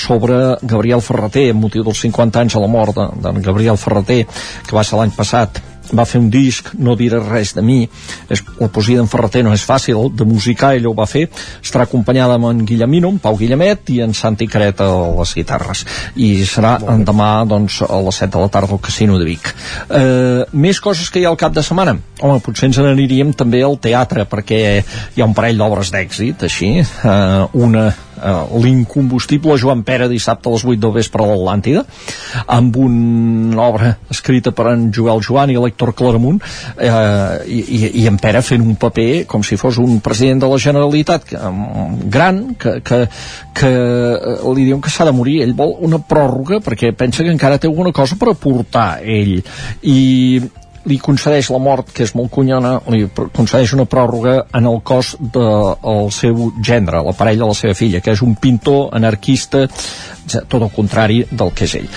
sobre Gabriel Ferreter, amb motiu dels 50 anys a la mort de, de Gabriel Ferreter, que va ser l'any passat va fer un disc, no diré res de mi. És, la poesia d'en Ferreter no és fàcil de musicar, ell ho va fer. Estarà acompanyada amb en Guillemino, en Pau Guillemet i en Santi Careta a les guitarres. I serà demà doncs, a les 7 de la tarda al Casino de Vic. Eh, més coses que hi ha al cap de setmana? Home, potser ens n'aniríem també al teatre perquè hi ha un parell d'obres d'èxit així, eh, una uh, l'incombustible Joan Pere dissabte a les 8 del vespre a l'Atlàntida amb una obra escrita per en Joel Joan i l'Hector Claramunt eh, i, i, i en Pere fent un paper com si fos un president de la Generalitat que, um, gran que, que, que eh, li diuen que s'ha de morir. Ell vol una pròrroga perquè pensa que encara té alguna cosa per aportar ell. I li concedeix la mort, que és molt cunyona, li concedeix una pròrroga en el cos del de, seu gendre, la parella de la seva filla, que és un pintor anarquista, tot el contrari del que és ell.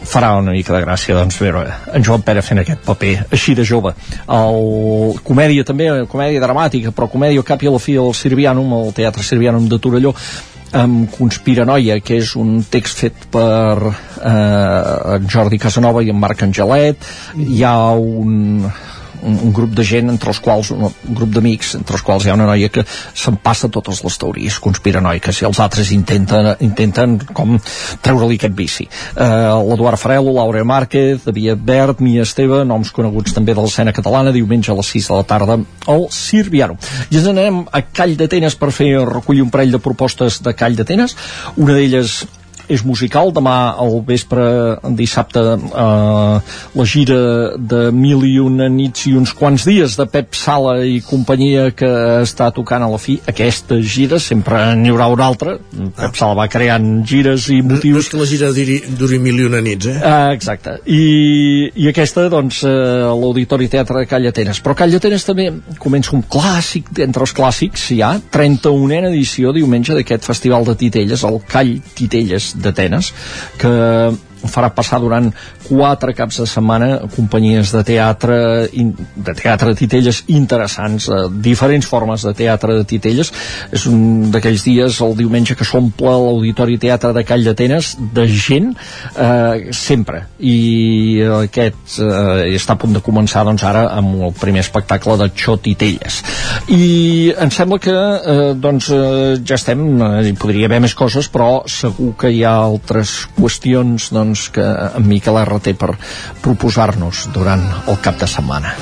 Farà una mica de gràcia doncs veure en Joan Pere fent aquest paper així de jove. El comèdia també, comèdia dramàtica però comèdia cap i a la fi al Sirvianum al Teatre Sirvianum de Torelló amb Conspiranoia, que és un text fet per eh, en Jordi Casanova i en Marc Angelet. Hi ha un, un, un grup de gent entre els quals, un, un grup d'amics entre els quals hi ha una noia que se'n passa totes les teories conspiranoiques i els altres intenten, intenten com treure-li aquest vici. Eh, l'Eduard Farelo, Laura Márquez David Bert, Mia Esteve noms coneguts també de l'escena catalana, diumenge a les 6 de la tarda al Sirviano. I ens anem a Call d'Atenes per fer recollir un parell de propostes de Call d'Atenes. Una d'elles és musical, demà al vespre dissabte eh, la gira de mil i una nits i uns quants dies de Pep Sala i companyia que està tocant a la fi aquesta gira, sempre n'hi haurà una altra Pep Sala va creant gires i motius no és que la gira duri, duri mil i una nits, eh? Ah, exacte. I, I aquesta, doncs, eh, l'Auditori Teatre de Call Atenes. Però Call Atenes també comença un clàssic, entre els clàssics hi ha 31a edició diumenge d'aquest festival de titelles, el Call Titelles d'Atenes, que farà passar durant quatre caps de setmana companyies de teatre de teatre de titelles interessants eh, diferents formes de teatre de titelles. És un d'aquells dies el diumenge que s'omple l'Auditori Teatre de Call d'Atenes de gent eh, sempre. I aquest eh, està a punt de començar doncs ara amb el primer espectacle de Xo Titelles. I em sembla que eh, doncs eh, ja estem, eh, hi podria haver més coses però segur que hi ha altres qüestions doncs, que en Miquel R té per proposar-nos durant el cap de setmana.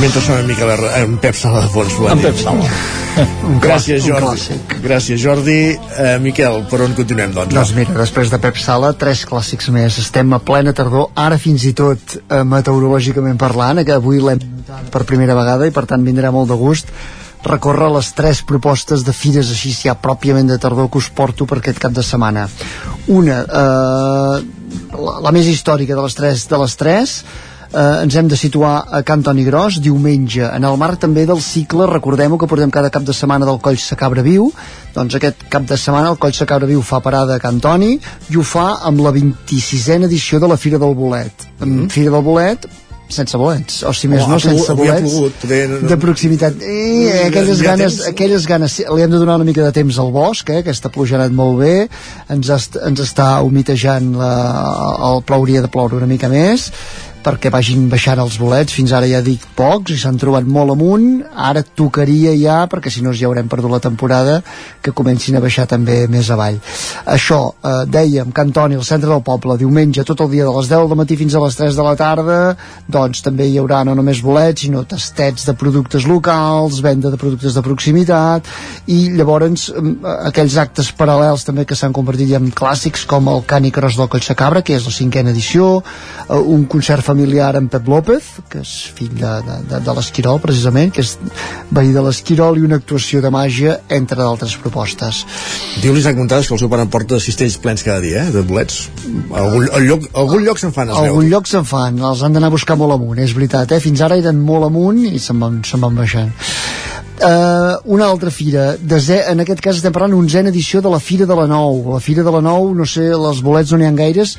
Mentre sona en Miquel R, en Pep Sala de fons. En Pep Sala. Gràcies, Jordi. Gràcies, Jordi. Eh, Miquel, per on continuem, doncs? Doncs mira, després de Pep Sala, tres clàssics més. Estem a plena tardor, ara fins i tot eh, meteorològicament parlant, que avui l'hem notat per primera vegada i per tant vindrà molt de gust recórrer les tres propostes de fires així ja pròpiament de tardor que us porto per aquest cap de setmana. Una, eh, la, la més històrica de les tres, de les tres eh, ens hem de situar a Can Toni Gros diumenge, en el marc també del cicle recordem-ho que portem cada cap de setmana del Coll Sacabra Viu doncs aquest cap de setmana el Coll Sacabra Viu fa parada a Can Toni i ho fa amb la 26a edició de la Fira del Bolet mm -hmm. Fira del Bolet sense bolets, o si més Oh, no, sense bolets plogut, poder no- de proximitat eh, aquelles ha ganes, temps? aquelles ganes li hem de donar una mica de temps al bosc eh? aquesta pluja ha anat molt bé ens, est, ens està humitejant la, el plouria de ploure una mica més perquè vagin baixant els bolets fins ara ja dic pocs i s'han trobat molt amunt ara tocaria ja, perquè si no ja haurem perdut la temporada, que comencin a baixar també més avall. Això eh, dèiem, Cantoni, al centre del poble diumenge tot el dia de les 10 del matí fins a les 3 de la tarda doncs també hi haurà no només bolets sinó tastets de productes locals venda de productes de proximitat i llavors em, aquells actes paral·lels també que s'han convertit ja en clàssics com el Cani Cross del Collsacabra que és la cinquena edició eh, un concert familiar en Pep López, que és fill de, de, de, de l'Esquirol, precisament, que és veí de l'Esquirol, i una actuació de màgia, entre d'altres propostes. Diu l'Isaac Montades que el seu pare em porta cistells plens cada dia, eh, de bolets. Algun, al lloc, algun lloc se'n fan, es veu. algun lloc se'n fan, els han d'anar a buscar molt amunt, és veritat, eh? fins ara eren molt amunt i se'n van, se'n van baixant. Uh, una altra fira, desè, en aquest cas estem parlant onzena edició de la Fira de la Nou. La Fira de la Nou, no sé, les bolets no n'hi ha gaires,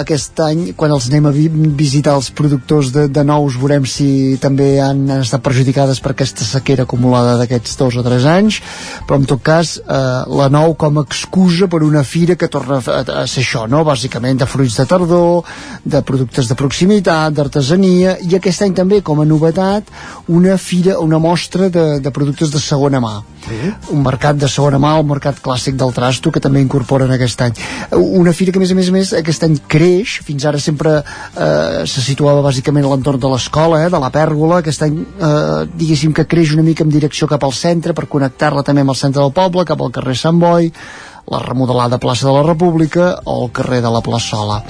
aquest any, quan els anem a vi visitar els productors de, de nous, veurem si també han, estat perjudicades per aquesta sequera acumulada d'aquests dos o tres anys, però en tot cas, eh, la nou com a excusa per una fira que torna a, a ser això, no? bàsicament de fruits de tardor, de productes de proximitat, d'artesania, i aquest any també, com a novetat, una fira, una mostra de, de productes de segona mà. Un mercat de segona mà, el mercat clàssic del trasto, que també incorporen aquest any. Una fira que, a més a més, a més aquest any creix, fins ara sempre eh, se situava bàsicament a l'entorn de l'escola, eh, de la pèrgola, aquest any, eh, diguéssim que creix una mica en direcció cap al centre, per connectar-la també amb el centre del poble, cap al carrer Sant Boi, la remodelada plaça de la República o el carrer de la Plaçola.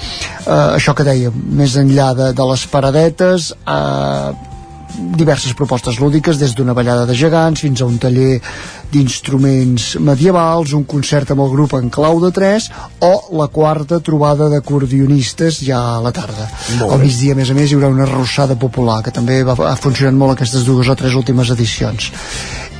Eh, això que dèiem, més enllà de, de les paradetes, eh, diverses propostes lúdiques des d'una ballada de gegants fins a un taller d'instruments medievals, un concert amb el grup en clau de 3 o la quarta trobada d'acordionistes ja a la tarda. Al migdia, a més a més, hi haurà una arrossada popular que també va, ha funcionat molt aquestes dues o tres últimes edicions.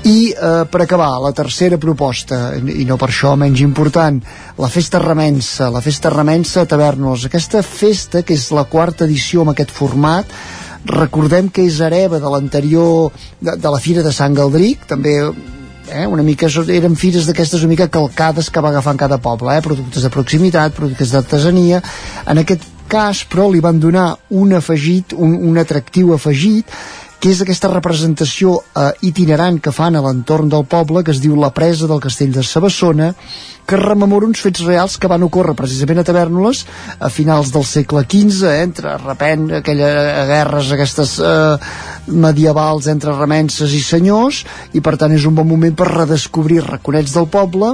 I eh, per acabar, la tercera proposta, i no per això menys important, la Festa Remensa, la Festa Remensa a Tavernos. Aquesta festa, que és la quarta edició amb aquest format, recordem que és hereva de l'anterior de, de la Fira de Sant Galdric també eh, una mica, eren fires d'aquestes una mica calcades que va agafant cada poble eh, productes de proximitat, productes d'artesania. En aquest cas però li van donar un afegit, un, un atractiu afegit que és aquesta representació eh, itinerant que fan a l'entorn del poble, que es diu La presa del castell de Sabassona, que rememora uns fets reals que van ocórrer precisament a Tavernoles a finals del segle XV, eh, entre repent, aquelles guerres aquestes eh, medievals entre remenses i senyors, i per tant és un bon moment per redescobrir raconets del poble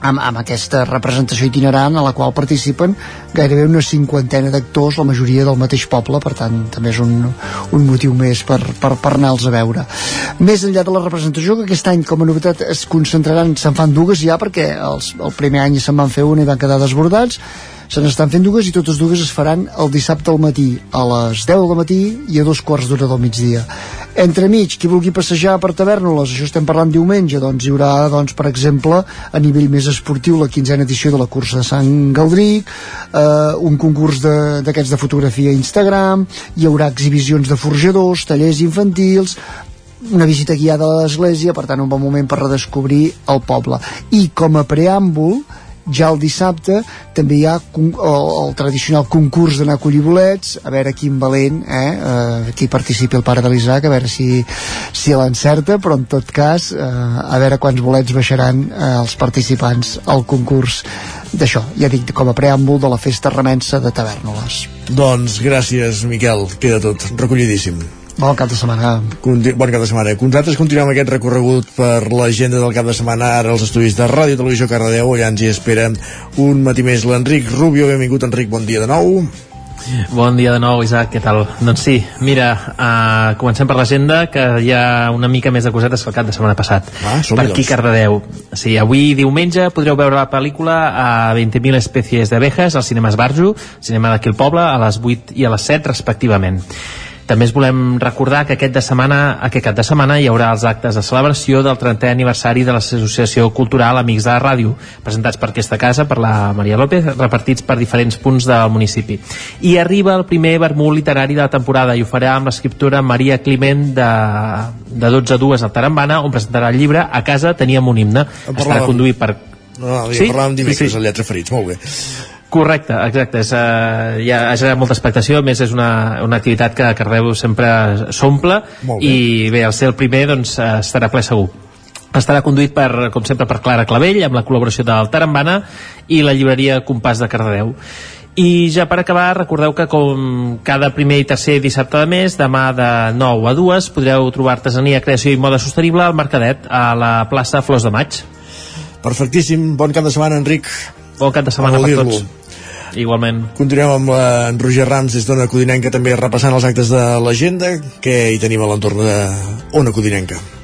amb, amb aquesta representació itinerant a la qual participen gairebé una cinquantena d'actors, la majoria del mateix poble, per tant també és un, un motiu més per, per, per anar-los a veure. Més enllà de la representació, que aquest any com a novetat es concentraran, se'n fan dues ja perquè els, el primer any se'n van fer una i van quedar desbordats, se n'estan fent dues i totes dues es faran el dissabte al matí a les 10 del matí i a dos quarts d'hora del migdia entremig, qui vulgui passejar per Tavernoles això estem parlant diumenge, doncs hi haurà doncs, per exemple, a nivell més esportiu la quinzena edició de la cursa de Sant Galdric eh, un concurs d'aquests de, de fotografia a Instagram hi haurà exhibicions de forjadors, tallers infantils una visita guiada a l'església, per tant un bon moment per redescobrir el poble. I com a preàmbul, ja el dissabte també hi ha el, el tradicional concurs d'anar a collir bolets a veure quin valent eh, eh, qui participi el pare de l'Isaac a veure si, si l'encerta però en tot cas eh, a veure quants bolets baixaran eh, els participants al concurs d'això, ja dic, com a preàmbul de la festa remensa de Tavernoles Doncs gràcies, Miquel. Queda tot recollidíssim. Bon cap de setmana. Conti bon cap de setmana. Nosaltres continuem aquest recorregut per l'agenda del cap de setmana ara als estudis de Ràdio i Televisió Cardedeu. Allà ens hi espera un matí més l'Enric Rubio. Benvingut, Enric. Bon dia de nou. Bon dia de nou, Isaac, què tal? Doncs sí, mira, uh, comencem per l'agenda, que hi ha una mica més de cosetes que el cap de setmana passat. Ah, per aquí. Cardedeu. Sí, avui diumenge podreu veure la pel·lícula a 20.000 espècies d'abejas al cinema Esbarjo, cinema d'aquí al poble, a les 8 i a les 7, respectivament. També es volem recordar que aquest, de setmana, aquest cap de setmana hi haurà els actes de celebració del 30è aniversari de l'Associació Cultural Amics de la Ràdio, presentats per aquesta casa, per la Maria López, repartits per diferents punts del municipi. I arriba el primer vermut literari de la temporada i ho farà amb l'escriptora Maria Climent de, de 12 a 2 al Tarambana, on presentarà el llibre A casa teníem un himne. Estarà conduït per... No, no, ja Sí? parlàvem dimecres, Sí, sí. el Lletra Ferits. Molt bé. Correcte, exacte. És, uh, ja ha generat molta expectació, a més és una, una activitat que a Cardeu sempre s'omple i bé, al ser el primer doncs, eh, estarà ple segur. Estarà conduït, per, com sempre, per Clara Clavell, amb la col·laboració del Tarambana i la llibreria Compàs de Cardedeu. I ja per acabar, recordeu que com cada primer i tercer dissabte de mes, demà de 9 a 2, podreu trobar artesania, creació i moda sostenible al Mercadet, a la plaça Flors de Maig. Perfectíssim. Bon cap de setmana, Enric. Bon cap de setmana per tots. Igualment. Continuem amb la, en Roger Rams des d'Ona Codinenca també repassant els actes de l'agenda que hi tenim a l'entorn d'Ona Codinenca.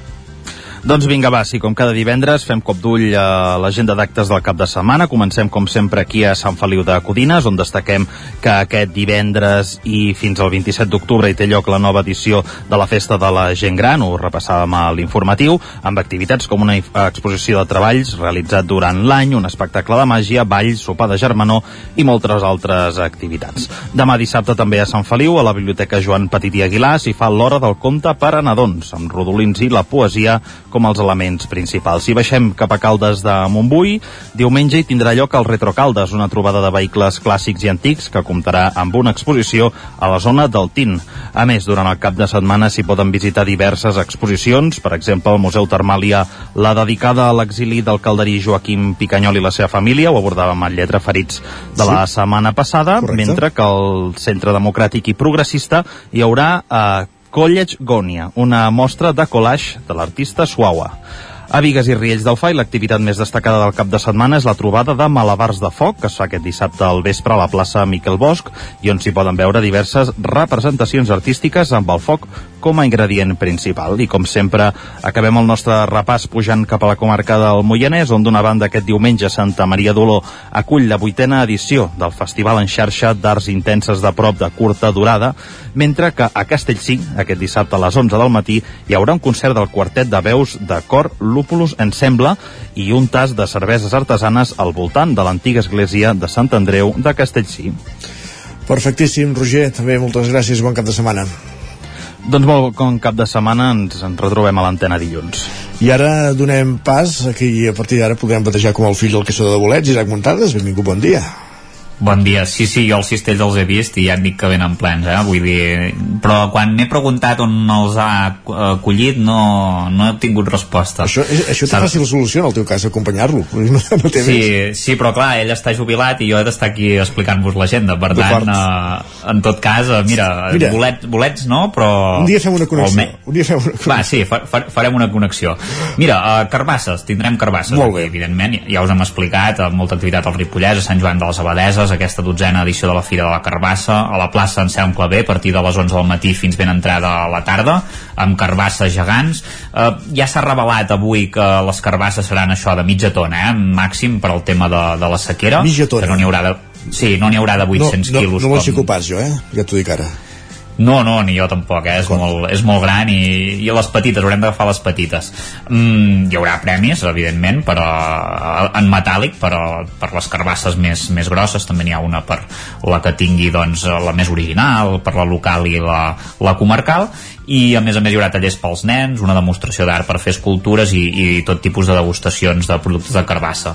Doncs vinga, va, sí, com cada divendres fem cop d'ull a l'agenda d'actes del cap de setmana. Comencem, com sempre, aquí a Sant Feliu de Codines, on destaquem que aquest divendres i fins al 27 d'octubre hi té lloc la nova edició de la Festa de la Gent Gran, ho repassàvem a l'informatiu, amb activitats com una exposició de treballs realitzat durant l'any, un espectacle de màgia, ball, sopar de germanor i moltes altres activitats. Demà dissabte també a Sant Feliu, a la Biblioteca Joan Petit i Aguilar, s'hi fa l'hora del conte per a nadons, amb rodolins i la poesia com els elements principals. Si baixem cap a Caldes de Montbui, diumenge hi tindrà lloc el Retro Caldes, una trobada de vehicles clàssics i antics que comptarà amb una exposició a la zona del Tin. A més, durant el cap de setmana s'hi poden visitar diverses exposicions, per exemple, al Museu Termàlia, la dedicada a l'exili del calderí Joaquim Picanyol i la seva família, ho abordàvem al Lletra Ferits de la setmana passada, Correcte. mentre que al Centre Democràtic i Progressista hi haurà eh, College Gonia, una mostra de collage de l'artista Suawa. A Vigues i Riells del Fai, l'activitat més destacada del cap de setmana és la trobada de malabars de foc, que es fa aquest dissabte al vespre a la plaça Miquel Bosch, i on s'hi poden veure diverses representacions artístiques amb el foc com a ingredient principal. I com sempre, acabem el nostre repàs pujant cap a la comarca del Moianès, on d'una banda aquest diumenge Santa Maria d'Oló acull la vuitena edició del Festival en xarxa d'Arts Intenses de Prop de curta durada, mentre que a Castellcí, aquest dissabte a les 11 del matí, hi haurà un concert del quartet de veus de cor Lúpulus Ensemble i un tas de cerveses artesanes al voltant de l'antiga església de Sant Andreu de Castellcí. Perfectíssim, Roger, també moltes gràcies, bon cap de setmana. Doncs molt com cap de setmana ens en retrobem a l'antena dilluns. I ara donem pas a qui a partir d'ara podrem batejar com el fill del caçador de bolets, Isaac Montades, benvingut, bon dia. Bon dia, sí, sí, jo els cistells els he vist i ja et dic que venen plens, eh? Vull dir, però quan m'he preguntat on els ha eh, collit no, no he obtingut resposta. Això, això té fàcil solució en el teu cas, acompanyar-lo. No, no té Sí, més. sí, però clar, ell està jubilat i jo he d'estar aquí explicant-vos l'agenda. Per tant, eh, en tot cas, eh, mira, Mira. bolets, bolets no, però... Un dia fem una connexió. alme- Un dia fem una Va, sí, fa, fa, farem una connexió. Mira, uh, carbasses, tindrem carbasses. Molt bé. Aquí, evidentment, ja us hem explicat, uh, molta activitat al Ripollès, a Sant Joan de les Abadeses, aquesta dotzena edició de la Fira de la Carbassa, a la plaça Anselm Clavé, a partir de les 11 del matí fins ben entrada a la tarda, amb carbasses gegants. Uh, ja s'ha revelat avui que les carbasses seran això de mitja tona, eh, màxim per al tema de, de la sequera. Mitja tona. Que no n'hi haurà de... Sí, no n'hi haurà de 800 no, quilos. No, no com- fico pas, jo, eh? Ja t'ho dic ara. No, no, ni jo tampoc, eh? és, molt, és molt gran i, i les petites, haurem d'agafar les petites. Mm, hi haurà premis, evidentment, però en metàl·lic, però per les carbasses més, més grosses, també n'hi ha una per la que tingui doncs, la més original, per la local i la, la comarcal, i a més a més hi haurà tallers pels nens, una demostració d'art per fer escultures i, i tot tipus de degustacions de productes de carbassa.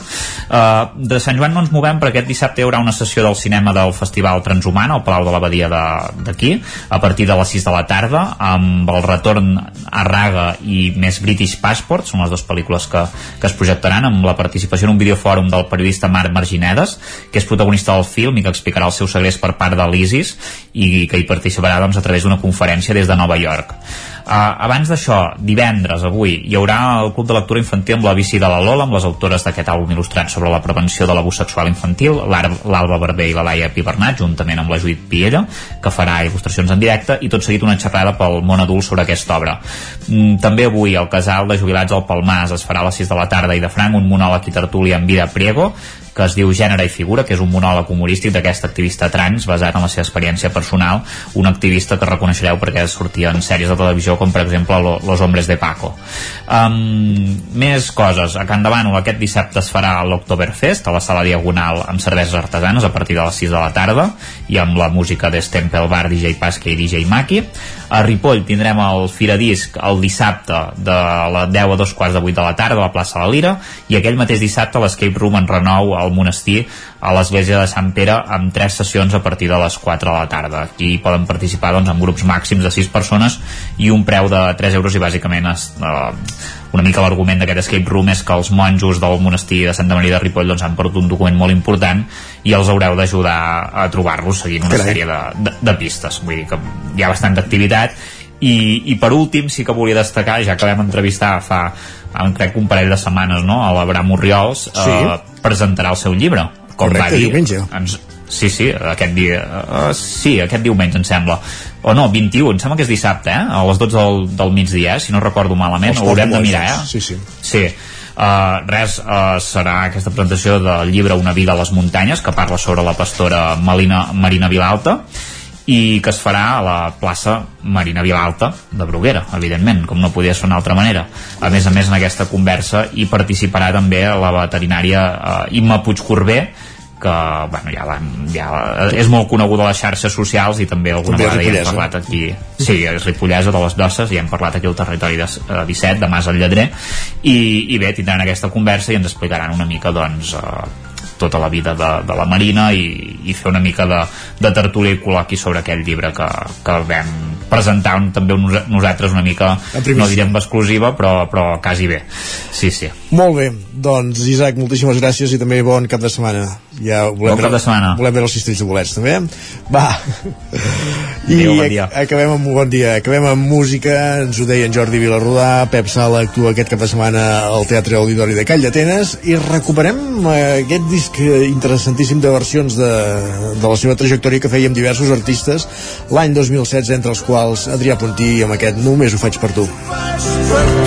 Uh, de Sant Joan no ens movem perquè aquest dissabte hi haurà una sessió del cinema del Festival Transhumant al Palau de l'Abadia d'aquí, a partir de les 6 de la tarda, amb el retorn a Raga i més British Passport, són les dues pel·lícules que, que es projectaran, amb la participació en un videofòrum del periodista Marc Marginedes, que és protagonista del film i que explicarà el seu segrest per part de l'ISIS i que hi participarà doncs, a través d'una conferència des de Nova York. Uh, abans d'això, divendres, avui, hi haurà el Club de Lectura Infantil amb la bici de la Lola, amb les autores d'aquest àlbum il·lustrat sobre la prevenció de l'abús sexual infantil, l'Alba Barber i la Laia Pibernat, juntament amb la Judit Piella, que farà il·lustracions en directe, i tot seguit una xerrada pel món adult sobre aquesta obra. Mm, també avui, al casal de jubilats al Palmàs, es farà a les 6 de la tarda i de franc un monòleg i tertúlia amb vida Priego, que es diu Gènere i Figura, que és un monòleg humorístic d'aquesta activista trans basat en la seva experiència personal, un activista que reconeixereu perquè sortia en sèries de televisió com per exemple Lo- Los Hombres de Paco. Um, més coses. A Can Davano aquest dissabte es farà l'Octoberfest a la sala Diagonal amb cerveses artesanes a partir de les 6 de la tarda i amb la música de Stempel Bar, DJ Pasque i DJ Maki. A Ripoll tindrem el Firadisc el dissabte de la 10 a dos quarts de 8 de la tarda a la plaça de la Lira i aquell mateix dissabte l'Escape Room en renou al monestir a l'església de Sant Pere amb tres sessions a partir de les 4 de la tarda. Aquí poden participar doncs, en grups màxims de 6 persones i un preu de 3 euros i bàsicament es, eh, una mica l'argument d'aquest escape room és que els monjos del monestir de Santa Maria de Ripoll doncs, han perdut un document molt important i els haureu d'ajudar a trobar-los seguint una Carai. sèrie de, de, de pistes vull dir que hi ha bastanta activitat i, i per últim sí que volia destacar ja que vam entrevistar fa em crec un parell de setmanes no? a l'Abraham Oriols Sí. eh, presentarà el seu llibre com Correcte, va dir, diumenge. ens, Sí, sí, aquest dia... Uh, sí, aquest diumenge, em sembla. O no, 21, em sembla que és dissabte, eh? A les 12 del, del migdia, eh? si no recordo malament. Els Ho haurem de mirar, eh? sí, sí. Sí. Uh, res, uh, serà aquesta presentació del llibre Una vida a les muntanyes, que parla sobre la pastora Malina, Marina Vilalta, i que es farà a la plaça Marina Vilalta de Bruguera, evidentment, com no podia ser d'una altra manera. A més a més, en aquesta conversa hi participarà també la veterinària uh, Imma Puigcorbé, que bueno, ja, ja és molt coneguda a les xarxes socials i també alguna També vegada hi hem parlat aquí. Sí, és ripollesa de les Dosses i hem parlat aquí al territori de, eh, 17 de Mas al Lledrer. I, i bé, tindran aquesta conversa i ens explicaran una mica doncs eh, tota la vida de, de la Marina i, i fer una mica de, de tertúlia col·loqui sobre aquell llibre que, que vam presentar un, també un, nosaltres una mica, no direm exclusiva, però, però quasi bé. Sí, sí. Molt bé, doncs Isaac, moltíssimes gràcies i també bon cap de setmana. Ja volem Bon cap de setmana. Volem veure els cistells de bolets, també. Va. I Adéu, bon dia. ac- acabem amb bon dia. Acabem amb música, ens ho deia en Jordi Vilarrodà, Pep Sala actua aquest cap de setmana al Teatre Auditori de Call d'Atenes i recuperem eh, aquest disc interessantíssim de versions de, de la seva trajectòria que amb diversos artistes l'any 2016, entre els quals Adrià Puntí amb aquest Només ho faig per tu.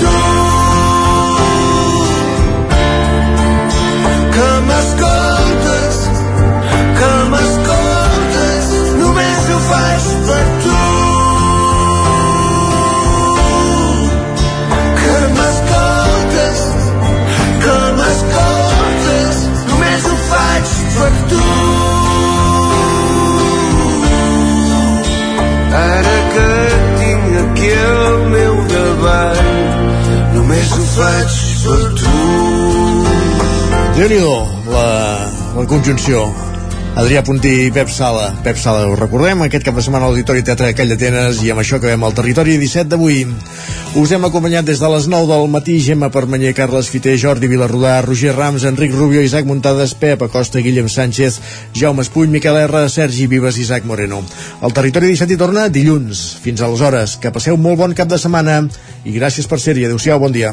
que déu nhi la, la conjunció. Adrià Puntí i Pep Sala. Pep Sala, ho recordem, aquest cap de setmana a l'Auditori Teatre de Call d'Atenes i amb això acabem el territori 17 d'avui. Us hem acompanyat des de les 9 del matí Gemma Permanyer, Carles Fiter, Jordi Vilarrodà Roger Rams, Enric Rubio, Isaac Muntades Pep Acosta, Guillem Sánchez Jaume Espull, Miquel R, Sergi Vives i Isaac Moreno. El territori 17 hi torna dilluns. Fins aleshores, que passeu molt bon cap de setmana i gràcies per ser-hi, adeu-siau, bon dia